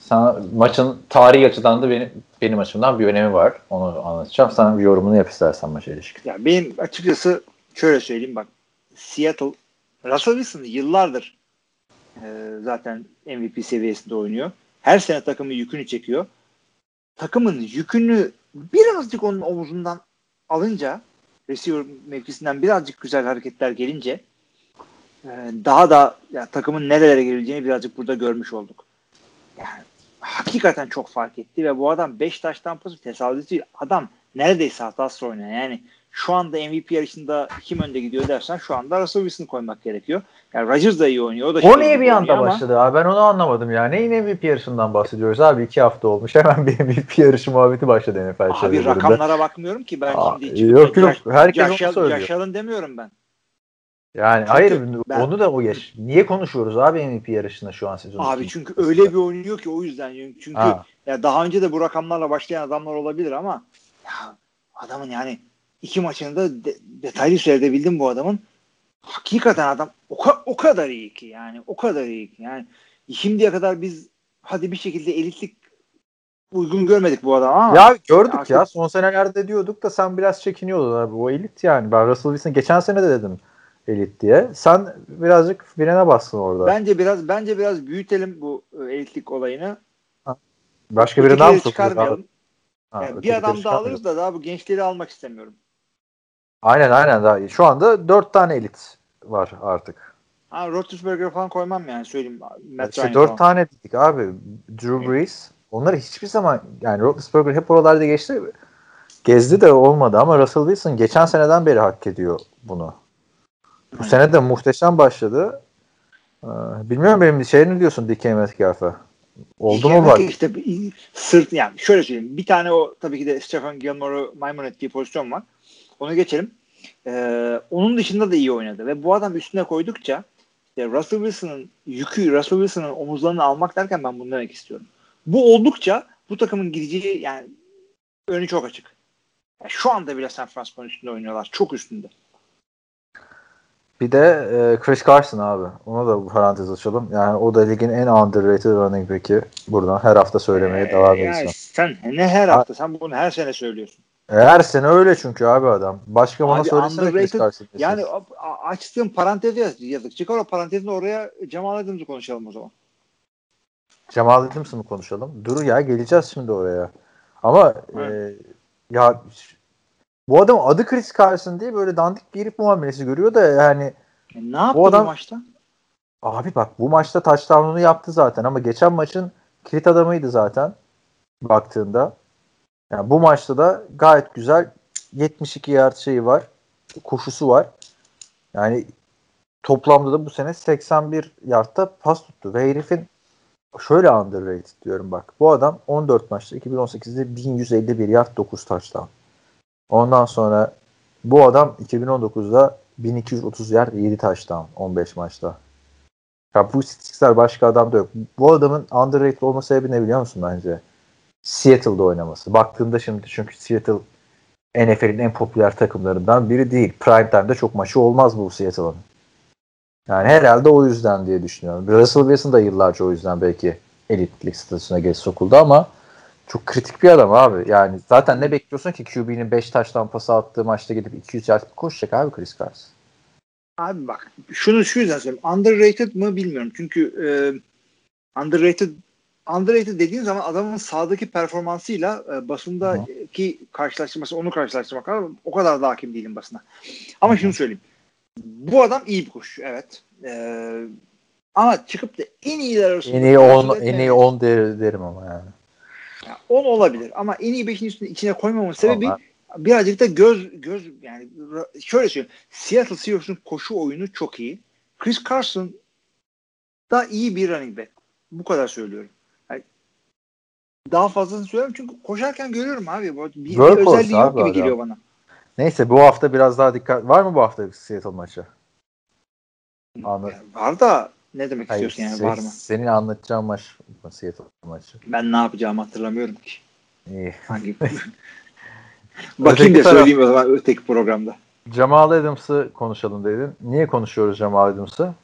sana maçın tarihi açıdan da benim benim açımdan bir önemi var. Onu anlatacağım. Sana bir yorumunu yap istersen maça ilişkin. Ya benim açıkçası şöyle söyleyeyim bak. Seattle Russell Wilson yıllardır e, zaten MVP seviyesinde oynuyor. Her sene takımın yükünü çekiyor. Takımın yükünü birazcık onun omuzundan alınca receiver mevkisinden birazcık güzel hareketler gelince e, daha da ya, takımın nerelere geleceğini birazcık burada görmüş olduk. Yani hakikaten çok fark etti ve bu adam 5 taştan pası tesadüf değil. Adam neredeyse hatasız oynuyor. Yani şu anda MVP yarışında kim önde gidiyor dersen şu anda Russell Wilson'ı koymak gerekiyor. Yani Rodgers da iyi oynuyor. O da O niye bir anda ama- başladı abi? Ben onu anlamadım ya. Neyin MVP yarışından bahsediyoruz abi? iki hafta olmuş. Hemen bir MVP yarışı muhabbeti başladı NFL Abi rakamlara bakmıyorum ki ben Aa, şimdi. yok, yok. Herkes onu Josh Allen- söylüyor. Josh Allen demiyorum ben. Yani Çünkü hayır ben- onu da o geç. Niye konuşuyoruz abi MVP yarışında şu an sezon? Abi için? çünkü öyle bir oynuyor ki o yüzden. Çünkü Ha. ya daha önce de bu rakamlarla başlayan adamlar olabilir ama ya adamın yani iki maçını da de- detaylı seyredebildim bu adamın. Hakikaten adam o, ka- o kadar iyi ki yani o kadar iyi ki yani şimdiye kadar biz hadi bir şekilde elitlik uygun görmedik bu adamı ama Ya gördük Artık- ya son senelerde diyorduk da sen biraz çekiniyordun abi. O elit yani. Ben Russell Wilson geçen sene de dedim elit diye. Sen birazcık frene bastın orada. bence biraz bence biraz büyütelim bu e, elitlik olayını. Başka biri daha mı çıkarmayalım. Ha, Yani bir adam daha alırız da daha bu gençleri almak istemiyorum. Aynen aynen daha iyi. Şu anda dört tane elit var artık. Ha, Roethlisberger falan koymam yani söyleyeyim. Matt İşte dört tane dedik abi. Drew Brees. Onları hiçbir zaman yani Roethlisberger hep oralarda geçti. Gezdi de olmadı ama Russell Wilson geçen seneden beri hak ediyor bunu. Bu Aynen. sene de muhteşem başladı. Ee, bilmiyorum benim şey ne diyorsun DK Metcalf'e? Oldu mu Yemek bak? işte sırt yani şöyle söyleyeyim. Bir tane o tabii ki de Stephen Gilmore'u maymun ettiği pozisyon var. Onu geçelim. Ee, onun dışında da iyi oynadı ve bu adam üstüne koydukça işte Russell Wilson'ın yükü Russell Wilson'ın omuzlarını almak derken ben bunu demek istiyorum. Bu oldukça bu takımın gideceği yani önü çok açık. Yani şu anda bile San Francisco'nun üstünde oynuyorlar. Çok üstünde. Bir de e, Chris Carson abi. Ona da bu parantez açalım. Yani o da ligin en underrated running back'i. Buradan her hafta söylemeye Ee, devam yani edeceğim. sen ne her hafta sen bunu her sene söylüyorsun. E, her sene öyle çünkü abi adam. Başka bana Abi söylesene Chris Carson. Yani a- a- açtığın parantezi yaz- yazık. Çıkar o parantezin oraya Cemal Adams'ı konuşalım o zaman. Cemal Adams'ı mı konuşalım? Dur ya geleceğiz şimdi oraya. Ama e, ya bu adam adı Chris Carson diye böyle dandik bir herif muamelesi görüyor da yani E, ne yaptı Bu bu, adam- maçta? abi bak bu maçta touchdown'unu yaptı zaten ama geçen maçın kilit adamıydı zaten baktığında. Yani bu maçta da gayet güzel 72 yard şeyi var. Koşusu var. Yani toplamda da bu sene 81 yardta pas tuttu ve herifin şöyle underrated diyorum bak. Bu adam 14 maçta 2018'de 1151 yard 9 touchdown. Ondan sonra bu adam 2019'da 1230 yard 7 touchdown 15 maçta. Ya bu istatistikler başka adamda yok. Bu adamın underrated olma sebebi ne biliyor musun bence? Seattle'da oynaması. Baktığında şimdi çünkü Seattle NFL'in en popüler takımlarından biri değil. Prime time'da çok maçı olmaz bu Seattle'ın. Yani herhalde o yüzden diye düşünüyorum. Russell Wilson da yıllarca o yüzden belki elitlik statüsüne geç sokuldu ama çok kritik bir adam abi. Yani zaten ne bekliyorsun ki QB'nin 5 taştan pası attığı maçta gidip 200 yard koşacak abi Chris Carson. Abi bak şunu şu yüzden söyleyeyim. Underrated mı bilmiyorum. Çünkü e, underrated underrated dediğin zaman adamın sahadaki performansıyla e, basındaki karşılaştırması onu karşılaştırmak var. O kadar da hakim değilim basına. Ama şunu söyleyeyim. Bu adam iyi bir koşucu evet. E, ama çıkıp da en iyiler arasında En iyi 10 koşu en iyi 10 der, derim ama yani. Ya 10 olabilir ama en iyi 5'in üstüne içine koymamın sebebi Vallahi. birazcık da göz göz yani şöyle söyleyeyim. Seattle Seahawks'un koşu oyunu çok iyi. Chris Carson da iyi bir running back. Bu kadar söylüyorum. Yani daha fazlasını söylüyorum çünkü koşarken görüyorum abi. Bir, bir özelliği yok gibi adam. geliyor bana. Neyse bu hafta biraz daha dikkat var mı bu hafta Seattle maçı? Anladım. Yani var da ne demek Hayır, istiyorsun yani se- var mı? Senin anlatacağın maç Seattle maçı. Ben ne yapacağımı hatırlamıyorum ki. İyi. Hangi Bakayım da taraf- söyleyeyim o zaman öteki programda. Jamal Adams'ı konuşalım dedin. Niye konuşuyoruz Jamal Adams'ı?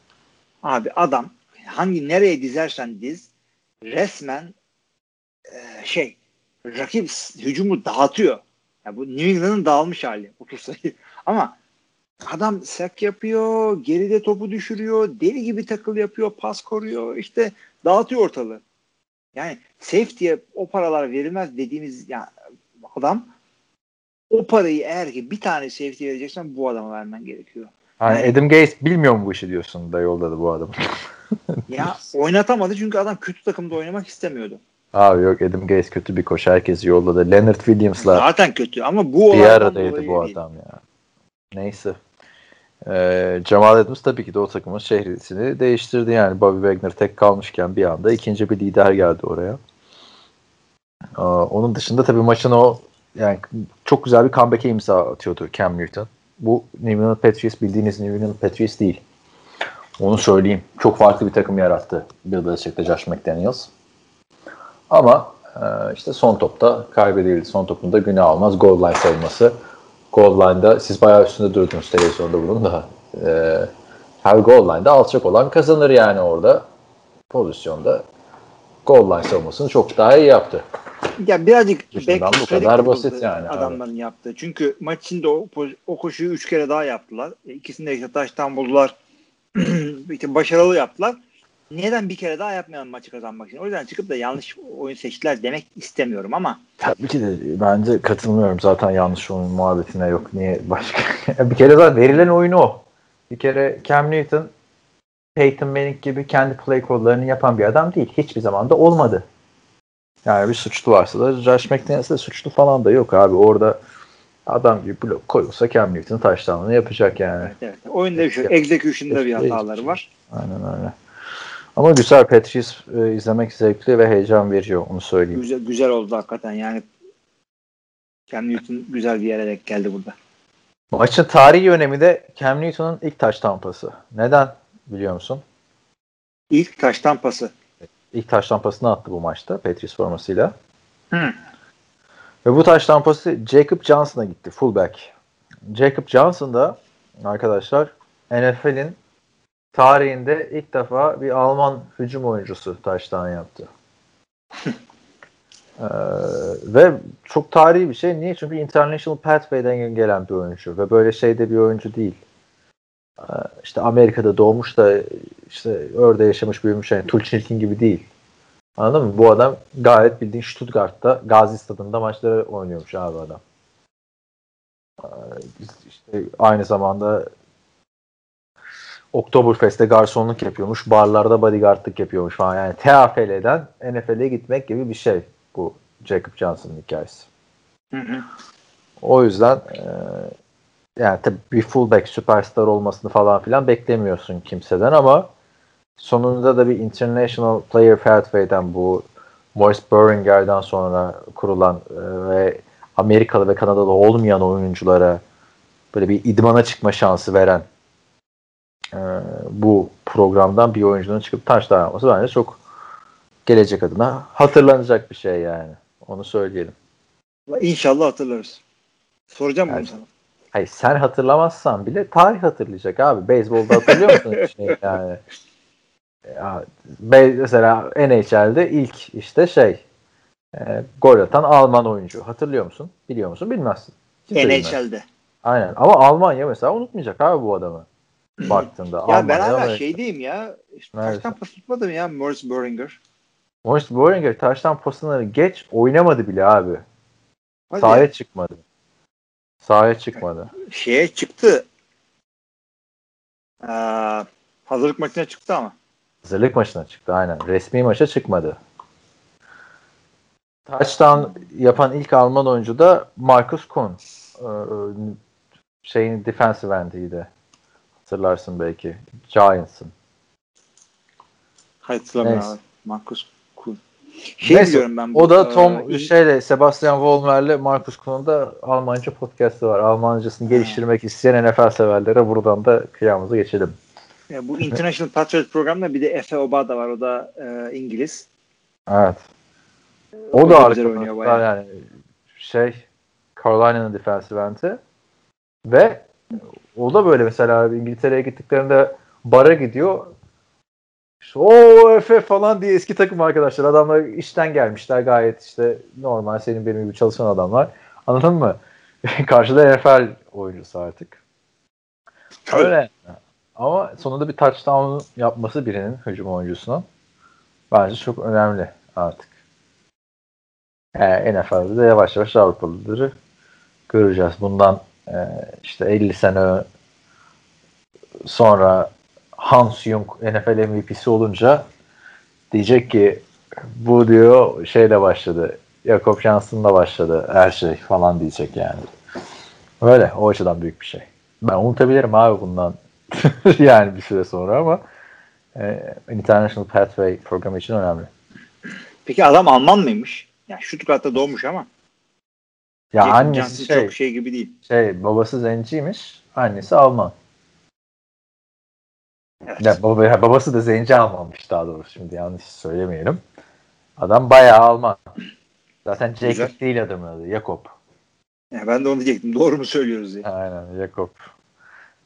Abi adam hangi nereye dizersen diz resmen e, şey rakip hücumu dağıtıyor. Ya bu New England'ın dağılmış hali 30 sayı. Ama adam sack yapıyor, geride topu düşürüyor, deli gibi takıl yapıyor, pas koruyor, işte dağıtıyor ortalığı. Yani safety'ye o paralar verilmez dediğimiz ya adam o parayı eğer ki bir tane safety vereceksen bu adama vermen gerekiyor. Yani Yani- Adam Gaze bilmiyor mu bu işi diyorsun da yolladı bu adam. Ya oynatamadı çünkü adam kötü takımda oynamak istemiyordu. Abi yok Adam Gaze kötü bir koç. Herkesi yolladı. Leonard Williams'la Zaten kötü ama bu bir aradaydı bu değil. adam ya. Neyse. Ee, Jamal Adams tabii ki de o takımın şehrisini değiştirdi yani. Bobby Wagner tek kalmışken bir anda ikinci bir lider geldi oraya. Aa, onun dışında tabii maçın o yani çok güzel bir comeback'e imza atıyordu Cam Newton. Bu New England Patriots bildiğiniz New England Patriots değil. Onu söyleyeyim. Çok farklı bir takım yarattı Bill Belichick'te Josh McDaniels. Ama e, işte son topta kaybedildi. Son topunda günah almaz. Goal line savunması. Goal line'da siz bayağı üstünde durdunuz televizyonda bunun da. E, her goal line'da alçak olan kazanır yani orada pozisyonda. Goal line savunmasını çok daha iyi yaptı. Ya birazcık back- bu kadar basit yani, Adamların yaptığı. Çünkü maç içinde o, o koşuyu üç kere daha yaptılar. E, İkisini de işte taştan buldular. işte başarılı yaptılar. Neden bir kere daha yapmayalım maçı kazanmak için? O yüzden çıkıp da yanlış oyun seçtiler demek istemiyorum ama Tabii ki de bence katılmıyorum. Zaten yanlış oyun muhabbetine yok. Niye başka? bir kere zaten verilen oyunu o. Bir kere Cam Newton Peyton Manning gibi kendi play call'larını yapan bir adam değil. Hiçbir zaman da olmadı. Yani bir suçlu varsa da Josh McDaniels'de suçlu falan da yok abi. Orada adam gibi blok koyulsa Cam Newton taştanını yapacak yani. Evet, evet. Oyunda bir şey. Execution'da bir hataları var. Aynen öyle. Ama güzel Patriots e, izlemek zevkli ve heyecan veriyor onu söyleyeyim. Güzel, güzel oldu hakikaten yani. Cam Newton güzel bir yere denk geldi burada. Maçın tarihi önemi de Cam Newton'un ilk taş tampası. Neden biliyor musun? İlk taştan pası. İlk taş tampasını attı bu maçta Patriots formasıyla. Hı. Ve bu taş tampası Jacob Johnson'a gitti. Fullback. Jacob Johnson da arkadaşlar NFL'in tarihinde ilk defa bir Alman hücum oyuncusu taştan yaptı. Ee, ve çok tarihi bir şey. Niye? Çünkü International Pathway'den gelen bir oyuncu ve böyle şeyde bir oyuncu değil. Ee, işte Amerika'da doğmuş da işte orada yaşamış büyümüş yani Tulchin gibi değil. Anladın mı? Bu adam gayet bildiğin Stuttgart'ta Gazi Stadı'nda maçları oynuyormuş abi adam. Ee, işte aynı zamanda Oktoberfest'te garsonluk yapıyormuş. Barlarda bodyguardlık yapıyormuş falan. Yani TFL'den NFL'e gitmek gibi bir şey bu Jacob Johnson'ın hikayesi. Hı hı. O yüzden e, yani tabii bir fullback süperstar olmasını falan filan beklemiyorsun kimseden ama sonunda da bir International Player Pathway'den bu Morris Beringer'den sonra kurulan e, ve Amerikalı ve Kanadalı olmayan oyunculara böyle bir idmana çıkma şansı veren e, bu programdan bir oyuncunun çıkıp taşlar yapması bence çok gelecek adına hatırlanacak bir şey yani. Onu söyleyelim. İnşallah hatırlarız. Soracağım bunu Evet. sana. Hayır sen hatırlamazsan bile tarih hatırlayacak abi. Beyzbolda hatırlıyor musun şey yani? Ya, be- mesela NHL'de ilk işte şey e, gol atan Alman oyuncu. Hatırlıyor musun? Biliyor musun? Bilmezsin. Kimse bilmez. NHL'de. Aynen. Ama Almanya mesela unutmayacak abi bu adamı. Baktığında. Ya ben Almanya, hala Amerika. şeydeyim ya. İşte Nerede? taştan pas tutmadım ya Morris Beringer. Morris Beringer taştan pasını geç oynamadı bile abi. Hadi Sahaya ya. çıkmadı. Sahaya çıkmadı. Şeye çıktı. Ee, hazırlık maçına çıktı ama. Hazırlık maçına çıktı aynen. Resmi maça çıkmadı. Touchdown yapan ilk Alman oyuncu da Marcus Kuhn. Ee, şeyin defensive endiydi. Hatırlarsın belki. Giants'ın. Hatırlamıyorum. Marcus Kuhn. Şey Neyse, biliyorum ben. O da e, Tom il- şeyle Sebastian Vollmer'le Marcus Kuhn'un da Almanca podcast'ı var. Almancasını geliştirmek isteyen NFL severlere buradan da kıyamızı geçelim. ya bu International Patriot programda bir de Efe Obada var. O da e, İngiliz. Evet. O O, da bayağı. Yani şey Carolina'nın defensive end'i ve o da böyle mesela İngiltere'ye gittiklerinde bara gidiyor. İşte, o Efe falan diye eski takım arkadaşlar. Adamlar işten gelmişler gayet işte normal senin benim gibi çalışan adamlar. Anladın mı? Karşıda NFL oyuncusu artık. Öyle. Ama sonunda bir touchdown yapması birinin hücum oyuncusunun bence çok önemli artık. Yani NFL'de de yavaş yavaş Avrupalıları göreceğiz. Bundan e, işte 50 sene sonra Hans Jung NFL MVP'si olunca diyecek ki bu diyor şeyle başladı. Jakob Johnson'la başladı her şey falan diyecek yani. Öyle. O açıdan büyük bir şey. Ben unutabilirim abi bundan yani bir süre sonra ama e, International Pathway programı için önemli. Peki adam Alman mıymış? Ya Stuttgart'ta doğmuş ama. Ya Jacob annesi şey, çok şey gibi değil. şey babası zenciymiş, annesi Alman. Evet. Ya baba, ya babası da zenci Almanmış daha doğrusu şimdi yanlış söylemeyelim. Adam bayağı Alman. Zaten Jacob değil adamın adı, Jakob. Ya ben de onu diyecektim. Doğru mu söylüyoruz diye. Aynen Jakob.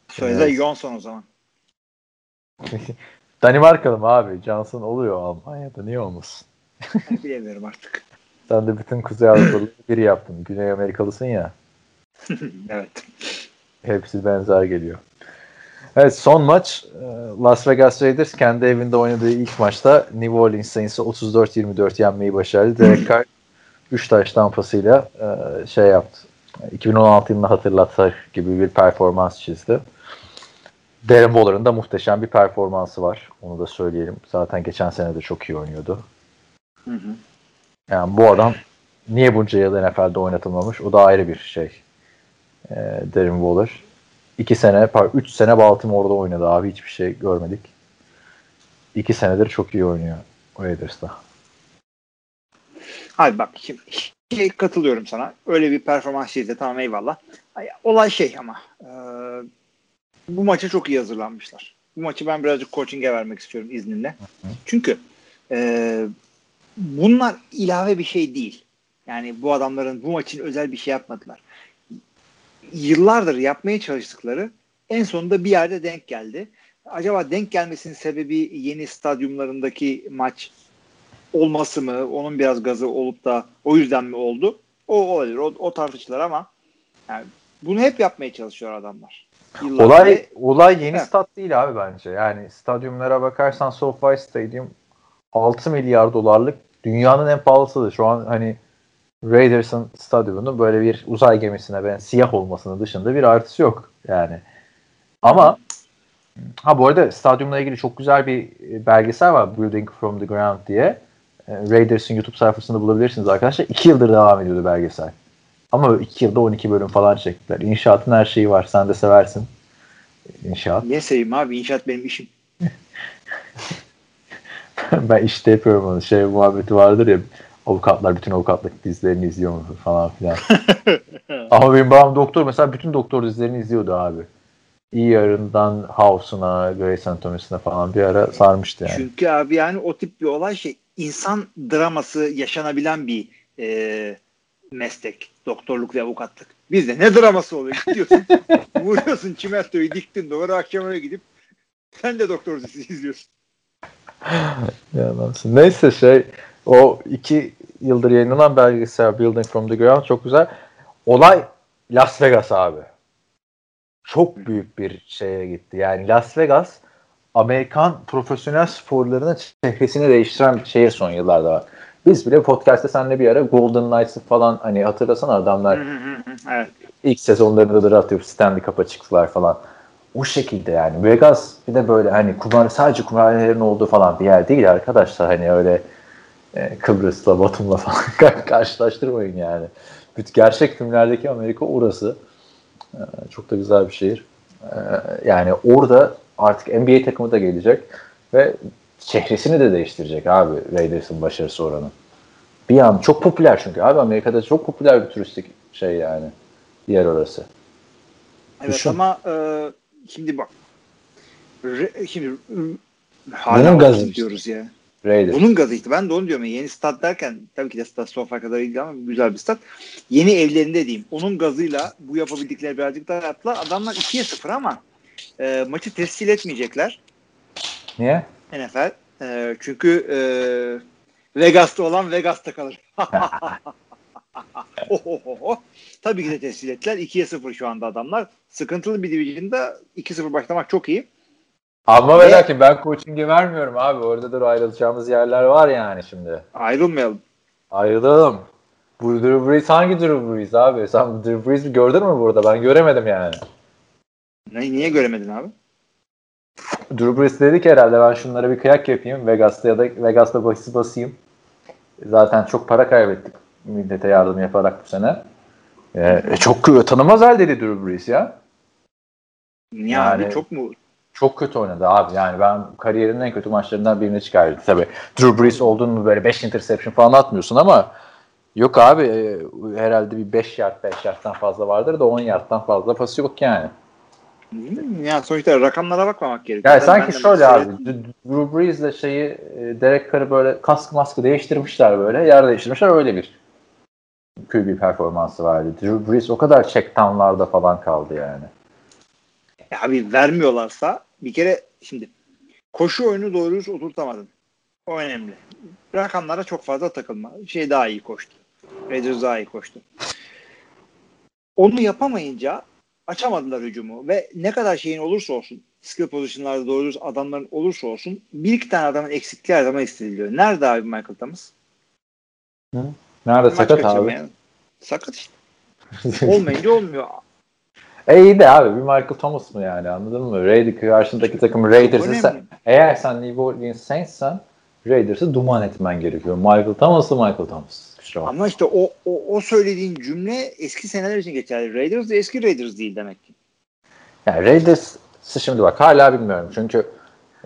Söylese Evet. Johnson o zaman. Danimarkalı mı abi? Johnson oluyor Almanya'da niye olmasın? Bilemiyorum artık. Sen de bütün Kuzey Avrupalı biri yaptın. Güney Amerikalısın ya. evet. Hepsi benzer geliyor. Evet son maç e, Las Vegas Raiders kendi evinde oynadığı ilk maçta New Orleans Saints'i 34-24 yenmeyi başardı. Derek Carr 3 taş tampasıyla e, şey yaptı. 2016 yılını hatırlatır gibi bir performans çizdi. Darren Waller'ın da muhteşem bir performansı var. Onu da söyleyelim. Zaten geçen sene de çok iyi oynuyordu. Hı hı. Yani bu adam niye bunca yıl NFL'de oynatılmamış? O da ayrı bir şey. Ee, Darren Waller. 2 sene, pardon 3 sene Baltimore'da oynadı abi. Hiçbir şey görmedik. 2 senedir çok iyi oynuyor Raiders'ta. Hadi bak şimdi şey, katılıyorum sana. Öyle bir performans izle tamam eyvallah. Ay, Olay şey ama e, bu maça çok iyi hazırlanmışlar. Bu maçı ben birazcık coaching'e vermek istiyorum izninle. Çünkü e, bunlar ilave bir şey değil. Yani bu adamların bu maçın özel bir şey yapmadılar. Yıllardır yapmaya çalıştıkları en sonunda bir yerde denk geldi. Acaba denk gelmesinin sebebi yeni stadyumlarındaki maç olması mı? Onun biraz gazı olup da o yüzden mi oldu? O olabilir. O, o tartışılır ama yani bunu hep yapmaya çalışıyor adamlar. Yıllardır. Olay olay yeni Evet. stat değil abi bence. Yani stadyumlara bakarsan SoFi Stadium 6 milyar dolarlık dünyanın en pahalısıdır. Şu an hani Raiders'ın stadyumunun böyle bir uzay gemisine ben siyah olmasının dışında bir artısı yok yani. Ama ha bu arada stadyumla ilgili çok güzel bir e, belgesel var Building from the Ground diye. E, Raiders'ın YouTube sayfasında bulabilirsiniz arkadaşlar. 2 yıldır devam ediyordu belgesel. Ama 2 yılda 12 bölüm falan çektiler. İnşaatın her şeyi var. Sen de seversin. İnşaat. Niye seveyim abi? İnşaat benim işim. ben işte yapıyorum onu. Şey muhabbeti vardır ya avukatlar bütün avukatlık dizilerini izliyor mu falan filan. Ama benim babam doktor mesela bütün doktor dizilerini izliyordu abi. ER'ından House'una, Grey's Anatomy'sine falan bir ara sarmıştı yani. Çünkü abi yani o tip bir olay şey insan draması yaşanabilen bir e, meslek. Doktorluk ve avukatlık. Bizde ne draması oluyor? Gidiyorsun vuruyorsun çimentoyu diktin duvara akşam eve gidip sen de doktor dizisi izliyorsun. Yalansı. Neyse şey o iki yıldır yayınlanan belgesel Building from the Ground çok güzel. Olay Las Vegas abi. Çok büyük bir şeye gitti. Yani Las Vegas Amerikan profesyonel sporlarının çehresini değiştiren bir şehir son yıllarda. Biz bile podcast'te seninle bir ara Golden Knights'ı falan hani hatırlasana adamlar evet. ilk sezonlarında da draft yapıp Stanley Cup'a çıktılar falan. O şekilde yani. Vegas bir de böyle hani kumar sadece kumarhanelerin olduğu falan bir yer değil arkadaşlar. Hani öyle e, Kıbrıs'la Batum'la falan karşılaştırmayın yani. Bütün gerçek filmlerdeki Amerika orası. E, çok da güzel bir şehir. E, yani orada artık NBA takımı da gelecek ve çehresini de değiştirecek abi Raiders'ın başarısı oranı. Bir an çok popüler çünkü abi Amerika'da çok popüler bir turistik şey yani yer orası. Evet Düşün. ama e, şimdi bak re, şimdi e, hala Bunun gazı diyoruz ya. Raiders. Bunun gazı işte. Ben de onu diyorum. Yeni stat derken tabii ki de stat sofa kadar değil ama güzel bir stat. Yeni evlerinde diyeyim. Onun gazıyla bu yapabildikleri birazcık daha yaptılar. Adamlar 2'ye 0 ama e, maçı tescil etmeyecekler Niye? NFL. E, çünkü e, Vegas'ta olan Vegas'ta kalır. Ohohoho. Tabii ki de tescil ettiler. 2'ye 0 şu anda adamlar. Sıkıntılı bir division'da 2-0 başlamak çok iyi. Ama Ve- lakin ben coaching'i vermiyorum abi. Orada da ayrılacağımız yerler var yani şimdi. Ayrılmayalım. Ayrılalım. Bu Drew Brees hangi Drew Brees abi? Sen Drew Brees'i gördün mü burada? Ben göremedim yani. Ne, niye göremedin abi? Drew Brees dedi ki herhalde ben şunlara bir kıyak yapayım. Vegas'ta ya da Vegas'ta bahisi basayım. Zaten çok para kaybettik millete yardım yaparak bu sene. Ee, e, çok kı- tanımaz hal dedi Drew Brees ya. Niye Yani- abi? Çok mu? Çok kötü oynadı abi. Yani ben kariyerimin en kötü maçlarından birini çıkardım. Tabii Drew Brees olduğunu mu böyle 5 interception falan atmıyorsun ama yok abi e, herhalde bir 5 yard 5 yardtan fazla vardır da 10 yardtan fazla pası yok yani. Hmm, Ya sonuçta rakamlara bakmamak gerekiyor. Yani sanki şöyle abi Drew Brees'le şeyi e, Derek Carr'ı böyle kask maskı değiştirmişler böyle yer değiştirmişler öyle bir QB performansı vardı. Drew Brees o kadar check down'larda falan kaldı yani. Ya Abi vermiyorlarsa bir kere şimdi koşu oyunu doğru düz oturtamadın. O önemli. Rakamlara çok fazla takılma. Şey daha iyi koştu. Raiders daha iyi koştu. Onu yapamayınca açamadılar hücumu ve ne kadar şeyin olursa olsun skill pozisyonlarda doğru düz adamların olursa olsun bir iki tane adamın eksikliği her zaman hissediliyor. Nerede abi Michael Thomas? Nerede Maç sakat abi? kaçırmayan. Sakat işte. Olmayınca olmuyor. E iyi de abi bir Michael Thomas mı yani anladın mı? Raiders karşındaki takım Raiders'ı sen, eğer sen New Orleans Saints'sen Raiders'ı duman etmen gerekiyor. Michael Thomas'ı Michael Thomas. Kusura. Ama işte o, o, o söylediğin cümle eski seneler için geçerli. Raiders de eski Raiders değil demek ki. Yani Raiders'ı şimdi bak hala bilmiyorum. Çünkü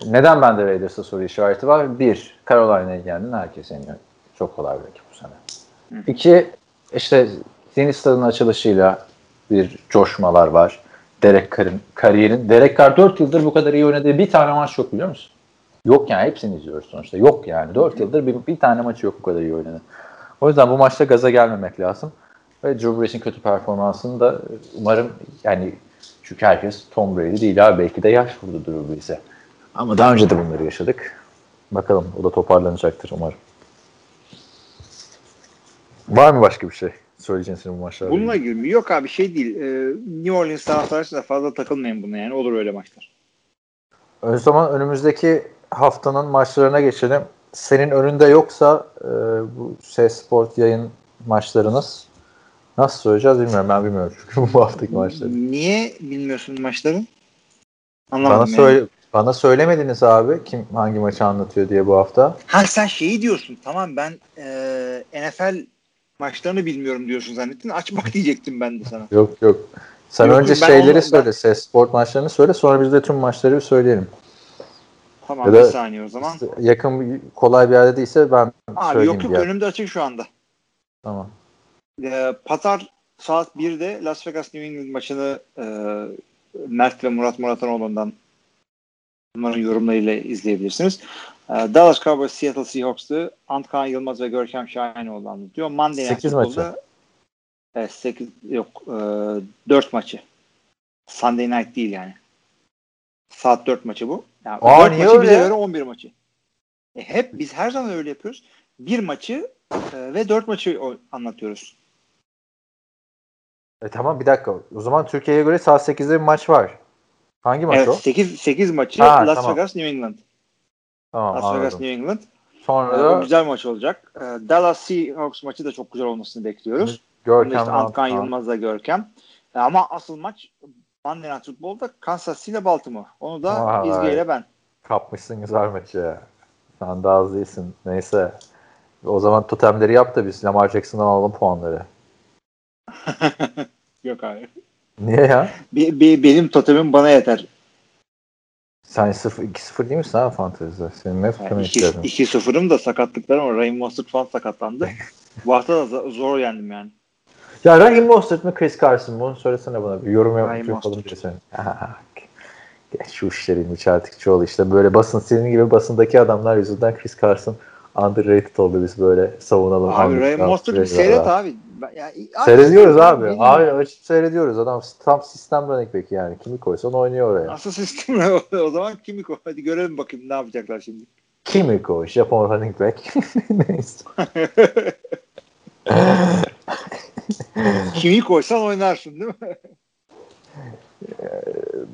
neden bende Raiders'a soru işareti var? Bir, Carolina'yı yendin herkes yeniyor. Çok kolay belki bu sene. İki, işte Sinister'ın açılışıyla bir coşmalar var. Derek Carr'ın kariyerin. Derek Carr 4 yıldır bu kadar iyi oynadığı bir tane maç yok biliyor musun? Yok yani hepsini izliyoruz sonuçta. Yok yani 4 yıldır bir, bir tane maçı yok bu kadar iyi oynadı. O yüzden bu maçta gaza gelmemek lazım. Ve Drew Brees'in kötü performansını da umarım yani çünkü herkes Tom Brady değil abi. Belki de yaş vurdu Drew Brees'e. Ama daha önce de bunları yaşadık. Bakalım o da toparlanacaktır umarım. Var mı başka bir şey söyleyeceğin senin bu maçlarla? Bununla ilgili? mi? Yok abi şey değil. Ee, New Orleans taraftarı da fazla takılmayın buna yani. Olur öyle maçlar. O zaman önümüzdeki haftanın maçlarına geçelim. Senin önünde yoksa e, bu S Sport yayın maçlarınız nasıl söyleyeceğiz bilmiyorum. Ben bilmiyorum çünkü bu haftaki maçları. Niye bilmiyorsun maçları? Bana Anlamadım yani. söyle bana söylemediniz abi kim hangi maçı anlatıyor diye bu hafta. Ha sen şeyi diyorsun. Tamam ben e, NFL maçlarını bilmiyorum diyorsun zannettin. Aç bak diyecektim ben de sana. Yok yok. Sen Yok, önce ben şeyleri ben- söyle. S Sport maçlarını söyle. Sonra biz de tüm maçları bir söyleyelim. Tamam Ya bir saniye o zaman. Yakın kolay bir yerde değilse ben Abi söyleyeyim yok yok önümde açık şu anda. Tamam. E, Pazar saat 1'de Las Vegas New England maçını e, Mert ve Murat Muratanoğlu'ndan onların yorumlarıyla izleyebilirsiniz. E, Dallas Cowboys Seattle Seahawks'tı. Antkan Yılmaz ve Görkem Şahinoğlu anlatıyor. Monday Night Sekiz Football'da- maçı. Evet 8 yok e, 4 maçı. Sunday Night değil yani. Saat 4 maçı bu. Yani Aa, 4 niye maçı bize öyle? göre 11 maçı. E, hep biz her zaman öyle yapıyoruz. Bir maçı e, ve 4 maçı o- anlatıyoruz. E tamam bir dakika. O zaman Türkiye'ye göre saat 8'de bir maç var. Hangi maç evet o? 8 8 maçı Ha, Las tamam. Vegas New England. Tamam Las Vegas. New England. Sonra E, o da güzel maç olacak. E, Dallas Seahawks maçı da çok güzel olmasını bekliyoruz. Görkem işte Antkan. Yılmaz'la Görkem. E, ama asıl maç Monday Night Football'da Kansas City ile Baltimore. Onu da Vay. İzge ile ben. Kapmışsın güzel maçı ya. Sen daha az değilsin. Neyse. O zaman totemleri yap da biz Lamar Jackson'dan alalım puanları. Yok abi. Niye ya? Be- be- benim totemim bana yeter. Sen 0 2-0 değil misin abi fantezide? Senin ne Yani tutmanı ihtiyacın? 2-0'ım da sakatlıklarım ama Raheem Mostert falan sakatlandı. Bu hafta da zo- zor yendim yani. Ya Raheem Mostert mi Chris Carson? Onu söylesene bana. Bir yorum yap- yapalım diye söyle. Ah, Geç şu işlerin müçertikçi işte böyle basın senin gibi basındaki adamlar yüzünden Chris Carson underrated oldu biz böyle savunalım. Abi Mostert'ı underrated seyret abi. Abi Seyrediyoruz abi. benim- Abi açıp seyrediyoruz. Adam tam sistem running back yani. Kimi koysan oynuyor oraya. Nasıl sistem o zaman kimi koy? Hadi görelim bakayım ne yapacaklar şimdi. Kimi koy? Japon running back. Neyse. Kimi koysan oynarsın değil mi?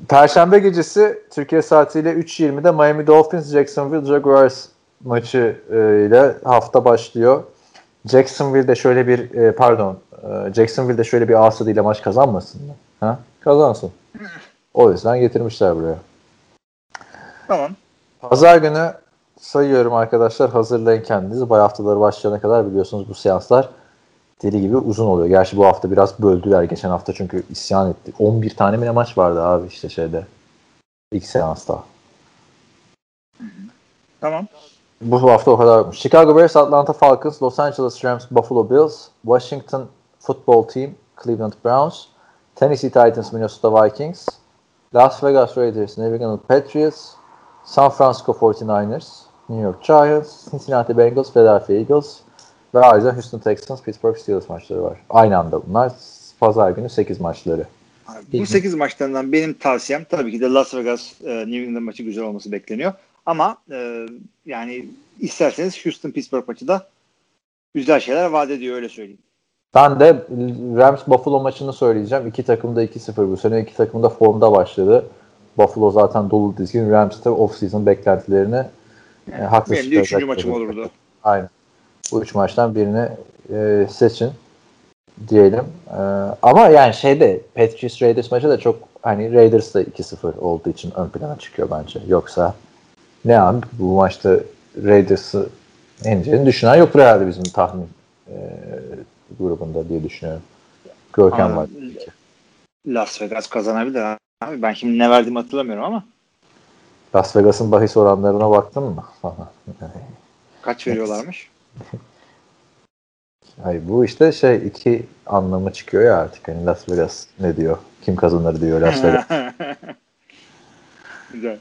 Perşembe gecesi Türkiye saatiyle 3.20'de Miami Dolphins Jacksonville Jaguars maçı e, ile hafta başlıyor. Jacksonville'de şöyle bir e, pardon e, Jacksonville'de şöyle bir asadıyla maç kazanmasın mı? Ha? Kazansın. O yüzden getirmişler buraya. Tamam. Pazar günü sayıyorum arkadaşlar hazırlayın kendinizi. Bay haftaları başlayana kadar biliyorsunuz bu seanslar deli gibi uzun oluyor. Gerçi bu hafta biraz böldüler geçen hafta çünkü isyan etti. 11 tane mi ne maç vardı abi işte şeyde. ilk seansta. Tamam. Bu hafta o kadar. Chicago Bears, Atlanta Falcons, Los Angeles Rams, Buffalo Bills, Washington Football Team, Cleveland Browns, Tennessee Titans, Minnesota Vikings, Las Vegas Raiders, New England Patriots, San Francisco 49ers, New York Giants, Cincinnati Bengals, Philadelphia Eagles ve ayrıca Houston Texans, Pittsburgh Steelers maçları var. Aynı anda bunlar. Pazar günü 8 maçları. Bu 8 maçlarından benim tavsiyem tabii ki de Las Vegas e, New England maçı güzel olması bekleniyor. Ama e, yani isterseniz Houston Pittsburgh maçı da güzel şeyler vaat ediyor öyle söyleyeyim. Ben de Rams Buffalo maçını söyleyeceğim. İki takım da 2-0 bu sene. İki takım da formda başladı. Buffalo zaten dolu dizgin. Rams de off-season beklentilerini e, haklı Benim de üçüncü maçım olurdu. Aynen. Bu üç maçtan birini e, seçin. diyelim. Ee, ama yani şeyde Patriots Raiders maçı da çok hani Raiders da 2-0 olduğu için ön plana çıkıyor bence. Yoksa ne abi bu maçta Raiders'ı yeneceğini düşünen yoktur herhalde bizim tahmin e, grubunda diye düşünüyorum. Görkem var. Las Vegas kazanabilir abi. Ben şimdi ne verdiğimi hatırlamıyorum ama Las Vegas'ın bahis oranlarına baktın mı? kaç veriyorlarmış? Hayır bu işte şey iki anlamı çıkıyor ya artık. Hani Las Vegas ne diyor? Kim kazanır diyor Las Vegas. Güzel.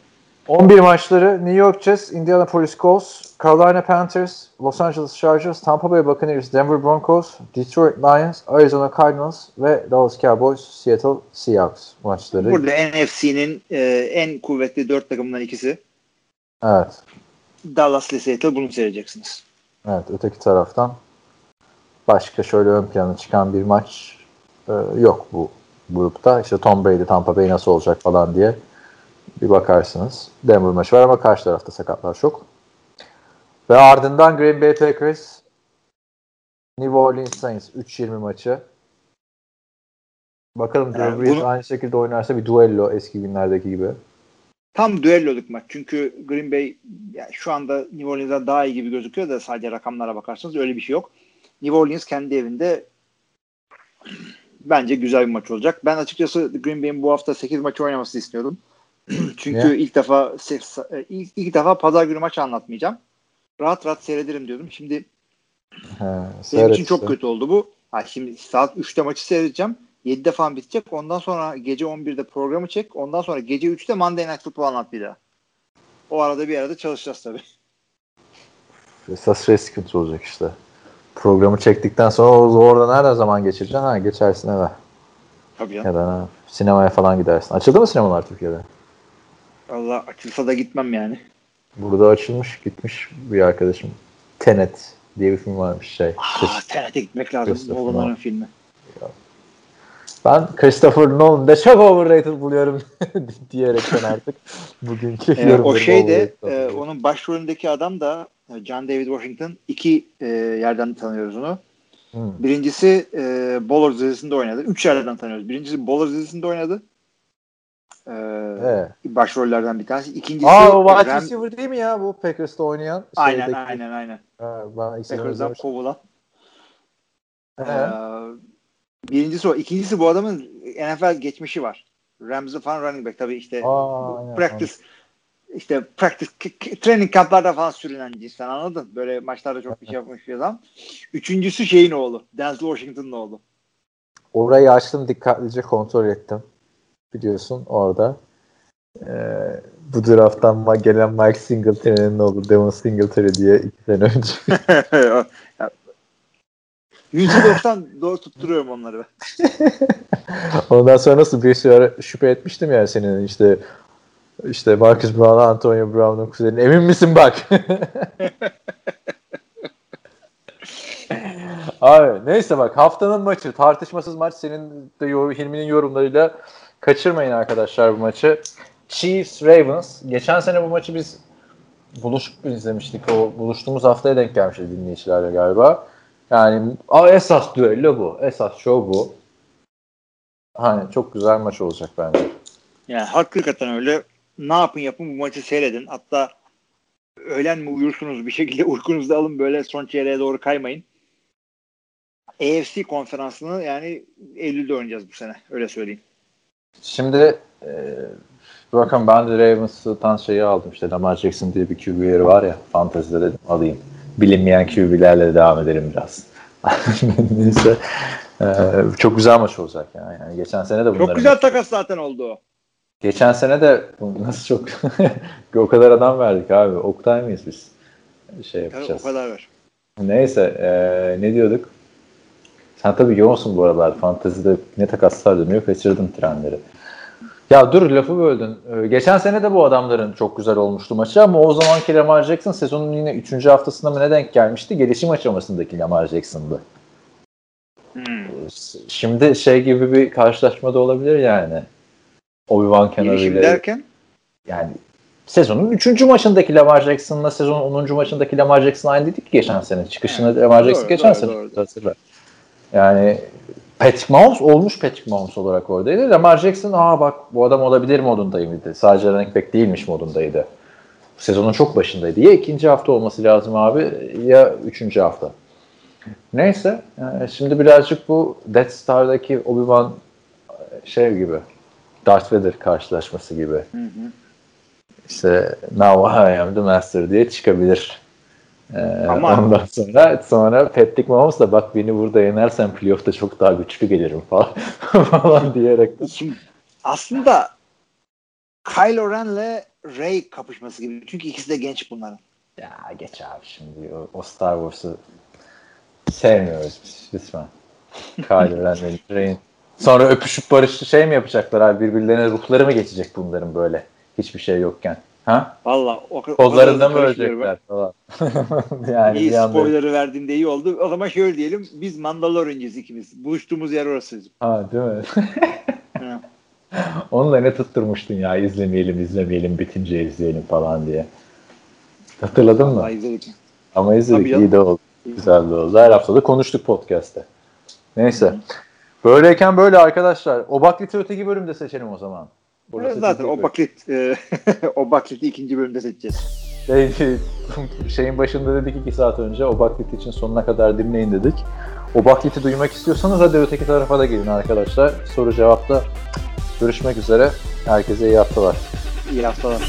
11 maçları New York Jets, Indianapolis Colts, Carolina Panthers, Los Angeles Chargers, Tampa Bay Buccaneers, Denver Broncos, Detroit Lions, Arizona Cardinals ve Dallas Cowboys, Seattle Seahawks maçları. Burada NFC'nin e, en kuvvetli dört takımından ikisi. Evet. Dallas ile Seattle bunu seyredeceksiniz. Evet. Öteki taraftan başka şöyle ön plana çıkan bir maç e, yok bu grupta. İşte Tom Brady, Tampa Bay nasıl olacak falan diye bir bakarsınız. Denver maçı var ama karşı tarafta sakatlar çok. Ve ardından Green Bay Packers, New Orleans Saints 3-20 maçı. Bakalım Drew Yani Brees bunu- aynı şekilde oynarsa bir duello eski günlerdeki gibi. Tam düelloluk maç. Çünkü Green Bay yani şu anda New Orleans'dan daha iyi gibi gözüküyor da sadece rakamlara bakarsanız öyle bir şey yok. New Orleans kendi evinde bence güzel bir maç olacak. Ben açıkçası Green Bay'in bu hafta 8 maçı oynamasını istiyordum. Çünkü Niye? ilk defa e, ilk, ilk defa pazar günü maç anlatmayacağım. Rahat rahat seyrederim diyordum. Şimdi He, benim için çok kötü oldu bu. Ha, şimdi saat 3'te maçı seyredeceğim. 7'de falan bitecek. Ondan sonra gece 11'de programı çek. Ondan sonra gece 3'te Monday Night Football anlat bir daha. O arada bir arada çalışacağız tabii. Esas şey sıkıntı olacak işte. Programı çektikten sonra orada nerede zaman geçireceksin? Ha geçersin eve. Tabii ya. Ya da ha, sinemaya falan gidersin. Açıldı mı sinemalar Türkiye'de? Valla açılsa da gitmem yani. Burada açılmış gitmiş bir arkadaşım. Tenet diye bir film varmış şey. Ah, TRT'e gitmek lazım. Nolan'ın Nolan. filmi. Ben Christopher Nolan'ı da çok overrated buluyorum diyerekten artık bugünkü Ee, o şey de e, onun başrolündeki adam da e, John David Washington. iki e, yerden tanıyoruz onu. Hmm. Birincisi e, Bowler dizisinde oynadı. Üç yerden tanıyoruz. Birincisi Bowler dizisinde oynadı. E, Evet. Başrollerden bir tanesi. İkincisi Aa o wide Ram- receiver değil mi ya bu Packers'ta oynayan? Aynen Şeydeki- aynen aynen. Ha, ben Packers'dan kovulan. Ee, birincisi o. İkincisi bu adamın NFL geçmişi var. Ramsey falan running back tabii işte Aa, aynen, practice işte practice training kamplarda falan sürünen cinsten anladın? Böyle maçlarda çok bir şey yapmış bir adam. Üçüncüsü şeyin oğlu. Denzel Washington'ın oğlu. Orayı açtım dikkatlice kontrol ettim. Biliyorsun orada. Ee, bu drafttan gelen Mike Singletary'nin oğlu Devon Singletary diye iki sene önce. %90 doğru tutturuyorum onları. ben. Ondan sonra nasıl bir süre şüphe etmiştim ya senin işte işte Marcus Brown'a Antonio Brown'un kuzeni. Emin misin bak? Abi neyse bak haftanın maçı tartışmasız maç senin de yor- Hilmi'nin yorumlarıyla kaçırmayın arkadaşlar bu maçı. Chiefs Ravens. Geçen sene bu maçı biz buluşup izlemiştik. O buluştuğumuz haftaya denk gelmişti dinleyicilerle galiba. Yani a, esas düello bu. Esas show bu. Hani çok güzel maç olacak bence. Yani hakikaten öyle. Ne yapın yapın bu maçı seyredin. Hatta öğlen mi uyursunuz bir şekilde uykunuzu alın böyle son çeyreğe doğru kaymayın. AFC konferansını yani Eylül'de oynayacağız bu sene. Öyle söyleyeyim. Şimdi e, bakın ben de Ravens'tan şeyi aldım işte Lamar Jackson diye bir QB'leri var ya fantezide dedim alayım. Bilinmeyen QB'lerle devam edelim biraz. Neyse. E, çok güzel maç olacak yani. yani geçen sene de bunların Çok güzel takas zaten oldu. Geçen sene de nasıl çok o kadar adam verdik abi. Oktay mıyız biz? Şey Tabii yapacağız. o kadar var. Neyse e, ne diyorduk? Sen tabii yoğunsun bu aralar. Fantezide ne takaslar dönüyor kaçırdın trenleri. Ya dur lafı böldün. Ee, geçen sene de bu adamların çok güzel olmuştu maçı ama o zamanki Lamar Jackson sezonun yine 3. haftasında mı ne denk gelmişti? Gelişim aşamasındaki Lamar Jackson'dı. Hmm. Şimdi şey gibi bir karşılaşma da olabilir yani. Obi-Wan Kenobi Gelişim ile derken yani sezonun 3. maçındaki Lamar Jackson'la sezonun 10. maçındaki Lamar Jackson aynı dedik ki geçen sene. Çıkışında Evet, Lamar Jackson doğru, geçen doğru, sene. doğru. Hatırla. Yani Patrick Mahomes olmuş Patrick Mahomes olarak oradaydı. Lamar Jackson aa bak bu adam olabilir modundaydı. Sadece running back değilmiş modundaydı. Sezonun çok başındaydı. Ya ikinci hafta olması lazım abi ya üçüncü hafta. Neyse şimdi birazcık bu Death Star'daki Obi-Wan şey gibi Darth Vader karşılaşması gibi. İşte now I am the master diye çıkabilir. Ee, Ama- ondan sonra sonra Patrick Mahomes da bak beni burada yenersen playoff'ta çok daha güçlü gelirim falan, falan diyerek. Şimdi aslında Kylo Ren'le Rey kapışması gibi. Çünkü ikisi de genç bunların. Ya geç abi şimdi o, o Star Wars'u sevmiyoruz biz lütfen. Kylo Ren'le Rey'in. Sonra öpüşüp barışlı şey mi yapacaklar abi birbirlerine ruhları mı geçecek bunların böyle hiçbir şey yokken? Ha? Valla Kollarında mı ölecekler falan. yani İyi bir anda. spoiler'ı verdiğinde iyi oldu. O zaman şöyle diyelim. Biz Mandalorian'cıyız ikimiz. Buluştuğumuz yer orası bizim. Ha değil mi? Hı. Onunla ne tutturmuştun ya izlemeyelim izlemeyelim bitince izleyelim falan diye. Hatırladın mı? İzledik. Ama izledik Tabii iyi de oldu. Güzel de oldu. Her hafta da konuştuk podcast'te. Neyse. Böyleyken böyle arkadaşlar. O bakliti öteki bölümde seçelim o zaman. Burası Zaten o baklit e, o bakliti ikinci bölümde seçeceğiz. Şey, şeyin başında dedik iki saat önce o bakliti için sonuna kadar dinleyin dedik. O bakliti duymak istiyorsanız hadi öteki tarafa da gelin arkadaşlar. Soru cevapta görüşmek üzere. Herkese iyi haftalar. İyi haftalar.